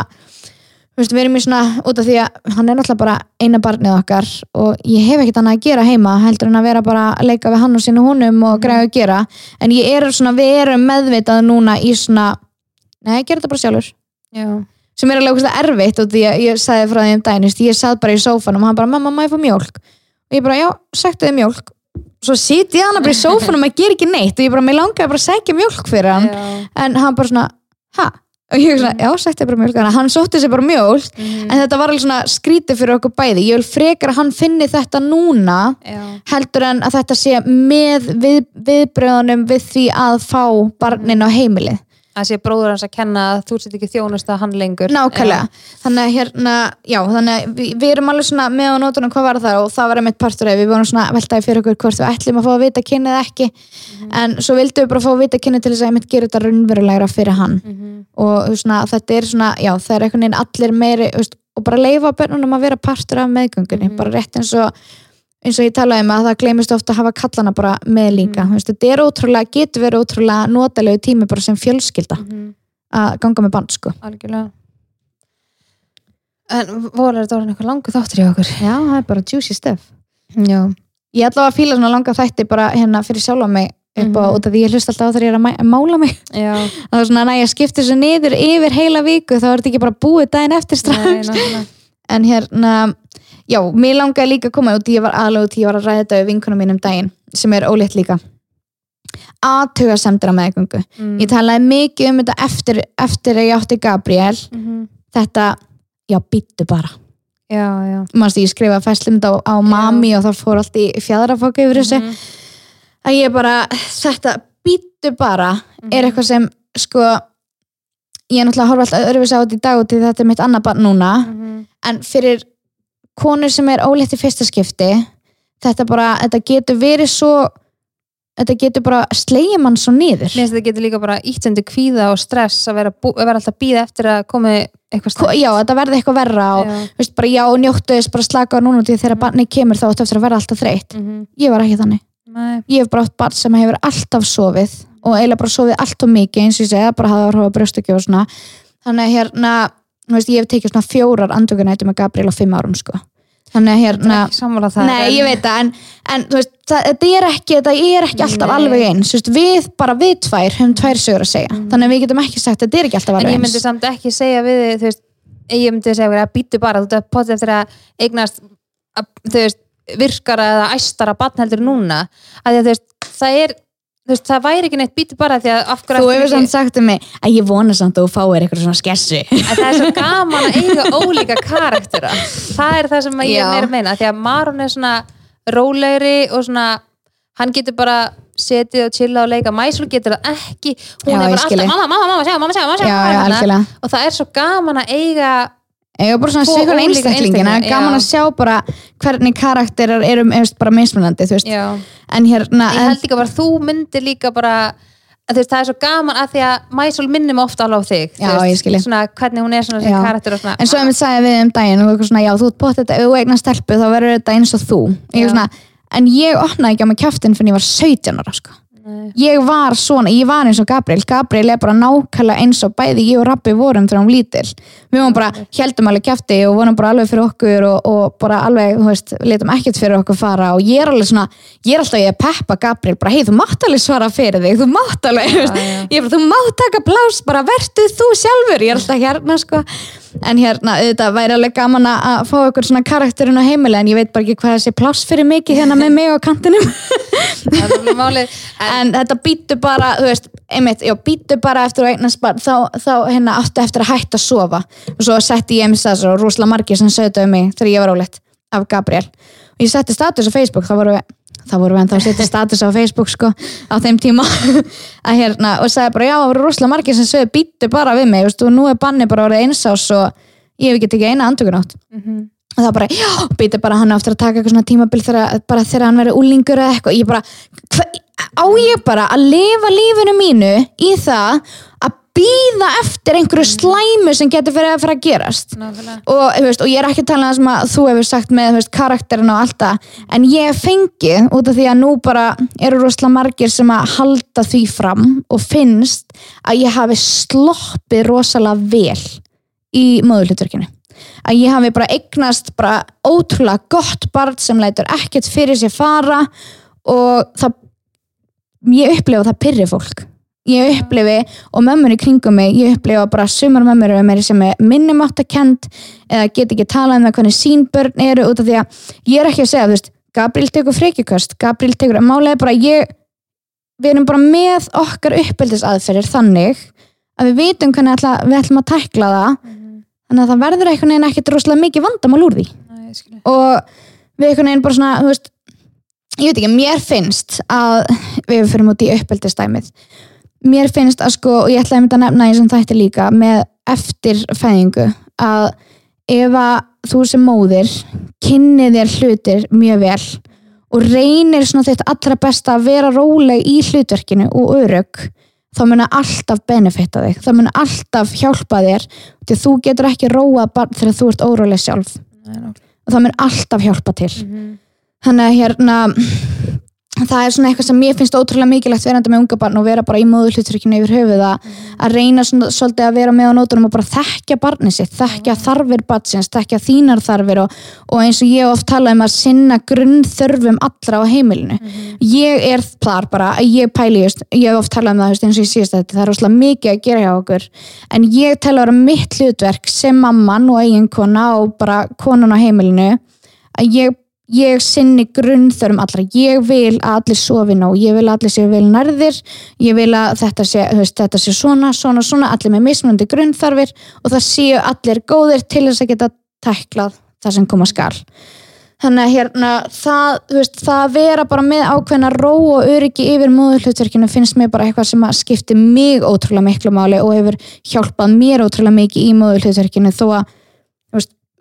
við erum í svona út af því að hann er náttúrulega bara eina barnið okkar og ég hef ekkert annað að gera heima heldur en að vera bara að leika við hann og sínu húnum og græða að gera, en ég er svona við erum meðvitað núna í svona nei, ég ger þetta bara sjálfur Já. sem er alveg ógeðslega erfitt og því að ég sagði frá því um daginn, ég satt bara í sófanum og hann bara, mamma, má ég fá mjólk og ég bara, já, sæktu þið mjólk svo sitt ég hann bara í sófanum og ger ekki neitt og ég bara, mér langaði bara að sækja mjólk fyrir hann Já. en hann bara svona, ha? Og ég svona, já, sæktu bara að hann sótti sér bara mjólk Mhm. en þetta var alveg svona skrítið fyrir okkur bæði ég vil frekar að hann finni þetta núna Já. heldur en að þetta sé með við, viðbröðunum við því að fá barnin á heimilið að sé bróður hans að kenna að þú sett ekki þjónust að hann lengur Nákvæmlega, þannig að hérna, já, þannig að við, við erum alveg svona með á nótunum hvað var það og það var einmitt partur við vorum svona veltaði fyrir okkur hvort við ætlum að fá að vita kynni eða ekki en svo vildum við bara fá að vita kynni til þess að einmitt gera þetta raunverulegra fyrir hann Já. Mhm. og svona, þetta er svona, já, það er einhvern veginn allir meiri, veist, og bara leifa börnunum að vera partur af meðgöngunni, Mhm. bara rétt eins og eins og ég talaði um að það gleymist ofta að hafa kallana bara með líka, veist, þetta er ótrúlega, getur verið ótrúlega notalegu tími bara sem fjölskylda Mhm. að ganga með band, sko. algjörlega en voru þetta orðin eitthvað langu þáttur í okkur Já, það er bara juicy stuff. já, Ég ætla að fíla svona langa þætti bara hérna fyrir sjálfa mig upp á, Mhm. út af því ég hlust alltaf á þegar ég er að mæ- mála mig. Það er svona, næ, ég skipti þessu niður yfir heila viku, þá er þetta ekki bara búið daginn eftir strax. En hérna já, mér langaði líka að koma út ég var alveg út, ég var að ræða þetta við vinkunum mínum daginn sem er ólétt líka. Aðtuga semdur á meðgöngu. Mm. ég talaði mikið um þetta eftir, eftir að ég átti Gabriel Mhm. þetta, já, býttu bara. Já, já. Manstu, ég skrifaði fæslum þetta á, á mami og þá fór allt í fjadrafóku yfir þessu. Mhm. að ég bara, þetta býttu bara er eitthvað sem sko ég er náttúrulega að horfa alltaf öðruvis á þetta í dag og til þetta er mitt annað barn núna. Mhm. en fyrir konur sem er ólétt í fyrsta skipti þetta bara, þetta getur verið svo þetta getur bara slegja mann svo niður Mér finnst þetta getur líka bara ítt undir kvíða og stress að vera, bú- að vera alltaf að býða eftir að komi eitthvað Ko- já, þetta verði eitthvað verra og Já. veist, bara, já, njóttu þess, bara slaka núna því þegar barnið kemur þá áttu eftir að verða alltaf þreytt Mhm. ég var ekki þannig Nei. ég hef bara átt barn sem hefur alltaf sofið og eiginlega bara sofið alltaf mikið eins og ég segja, bara hafa áhrif á brjóstökju og svona þannig að hérna veist, ég hef tekið svona fjórar andökunæti með Gabriel á fimm árum sko. Þannig að hérna Ekki sammála það Nei, en- ég veit það, en, en þú veist, það, þetta er ekki, þetta er ekki alltaf Nei. alveg eins, veist, við bara við tvær höfum tvær sögur að segja, þannig að við getum ekki sagt þetta er ekki alltaf En alveg ég eins. myndi samt ekki segja við þú veist, ég myndi segja að býtu bara, þú veist, potið eftir að eignast, að, þú veist, virkara eða æstara batn heldur núna, að að þú veist, það er, veist, það væri ekki neitt býtu bara því að af hverju Þú hefur samt sagt um mig að ég vona samt að þú fáir eitthvað svona skessu að það er svo gaman að eiga ólíka karaktera það er það sem ég Já. er meira að meina því að Maron er svona rólegri og svona hann getur bara setið og chilla og leika Mæsul getur það ekki hún Já, er ég bara skil alltaf þig. mamma, mamma, mamma, sjá, mamma, sjá, mamma, sjá Já, já, þarna?" algjörlega og það er svo gaman að eiga Ég var bara svona að hvernig ólíka einstaklingina einstaklinga, gaman já. að sjá bara hvernig karakterar eru eftir, bara mismunandi, þú veist. Hérna, ég held líka bara þú myndir líka bara að veist, það er svo gaman að því að Mæsul minnum ofta alveg á þig Já, veist, svona hvernig hún er svona sem karakter og svona. En svo ef við sagði við um daginn og svona, já, þú ert bótt þetta, eignar stelpu þá verður þetta eins og þú. Ég er svona, en ég opnaði ekki á mig kjaftin fyrir ég var 17 ára, sko Nei. ég var svona, ég var eins og Gabriel. Gabriel er bara nákvæmlega eins og bæði ég og Rappi vorum þegar hún lítil. Við vorum bara, heldum alveg kjafti og vorum bara alveg fyrir okkur og, og bara alveg þú veist, letum ekkert fyrir okkur fara. Og ég er alveg svona, ég er alltaf ég að peppa Gabriel bara, hei, þú mátt alveg svara fyrir þig þú mátt alveg, veist, já. ég er bara, þú mátt taka plás, bara vertu þú sjálfur. Ég er alltaf hérna, sko en hérna, auðvitað væri alveg gaman að að fá okkur svona karakterinn á heimili en ég veit bara ekki hvað þessi pláss fyrir mikið hérna með mig á kantinum. En, þetta býtu bara, þú veist, einmitt, já, býtu bara eftir að eignast barn, þá, þá hérna áttu eftir að hætta að sofa. Og svo setti ég eins þess og rúsla margir sem sögðu um mig þegar ég var óleitt af Gabriel. Og ég setti status á Facebook, þá voru við þá voru við ennþá að setja status á Facebook sko á þeim tíma. Að hérna, og sagði bara já, það voru rúsla margir sem sögðu býtu bara við mig, veist, og nú er banni bara orðið eins ás og ég hef ekki tekið eina andökunátt Mhm. og það bara, já, býti bara hann á eftir að taka eitthvað svona tímabil þegar, bara þegar hann verið úlingur eða eitthvað, ég bara á ég bara að lifa lífinu mínu í það að býða eftir einhverju slæmu sem getur fyrir að fara að gerast. Og, veist, og ég er ekki að tala um það sem að þú hefur sagt með veist, karakterin og allt það en ég hef fengið út af því að nú bara eru rosalega margir sem að halda því fram og finnst að ég hafi sloppið rosalega vel í móðurhlutverkinu. Að ég hafi bara eignast bara ótrúlega gott barn sem lætur ekkert fyrir sér fara og það ég upplifa það pyrri fólk ég upplifi og mömmur í kringum mig ég upplifa bara sumar mömmur sem er minnumáttakend eða get ekki talað um það hvernig sín börn eru út af því að ég er ekki að segja veist, Gabriel tekur frekjuköst. Gabriel tekur, málega bara ég við erum bara með okkar uppeldisaðferðir þannig að við vitum hvernig ætla, við ætlum að tækla það. Þannig að það verður einhvern veginn ekkert rosalega mikið vandamál úr því. Skil. og við einhvern veginn bara svona veist, ég veit ekki, mér finnst að við fyrir út í uppeldistæmið mér finnst að sko og ég ætlaði að nefna eins og þætti líka með eftirfæðingu að ef að þú sem móðir kynni þér hlutir mjög vel og reynir svona þitt allra besta að vera róleg í hlutverkinu og örug þá muni alltaf benefita þig þá muni alltaf hjálpa þér því þú getur ekki róa barn þegar þú ert óróleg sjálf. Og það mun alltaf hjálpa til. Mhm. þannig að hérna það er svona eitthvað sem mér finnst ótrúlega mikilvægt verandi með unga barn og vera bara í móðuhlutrykkinu yfir höfuð að, að reyna svona, svolítið að vera með á nótunum og bara þekkja barnið sitt, þekkja þarfir barnsins, þekkja þínar þarfir og, og eins og ég oft talað um að sinna grunnþörfum allra á heimilinu. Ég er þar bara, ég pæli just, ég oft talað um það just, eins og ég síðast þetta, það er rosalega mikið að gera hjá okkur. En ég að vera mitt hlutverk sem mamman og eiginkona og bara konan á heimilinu að ég ég sinni grunnþörum allra. Ég vil að allir sofi nóg. Ég vil að allir séu vel nærðir. Ég vil að þetta sé, veist, þetta sé svona, svona, svona. Allir með mismunandi grunnþarfir og það séu allir góðir til þess að geta tæklað það sem koma skal. Þannig að hérna það, veist, það að vera bara með ákveðna ró og öryggi yfir móðurhlutverkinu finnst mér bara eitthvað sem að skipti mig ótrúlega miklu máli og hefur hjálpað mér ótrúlega mikið í móðurhlutverkinu þó að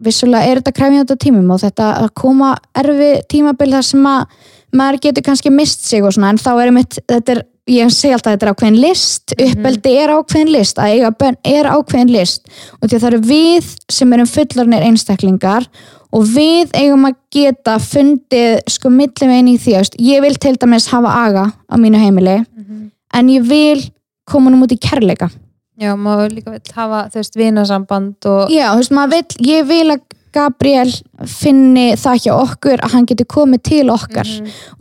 vissulega er þetta kræfjandi á tímum og þetta að koma erfi tímabil þar sem að maður getur kannski mist sig og svona en þá er einmitt, þetta er, ég segi alltaf þetta er ákveðin list, uppeldi er ákveðin list að eiga bönn er ákveðin list. Og því að það eru við sem erum fullornir einstaklingar og við eigum að geta fundið sko millum einn í því að ég vil til dæmis hafa aga á mínu heimili en ég vil koma nú út í kærleika Já, maður líka vill hafa, þú veist, vinasamband og Já, þú veist, maður vill, ég vil að Gabriel finni það hjá okkur að hann getur komið til okkar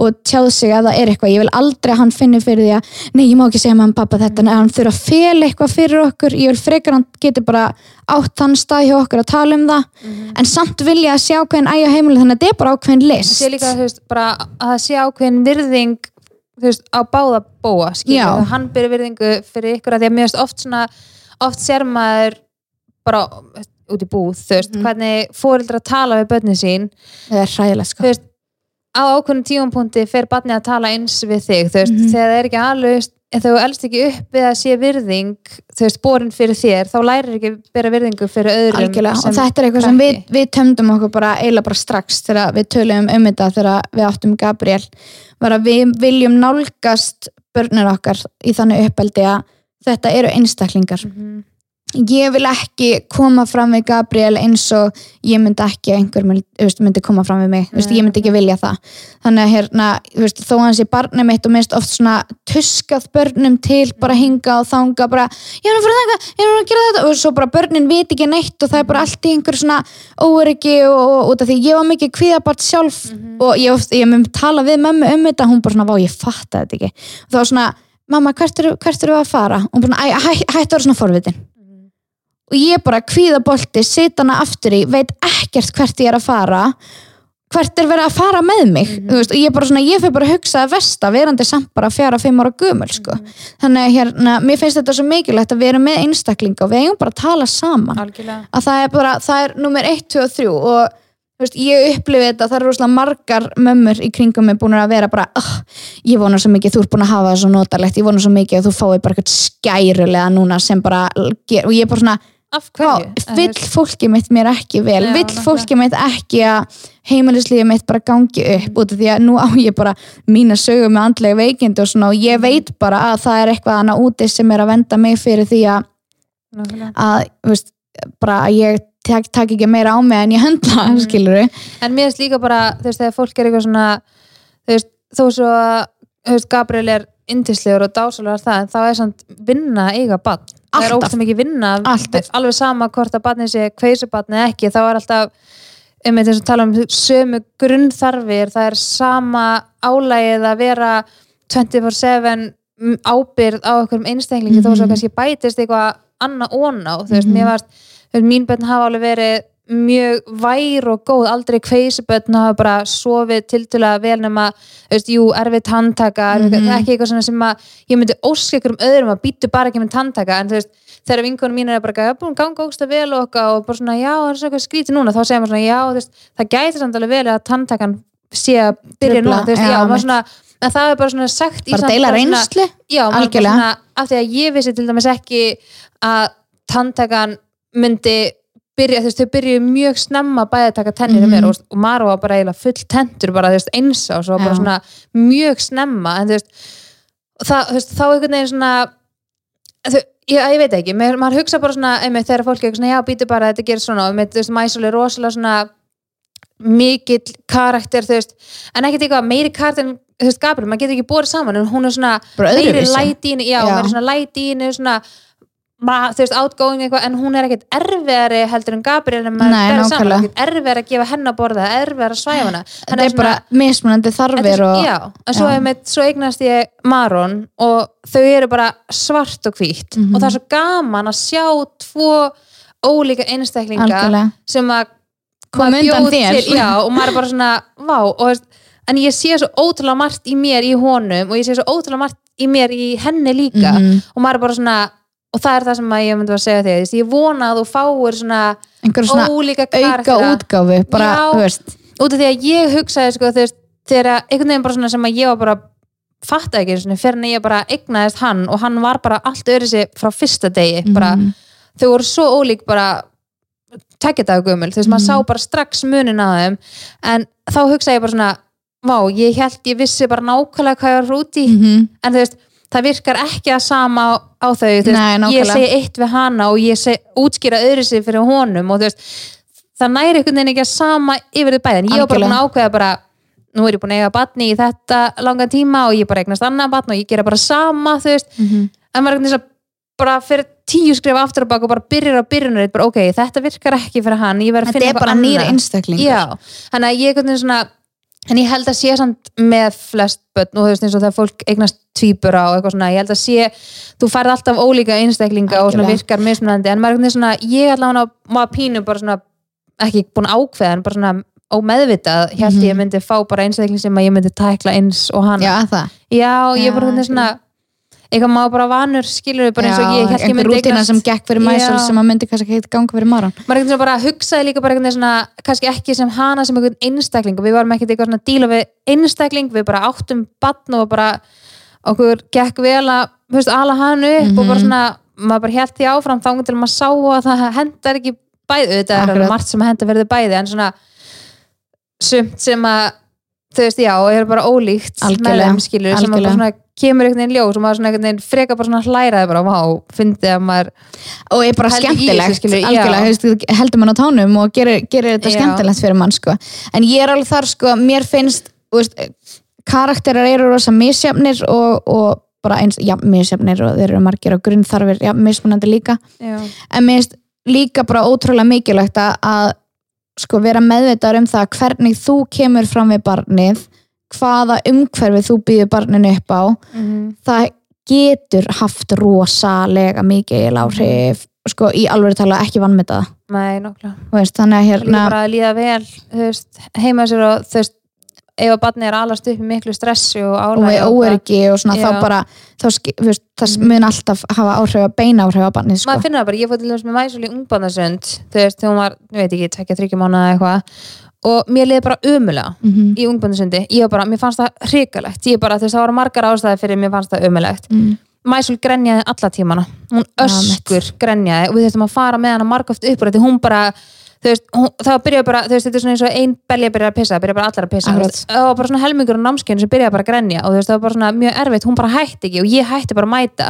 og tjáð sig að það er eitthvað, ég vil aldrei að hann finni fyrir því að, nei, ég má ekki segja maður pappa þetta, en hann þurfa að fela eitthvað fyrir okkur. Ég vil frekar hann getur bara átt þann stað hjá okkur að tala um það. En samt vilja að sjá ákveðin ægja heimileg þannig að þetta er bara ákveðin list sé líka, þú veist, bara að það sé ákveðin virðing þú veist, á báða bóa skilur, hann byrja virðingu fyrir ykkur að því að veist oft svona oft sér maður bara út í búð, þú veist, Mhm. hvernig fóreldrar tala við börnin sín það er hræðilegt sko þú veist, á ákveðnum tíumpunkti fer barnið að tala eins við þig þú veist, Mhm. þegar það er ekki alveg ef þú elst ekki upp að sé virðing þú veist, borin fyrir þér, þá lærir ekki að bera virðingu fyrir öðrum Algjörlega, og þetta er eitthvað sem við, við tömdum okkur bara eiginlega bara strax þegar við töluðum um þetta þegar við áttum Gabriel var að við viljum nálgast börnir okkar í þannig uppeldi að þetta eru einstaklingar Mhm. Ég vil ekki koma fram við Gabriel eins og ég myndi ekki að einhver myndi, myndi koma fram við mig. Veist, ég myndi ekki vilja það. Þannig að hérna, þó hans í barnið mitt og minnst oft svona tuskað börnum til bara hinga og þanga bara, ég er að fara þanga, ég er að gera þetta. Og svo bara börnin vit ekki neitt og það er bara allt í einhver svona óöryggi og, og út af því ég var mikið kvíðabart sjálf og ég, ég mun tala við mömmu um þetta hún bara svona, vá ég fatta þetta ekki. Og var svona, mamma hvert eru, hvert eru að fara? Og hún bara, "Æ, hæ, hættu að vera svona forvitin og ég bara kvíðabolti, sit hana aftur í veit ekkert hvert ég er að fara hvert er verið að fara með mig Mhm. þú veist, og ég svona, ég fyrir bara að hugsa að vesta verandi samt bara fjara, fimm ára gömul sko. Mhm. þannig að hérna, mér finnst þetta svo mikilvægt að við erum með einstaklinga og við eigum bara að tala saman algjörlega að það er bara, það er nummer 1, 2 og 3 og veist, ég upplifi þetta það eru rosalega margar mömmur í kringum mig búin að vera bara, oh, ég vona svo mikið þú ert búin að hafa það svo notalegt, ég vona svo mikið að þú fáið bara eitthvað skærulega núna sem bara, og ég er bara svona af hverju? vill fólki mitt mér ekki vel? Já, vill fólki mitt ekki að heimilislífi mitt bara gangi upp út af því að nú á ég bara mína sögu með andlega veikindi og svona og ég veit bara að það er eitthvað annað úti sem er að venda mig fyrir því að, að veist, bara að ég tek, tak ekki meira á mig en ég höndla mm. skilur en mér finnst líka bara, þú veist, þegar fólk er eitthvað svona þú veist, þó svo að þú veist, Gabriel er yndislegur og dásalega það, en þá er samt vinna eiga bann, það er ógst mikið vinna Alltaf. alveg sama hvort að barnið sé kveisabarn eða ekki, þá er alltaf um þess að tala um sömu grunnþarfir, það er sama álægið að vera 24-7 mm, ábyrð á okkur um einstaklingi þó svo Mhm. kannski bætist eitthvað annað óná, þú veist, Mhm. mér varst þú veist, mín börn hafa alveg verið mjög vær og góð, aldrei kveisubötn hafa bara sofið tiltölulega vel nema, veist, jú, erfið tantaka mm Mhm. ekki eitthvað svona sem að ég myndi óska ykkur um öðrum að býtu bara ekki með tantaka en þú veist, þegar vinkonum mín er bara að ganga ógsta vel og okkar og bara svona já, það er svona eitthvað skrítið núna, þá segir maður svona já, veist, það gæti samt alveg vel að tantakan sé að byrja Trufla, núna, þú veist, já, já, maður svona en það er bara svona sagt í bara samt deila bara Algjörlega. af því að til að myndi byrja, þú veist, þau byrjuðu mjög snemma bæði að taka tennir mm Mhm. mér og, og Mara var bara eiginlega full tentur bara, þú veist, eins á, svo bara svona mjög snemma, en þú veist það, þú veist, þá einhvern veginn svona þau, ég, ég veit ekki, mér, maður hugsa bara svona einmitt, þegar fólk er eitthvað svona, já, býtu bara, þetta gerir svona og einmitt, þú veist, Mæsul er rosalega svona mikill karakter, þú veist en ekkert eitthvað meiri karakter en þú veist, Gabriel, maður getur ekki borið saman en hún er svona meiri henni já, Já. Meiri svona light í henni svona, ma, þú veist, outgoing eitthvað en hún er ekkert erfiðari heldur en Gabriel en maður berið saman, erfiðari að gefa henn að borða erfiðari að svæfa hana. þetta er bara mismunandi þarfir er, og já, en svo, einmitt, svo eignast ég Maron og þau eru bara svart og hvítt Mhm. og það er svo gaman að sjá tvo ólíka einstaklinga algjörlega. sem að Kom maður undan þér. til, já, og maður er bara svona, vá og, veist, en ég sé svo ótrúlega margt í mér í honum og ég sé svo ótrúlega margt í mér í henni líka. Mhm. og maður er bara svona og það er það sem að ég myndi að segja þig ég vona að þú fáir svona svona ólíka auka útgáfu bara, Já. út af því að ég hugsaði sko, þegar einhvern veginn bara svona sem að ég var bara fatta ekki fyrir en ég bara eignaðist hann og hann var bara allt öðru sig frá fyrsta degi bara, Mhm. þau voru svo ólík bara tekja dag gömul, þú veist, maður Mhm. sá bara strax munin á þeim, en þá hugsaði ég bara svona, vá, ég held ég vissi bara nákvæmlega hvað ég var út í Mhm. en þú veist, það virkar ekki að sama á, á þau, Nei, ég segi eitt við hana og ég seg, útskýra öðru sig fyrir honum og þú veist, það næri einhvern veginn ekki að sama yfir þið bæði, en ég var bara búin að ákveða bara, nú er ég búin að eiga batni í þetta langan tíma og ég bara eignast annað batn og ég gera bara sama, þú veist. Mhm. en maður er einhvern veginn bara fyrir tíu skrif aftur og bak og bara byrjar á byrjunar bara ok, þetta virkar ekki fyrir hann, ég verð að þetta finna er bara eitthvað annað. Að en ég held að sé samt með flest börn og þú veist eins og þegar fólk eignast tvíbura og eitthvað svona, ég held að sé þú færð alltaf ólíka einstaklinga og svona virkar mismunandi, en maður er veginn svona ég allavega maður pínu bara svona ekki búin að ákveða, en bara svona ómeðvitað, held Mhm. ég myndi fá bara einstakling sem að ég myndi tækla eins og hann já, það. Já, ég einhvern veginn svona eitthvað má bara vanur, skilur við bara eins og ég held ég myndi rútina sem gekk fyrir mæsal Já. sem að myndi kannski ekki ganga fyrir maran maður einhvern veginn bara hugsaði líka bara veginn svona kannski ekki sem hana sem einhvern einstakling og við varum ekkert eitthvað svona að díla við einstakling við bara áttum batn og bara okkur gekk vel að veist, ala hann upp og bara Mhm. svona maður bara held því áfram þá til maður sá að það hendar ekki bæði, þetta er margt sem hendar verið bæði en svona sumt sem að þú veist, já, er bara ólíkt með þeim skilur, sem að bara svona kemur einhvern veginn ljós og maður svona einhvern veginn freka bara svona hlæraði bara, vá, fyndi að maður og er bara skemmtilegt skilur, algjörlega, hefst, heldur mann á tánum og gerir, gerir þetta Já. skemmtilegt fyrir mann sko. en ég er alveg þar, sko, mér finnst þú veist, karakterar eru rosa misjafnir og, og bara eins, já, misjafnir og þeir eru margir og grunnþarfir, já, mismunandi líka. Já, en mér finnst líka bara ótrúlega mikilvægt að sko, vera meðvitaður um það hvernig þú kemur fram við barnið hvaða umhverfið þú býður barninu upp á. Mhm, það getur haft rosalega mikið áhrif sko í alveg tala ekki vannmeta það nei, veist, þannig að líka hérna bara að líða vel veist, heima sér og þú veist ef að barnið er alast upp í miklu stressi og og álægi við óöryggi og svona Já. þá bara þá, veist, það mun alltaf hafa áhrif að beina áhrif á barnið sko. maður finnur það bara, ég fór til dæmis með mæsul í veist, þegar hún var, ég veit ekki, tekja þryggja mánuða eða eitthvað og mér liði bara ömulega mm í ungbandasundi, ég var bara, mér fannst það hrikalegt, ég bara, þú veist, það voru margar ástæði fyrir mér fannst það ömulegt -hmm. Mæsul grenjaði alla tímana hún öskur grenjaði og við þurftum að fara með hana margóft upp úr því hún bara veist, hún, það byrjaði bara, þú veist, þetta er svona eins og ein belja byrjar að pissa, byrjar bara allar að pissa það var bara svona helmingur á námskeiðinu sem byrjaði bara að grenja og þú veist, það var bara svona mjög erfitt, hún bara hætti ekki og ég hætti bara að mæta.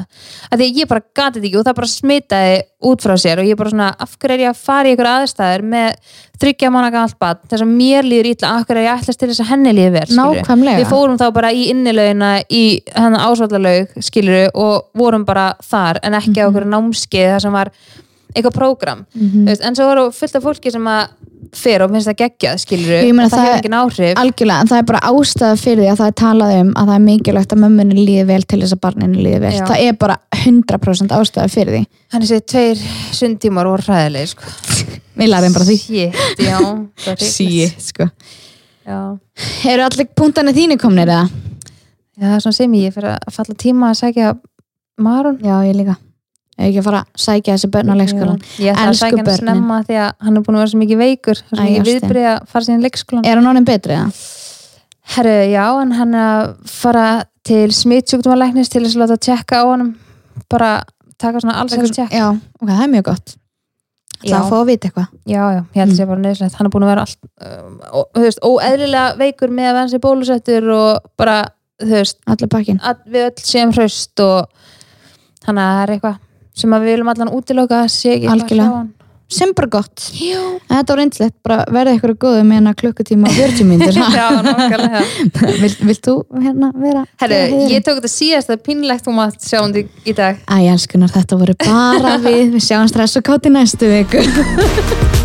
Að því að ég bara gati þetta ekki og það bara smitaði út frá sér og ég bara svona, af hverju er ég að fara í ykkur aðstæður með þryggja mánu gamalt barn, þess að mér líður ítla af hverju er ég ætlast til þess að henni líður vel skilurðu? Eitthvað prógram. Þú veist, en svo voru fullt af fólki sem að fer og finnst það geggjað Ég meina, og það, það hefur engin áhrif algjörlega, en það er bara ástæða fyrir því að það er talað um að það er mikilvægt að mömmunni líði vel til þess að barninu líði vel Já. það er bara 100% ástæða fyrir því hann er sér tveir sundtímar voru hræðileg sko. við lærum bara því Shit, já, hrikalegt. sko. eru allir punktanir þínu komnir eða? já, það er svona sem ég fyrir að falla tíma að segja Maron já, ég líka ef ekki að fara að sækja þessi börn á leikskólan ég ætla að segja hann snemma því að hann er búin að vera svo mikið veikur. Svo mikið viðbrið að fara síðan leikskólan er hann orðin betri eða? Herru, já, en hann er að fara til smitsjúkdómalæknis til þess að láta tjekka á honum. Bara taka svona alls ekki tjekk. Já, ok, það er mjög gott. Það að fá að vita eitthvað? Já, já, ég held að sé bara nöðslegt hann er búin að vera allt um, og, þú veist, óeðlilega veikur með að vera hans í bólusettur og bara, þú veist allir pakkin að við öll séum hraust og þannig að það er eitthvað sem að við viljum allan útiloka að sem bara gott. En þetta var reynslegt, bara verða ykkur góðu með hérna klukkutíma og 40 mínútur. Já nokkulega Vilt, vilt þú hérna vera Herru, ég tók þetta síðast það er pínlegt þú mátt sjá um því í dag. Æ, elskunar, þetta voru bara við. Við sjáum stress og kátt í næstu viku